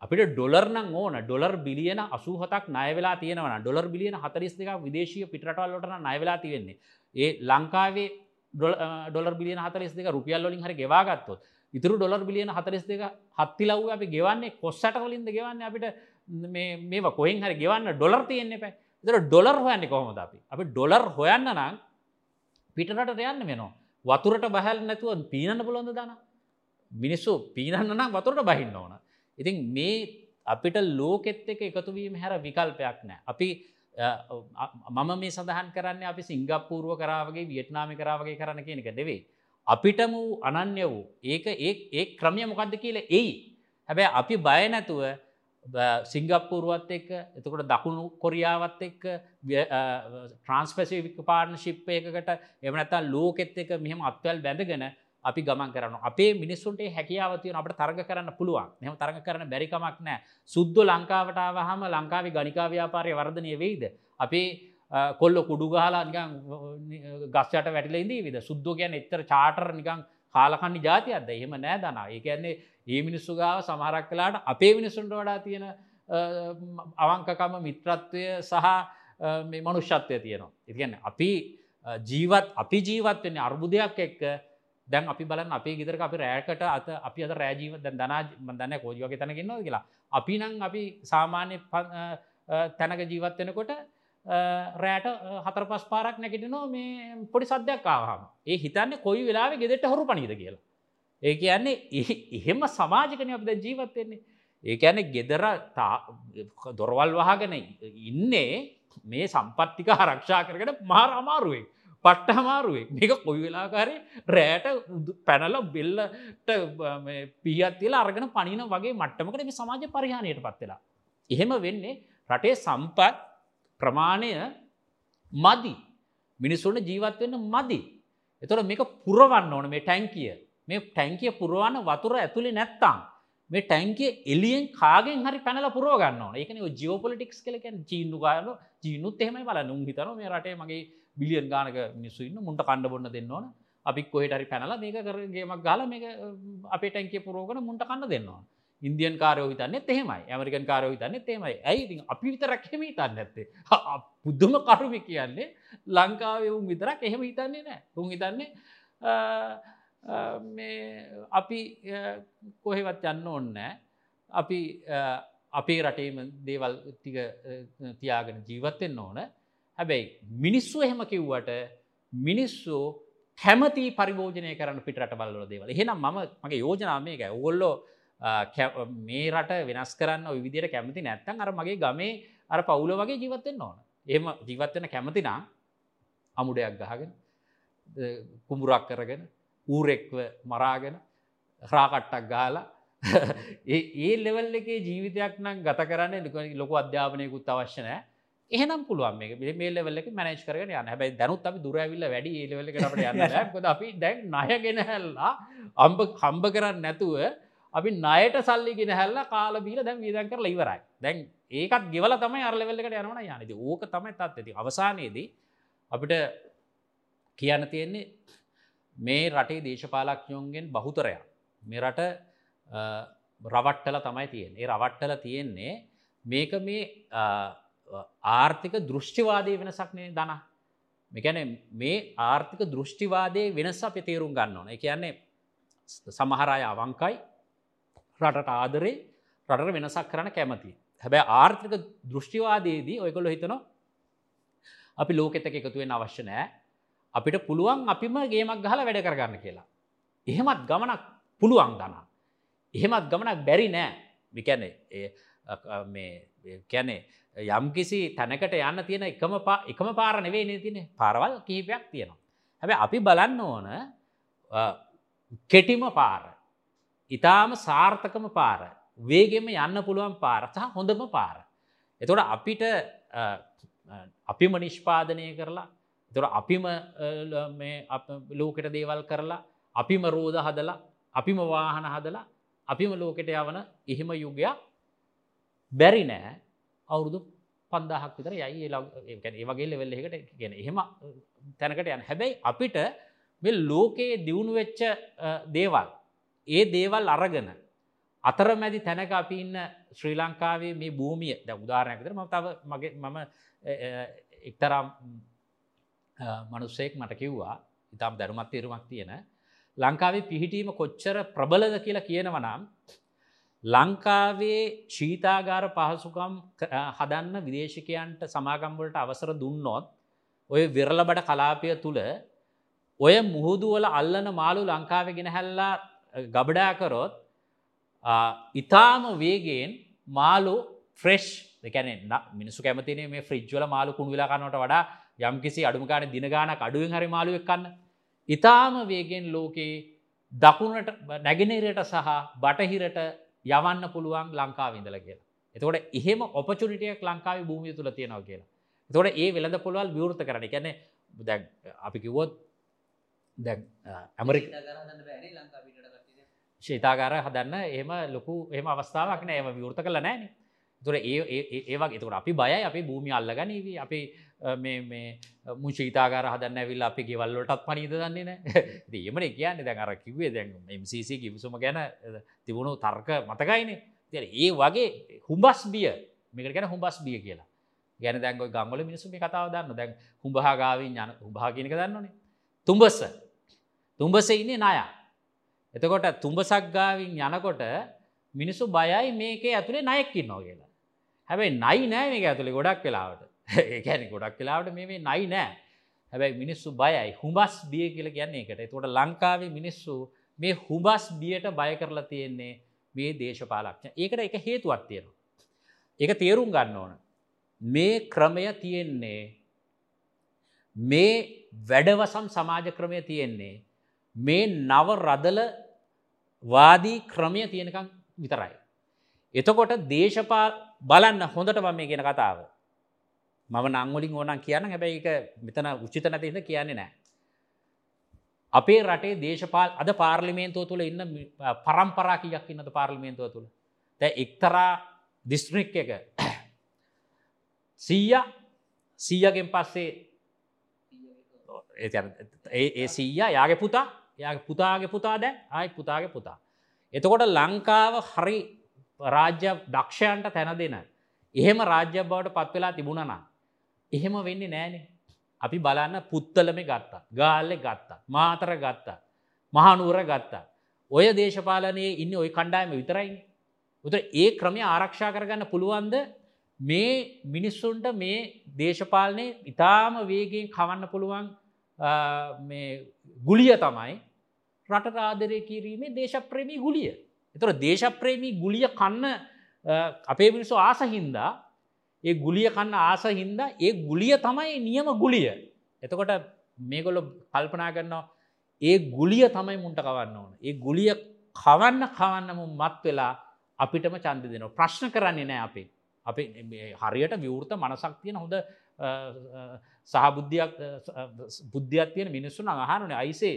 අපිට ඩොලර්න ඕන. ඩොලර් බිලියන අසූහතක් නයවෙලා තියෙනවන ඩොලර් බිලියන හතරිස් දෙක විදේශය පිටවල්ලට නයවෙලා තියෙන්නේ. ඒ ලංකාවේ ඩොලර් බිලියන හතරිස් දෙක රුපියල් ලින් හරි ගෙවාගත්තොත් ඉතුරු ඩොලර් බිලියන හතරිස් දෙක හත්තිලව් අපි ගෙවන්නේ කොස්සට කලින්ද ගෙවන්න අපිට? මේ කොහෙන් හරි ගෙවන්න ඩොලර් තියෙන්නේ පැ. තර ඩොලර් හොයන්න කොහොමද අපි? අපි ඩොලර් හොයන්න නම් පිටරට යන්න මෙනවා වතුරට බහැල් නැතුව පීනන්න පුළොඳ දන? මිනිස්සු පීනන්න නම් වතුරට බහින්න ඕන. ඉතින් මේ අපිට ලෝකෙත් එක එකතුවීම හැර විකල්පයක් නෑ. අපි මම මේ සඳහන් කරන්න අපි සිංගප්පූරුව කරාවගේ වියට්නාමි කරාවගේ කරන්න කියනක දෙවේ අපිටම වූ අනන්‍ය වූ ඒක ඒ ක්‍රමය මොකක්ද කියල එයි. හැබැ අපි බය නැතුව සිංගප්පූරුවත් එක්ක එතකොට දකුණු කොරියාවත් එක්ක ට්‍රන්ස්පැසිවික් පාර්න ශිප්ප එකකට එමනැතා ලෝකෙත් එක මෙහම අත්වල් බැඳගෙන අපි ගමන් කරන අපේ මිනිස්සුන්ට හැකියාවතිය අපට තරග කරන්න පුළුවන්. මෙම තරග කරන බැරිකමක් නෑ. සුද්ද ලංකාවට වහම ලංකාවි ගනිකාව්‍යාපාරය වර්ධනය වෙයිද? අපේ කොල්ල කුඩු ගහලා නිකං ගස්්චට වැටිල ඉදී විද? සුද්දෝ ගැන එත්තර චාටර් නිකං කාලකන්නි ජාතියක්ද එහෙම නෑ දනා. ඒ කියන්නේ ඒ මිනිස්සු ගාව සමහරක් කලාට අපේ මිනිස්සුන්ට වඩා තියෙන අවංකකම මිත්‍රත්වය සහ මේ මනුෂ්‍යත්වය තියෙනවා. ඉතිගන්න අපි ජීවත් අපි ජීවත් වෙන්නේ අර්බුදයක් එක්ක දැන් අපි බලන්න අපේ ගෙදර අපි රෑකට අත අපි අත රෑජීව දැන් දනා දන්න කෝජිවගේ තැනකින්නවා කියලා. අපි නම් අපි සාමාන්‍ය තැනක ජීවත් වෙනකොට රෑට හතර පස් පාරක් නැගිටිනෝ මේ පොඩි සද්‍යයක් ආවහම ඒ හිතන්න කොයි වෙලාව ගෙදෙට හොරු පනිද කියලා. ඒ කියන්නේ එහෙම සමාජකනය අප ජීවත්වෙන්නේ. ඒ ඇනේ ගෙදර දොරවල් වහගෙන ඉන්නේ මේ සම්පත්තික ආරක්ෂා කරගෙන මාර අමාරුවෙක්. පට්ට අමාරුවෙක් මේක කොයි වෙලාකාරේ රෑට පැනල බෙල්ලට පිහත් තිලා අරගෙන පනින වගේ මට්ටමකට මේ සමාජ පරිහානයට පත්වෙලා. එහෙම වෙන්නේ රටේ සම්පත් ප්‍රමාණය මදි. මිනිස්සුන්ට ජීවත් වෙන්න මදි. එතොට මේක පුරවන්න ඕන මේ ටැන්කිය මේ ටැන්කිය පුරුවන්න වතුර ඇතුළි නැත්තම් මේ ටැන්කිය එලියෙන් කාගෙන් හරි පැනල පුරෝගන්න එකන ජියෝපොලිටික්ස් කලකැන් චීනු ගාන ජීනුත් එහෙමයි බල නුම් හිතන මේ රටේ මගේ බිලියන් ගානක මිනිස්සු ඉන්න මුන්ට කණ්ඩ බොන්න දෙන්න ඕන. අපි කොහෙට හරි පැනල මේක කරගේමක් ගල මේ අපේ ටැන්කිය පුරෝගන මුන්ට කන්න දෙන්නවා ඉන්දියන් කාරයෝ හිතන්නේ එහෙමයි. ඇමරිකන් කාරයෝ හිතන්නේ තේමයි ඇයි අපි විතරක් හෙම හිතන්න ඇත්තේ පුද්දුම කරුම කියන්නේ ලංකාවේ උන් විතරක් එහෙම හිතන්නේ නෑ උන් හිතන්නේ අපි කොහෙවත් යන්න ඕන්නෑ අපි අපේ රටේම දේවල් ටික තියාගෙන ජීවත්වෙන්න ඕන. හැබැයි මිනිස්සු එහෙම කිව්වට මිනිස්සු කැමති පරිභෝජනය කරන්න පිටට බලල දේවල්. එහෙනම් මම මගේ යෝජනාමයක ඔගොල්ලෝ මේ රට වෙනස් කරන්න විදියට කැමති නැත්තන් අර මගේ ගමේ අර පවුල වගේ ජීවත්වෙන්න ඕන. එම ජීවත්වෙන කැමතිනා අමුඩයක් ගහගෙන කුඹුරක් කරගෙන ඌරෙක්ව මරාගෙන රාකට්ටක් ගාලා ඒ ලෙවල් එකේ ජීවිතයක් නම් ගත කරන්න ලොක අධ්‍යාපනයකුත් අවශ්‍යනෑ එහනම් පුළුවන් මේ මේ ලෙවල්ල මනේජ් කරන යන හැබයි දැනුත් අපි දුරඇවිල්ල වැඩි ඒලවල කරට යන්න ොද අපි දැන් නයගෙන හැල්ලා අම්බ කම්බ කරන්න නැතුව අපි නයට සල්ලිගෙන හැල්ල කාල බීල දැන් වීදන් කර ඉවරයි. දැන් ඒකත් ගෙවල තමයි අරලවෙල්ලකට යනවන යනති ඕක තමයි තත් ඇති අවසානයේදී අපිට කියන්න තියෙන්නේ මේ රටේ දේශපාලක්ඥෝන්ගෙන් බහුතරයක්. මේ රට රවට්ටල තමයි තියෙන් ඒ රවට්ටල තියෙන්නේ මේක මේ ආර්ථික දෘෂ්ටිවාදය වෙනසක්නේ දන මෙකැන මේ ආර්ථික දෘෂ්ටිවාදය වෙනස අප තේරුම් ගන්න ඕන කියන්නේ සමහරය අවංකයි රටට ආදරේ රටට වෙනසක් කරන්න කැමති. හැබැයි ආර්ථික දෘෂ්ටිවාදයේදී ඔයකොල්ල හිතනවා අපි ලෝකෙත එකතුවෙන් අවශ්‍ය නෑ අපිට පුළුවන් අපිම ගේමක් ගහල වැඩ කරගන්න කියලා. එහෙමත් ගමනක් පුළුවන් දනා. එහෙමත් ගමනක් බැරි නෑ විකැනේ කැනේ යම් කිසි තැනකට යන්න තියෙන එකම එකම පාර නෙවේ නේ තිනේ පාරවල් කිහිපයක් තියෙනවා. හැබැ අපි බලන්න ඕන කෙටිම පාර. ඉතාම සාර්ථකම පාර වේගෙම යන්න පුළුවන් පාරසහ හොඳම පාර. එතොට අපිට අපිම නිෂ්පාදනය කරලා තොර අපිම ලෝකෙට දේවල් කරලා අපිම රෝධ හදලා අපිම වාහන හදලා අපිම ලෝකෙට යවන එහෙම යුගයක් බැරි නෑ අවුරුදු පන්දාහක් විතර යයි. ඒ වගේ ලෙවල් එකට ගෙන එහෙම තැනකට යන හැබැයි අපිට මේ ලෝකයේ දියුණු වෙච්ච දේවල් ඒ දේවල් අරගෙන අතරමැදි තැනක අපි ඉන්න ශ්‍රී ලංකාවේ මේ භූමිය ද උදාරණයකතර ම තව මගේ මම එක්තරම් මනුස්සයෙක් මට කිව්වා ඉතාම් දැරුමත් තේරුමක් තියෙන ලංකාවේ පිහිටීම කොච්චර ප්‍රබලද කියලා කියනවනම් ලංකාවේ ශීතාගාර පහසුකම් හදන්න විදේශකයන්ට සමාගම්වලට අවසර දුන්නොත් ඔය විරල බඩ කලාපය තුළ ඔය මුහුදුවල අල්ලන මාළු ලංකාව ගෙන හැල්ලා ගබඩාකරොත් ඉතාම වේගෙන් මාලු ෆ්‍රෙෂ් දෙකැන මිනිසු කැමතිනේ මේ ෆ්‍රිජ්වල මාලු කුණු වෙලාකන්නට වඩා යම්කිසි අඩුමකාන දිනගානක් අඩුවෙන් හරි මාලු එක්කන්න ඉතාම වේගෙන් ලෝකයේ දකුණට නැගෙනරයට සහ බටහිරට යවන්න පුළුවන් ලංකාව ඉඳල කියලා. එතකොට එහෙම ඔපචුනිටියක් ලංකාව භූමිය තුළ තියෙනවා කියලා. තොට ඒ වෙළඳ පොළවල් විවෘත කරන කැනෙ දැ අපි කිවොත් දැ ඇමරික ශේතාගාර හදන්න එහම ලොකු එහම අවස්ථාවක් නෑ. එම විවෘත කළ නෑන. තුර ඒ ඒවා එතුකට අපි බයයි. අපි භූමි අල්ලගනීවී අපි මුශීතාගර හදන්න ඇවිල් අපි ගෙවල්ලටත් පනීද දන්නේ නෑ. දීමන කියන්න. දැන් අර කිවේ දැන් MCC කිවිසුම ගැන තිබුණු තර්ක මතකයිනේ. ඒ වගේ හුම්බස් බිය මේකට ගැන හුම්බස් බිය කියලා. ගැන දැන්ගො ගංගල මිනිසුම කතාව දන්න දැන් හුඹහාගාවින් යන උභාගනක දන්නනේ තුම්බස්ස තුම්බස ඉන්නේ නායා එතකොට තුම්ඹසක්ගාවින් යනකොට මිනිස්සු බයයි මේක ඇතුළේ නයෙක්කින්නවා කියලා. හැබැයි නයි නෑ මේක ඇතුළේ ගොඩක් වෙලාවට. ඒකැන ගොඩක් වෙලාවට මේ නයි නෑ හැබැයි මිනිස්සු බයයි හුඹස් බිය කියල කියන්නේ එකට එතකොට ලංකාවේ මිනිස්සු මේ හුබස් බියට බය කරලා තියෙන්නේ මේ දේශපාලක්ෂ ඒකට එක හේතුවක් තියෙනවා. ඒක තේරුම් ගන්න ඕන. මේ ක්‍රමය තියෙන්නේ මේ වැඩවසම් සමාජ ක්‍රමය තියෙන්නේ මේ නව රදල වාදී ක්‍රමය තියෙනකම් විතරයි. එතකොට දේශපා බලන්න හොඳට බම මේ ගෙන කතාව. මම නංවලින් ඕනන් කියන්න හැබැයි එක මෙතන උචිත නැතිද කියන්නේ නෑ. අපේ රටේ දේශපාල් අද පාර්ලිමේන්තුව තුළ ඉන්න පරම්පරා කියක් ඉන්නද පාර්ලිමේන්තුව තුළ. දැ එක්තරා දිස්ත්‍රික් එක සීය සීයගෙන් පස්සේ ඒ සීය යාගේ පුතා යාගේ පුතාගේ පුතා දැ ආයි පුතාගේ පුතා. එතකොට ලංකාව හරි රාජ්‍ය දක්ෂයන්ට තැන දෙන. එහෙම රාජ්‍ය බවට පත්වෙලා තිබුණනා. එහෙම වෙන්නේ නෑනේ. අපි බලන්න පුත්තලම ගත්තා. ගාල්ලෙ ගත්තා. මාතර ගත්තා. මහනුවර ගත්තා. ඔය දේශපාලනයේ ඉන්න ඔය කණ්ඩායම විතරයි. උත ඒ ක්‍රමය ආරක්ෂා කරගන්න පුළුවන්ද මේ මිනිස්සුන්ට මේ දේශපාලනය ඉතාම වේගෙන් කවන්න පුළුවන් ගුලිය තමයි රට ආදරය කිරීමේ දේශප්‍රේමී ගුලිය. එතුර දේශප්‍රේමී ගුලිය කන්න අපේ මිනිස්සු ආසහින්දා ඒ ගුලිය කන්න ආස හින්දා ඒ ගුලිය තමයි නියම ගුලිය. එතකොට මේගොල කල්පනා කරන්නවා ඒ ගුලිය තමයි මුන්ට කවන්න ඕන. ඒ ගුලිය කවන්න කවන්නම මත් වෙලා අපිටම චන්ද දෙනවා. ප්‍රශ්න කරන්නේ නෑ අපේ. අපි හරියට විවෘත මනසක් තියෙන හොඳ සහබුද්ධයක් බුද්ධයක් තියෙන මිනිස්සුන් අහනුනේ අයිසේ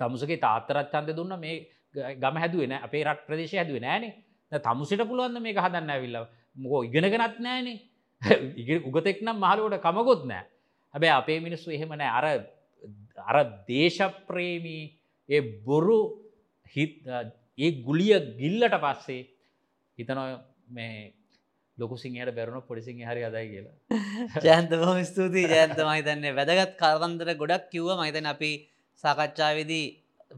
තමුසගේ තාත්තරත් චන්ද දුන්න මේ ගම හැදුවෙන අපේ රට ප්‍රදේශ හැදුව නෑනේ තමුසිට පුළුවන්ද මේ හදන්න ඇවිල්ල මොකෝ ඉගෙනගෙනත් නෑනේ ඉ උගතෙක් නම් මහලුවට කමගොත් නෑ හැබැයි අපේ මිනිස්සු එහෙම නෑ අර අර දේශප්‍රේමී ඒ බොරු හිත් ඒ ගුලිය ගිල්ලට පස්සේ හිතනො මේ ලොකු සිංහට බැරුණු පොඩිසිංහ හරි අදයි කියලා. ජයන්ත බොම ස්තුතියි. ජයන්ත මහිතන්නේ වැදගත් කරවන්දර ගොඩක් කිව්ව. මහිතන අපි සාකච්ඡාවේදී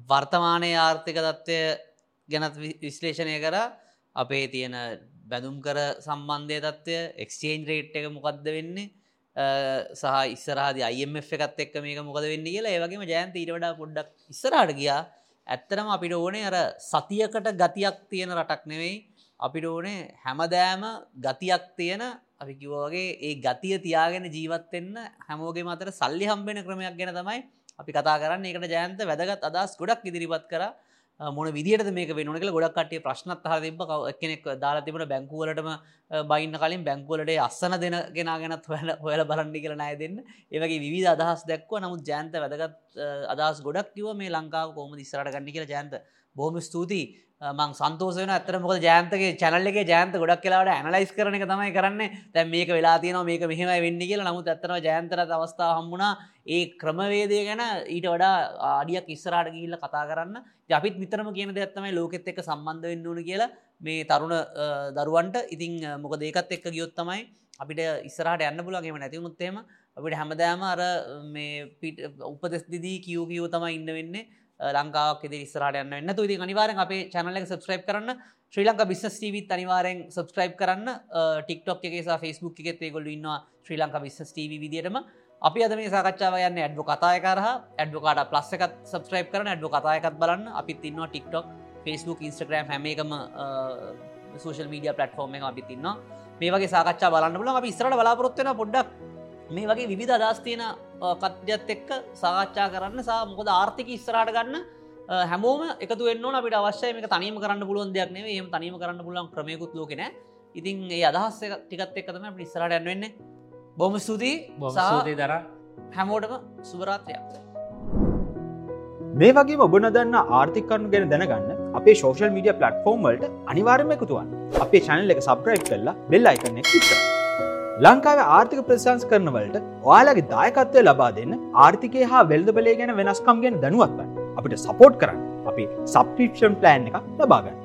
වර්තමානය ආර්ථික තත්ත්වය ගැනත් වි- විශ්ලේෂණය කර. අපේ තියෙන බැදුම් කර සම්බන්ධය තත්වය එක්ස්චේන්ජ් රේට් එක මොකක්ද වෙන්නේ? අ, සහ ඉස්සරහද අයිF එකත් එක්ක මේක මොකද වෙන්න කියලා. ඒවගේම ජයන්ත ඊට වඩා පොඩ්ඩක් ඉස්සරහට ගියා. ඇත්තරම අපිට ඕනේ අර සතියකට ගතියක් තියෙන රටක් නෙවෙයි අපිට ඕනේ හැමදෑම ගතියක් තියෙන අපි කිවෝගේ ඒ ගතිය තියාගෙන ජීවත්වෙන්න හැමෝගේ මතර සල්ලි හම්බෙන ක්‍රමයක් ගැන තමයි අපි කතා කරන්න. එකට ජයන්ත වැදගත් අදස් ගොඩක් ඉදිරිපත් කර. මොන විදිට මේක වෙන කළ ගොඩක් කටිය ප්‍රශ්නත් හර තිබ කෙනෙක් දාලා තිබට බැංකුවලටම බයින්න කලින් බැංකුවලට අස්සන දෙන ගෙන ගැනත් හොල හොල බලන්ඩි කළ නය දෙන්න. ඒවගේ විධ අදහස් දැක්ව නමුත් ජයන්ත වැදගත් අදස් ගොඩක් කිව මේ ලංකාව කොම දිස්සරට ගන්න කියල ජයන්ත. බොහම ස්තුතියි. මං සන්තෝසන ඇතර මොක ජයන්තගේ චැනල්ලගේ ජයන්ත ගොඩක් කියලාට ඇනලයිස් කරන එක තමයි කරන්න. තැ මේක වෙලා තියන මේක මෙහෙම වෙන්න කියලා. නමුත් ඇත්තන ජයන්තර අවස්ථාව හම්බුණා. ඒ ක්‍රමවේදය ගැන ඊට වඩා ආඩියක් ඉස්සරට ගිල්ල කතා කරන්න. අපිත් නිතරම කියන දෙයක්ත්තමයි ලෝකෙත් එක්ක සම්බන්ධ වෙන්න ඕන කියලා. මේ තරුණ අ, දරුවන්ට. ඉතිං මොක දේකත් එක්ක ගියොත් තමයි අපිට ඉස්සරහට යන්න පුලගේම නැතිවුණුත්තේම අපිට හැමදෑම අර මේ පිට උපදෙස් දිදී කියෝ කියෝ තමයි ඉන්න වෙන්නේ. ලංකාවක් ඉදි ඉස්සරට යන්න එන්න තුති අනිවාරෙන් අපේ චනල එක සබස්ක්‍රයිබ් කරන්න. ශ්‍රී ලංක බිස්නස් ටීවිත් අනිවාරෙන් සබස්ක්‍රයිබ් කරන්න. ටික්ටොක් එකේ ෆස්බුක් එකෙත් ඒගොල්ල ඉන්නවා ශ්‍රී ලංක බිස්නස් ටව විදිටම අපි අද මේ සාකච්ඡාව යන්න ඇඩ්ව කතාය කරහ ඇඩ්වකාට ප්ලස් එකත් සබස්ක්‍රයිබ් කරන ඇඩ්ව කතායකත් බලන්න. අපිත් ඉන්නවා ටික්ටොක් ෆස්බුක් ඉන්ස්ට්‍රග්‍රම් හැම එකම සෝෂල් මීඩිය පලටෆෝර්ම එක අපි තින්නවා මේ වගේ සාකච්ඡා බලන්න බල අපි ඉස්රට බලාපොරොත්වෙන පොඩ්ඩක් මේ වගේ විධ අදස්තියන කත්්‍යත් එක්ක සාකච්ඡා කරන්න සා මොකද ආර්ථික ඉස්සරට ගන්න හැමෝම එකතු වෙන්න අපිට අවශ්‍ය මේක තනීම කරන්න පුළුවන් දෙයක් නේ එම තනීම කරන්න පුලන් ක්‍රමයකුත් ලෝකෙන ඉතින් ඒ අදහස් එක ටිකත් එක්කතම අපි ඉස්සරට යන්නවෙන්න බොම ස්තුතියි සූතිය දර. හැමෝටම සුවරාත්‍රයක් මේ වගේ ඔබ නොදන්න ආර්ථිකරනු ගැන දැනගන්න අපේ ශෝෂල් මීඩිය පලටෆෝර්ම් වලට අනිවාර්ම එකතුවන් අපේ චැනල් එක සබ්‍රයි් කරලා බෙල් අයිකන්න ක්ලික් ලංකාව ආර්ථික ප්‍රශංස් කරනවලට ඔයාලගේ දායකත්වය ලබා දෙන්න ආර්ථිකය හා වෙල්ද බලය ගැන වෙනස්කම් ගැන දැනුවත්වන්න අපිට සපෝට් කරන්න. අපි සබ්ටිප්ෂන් ප්ලෑන් එක ලබාගන්න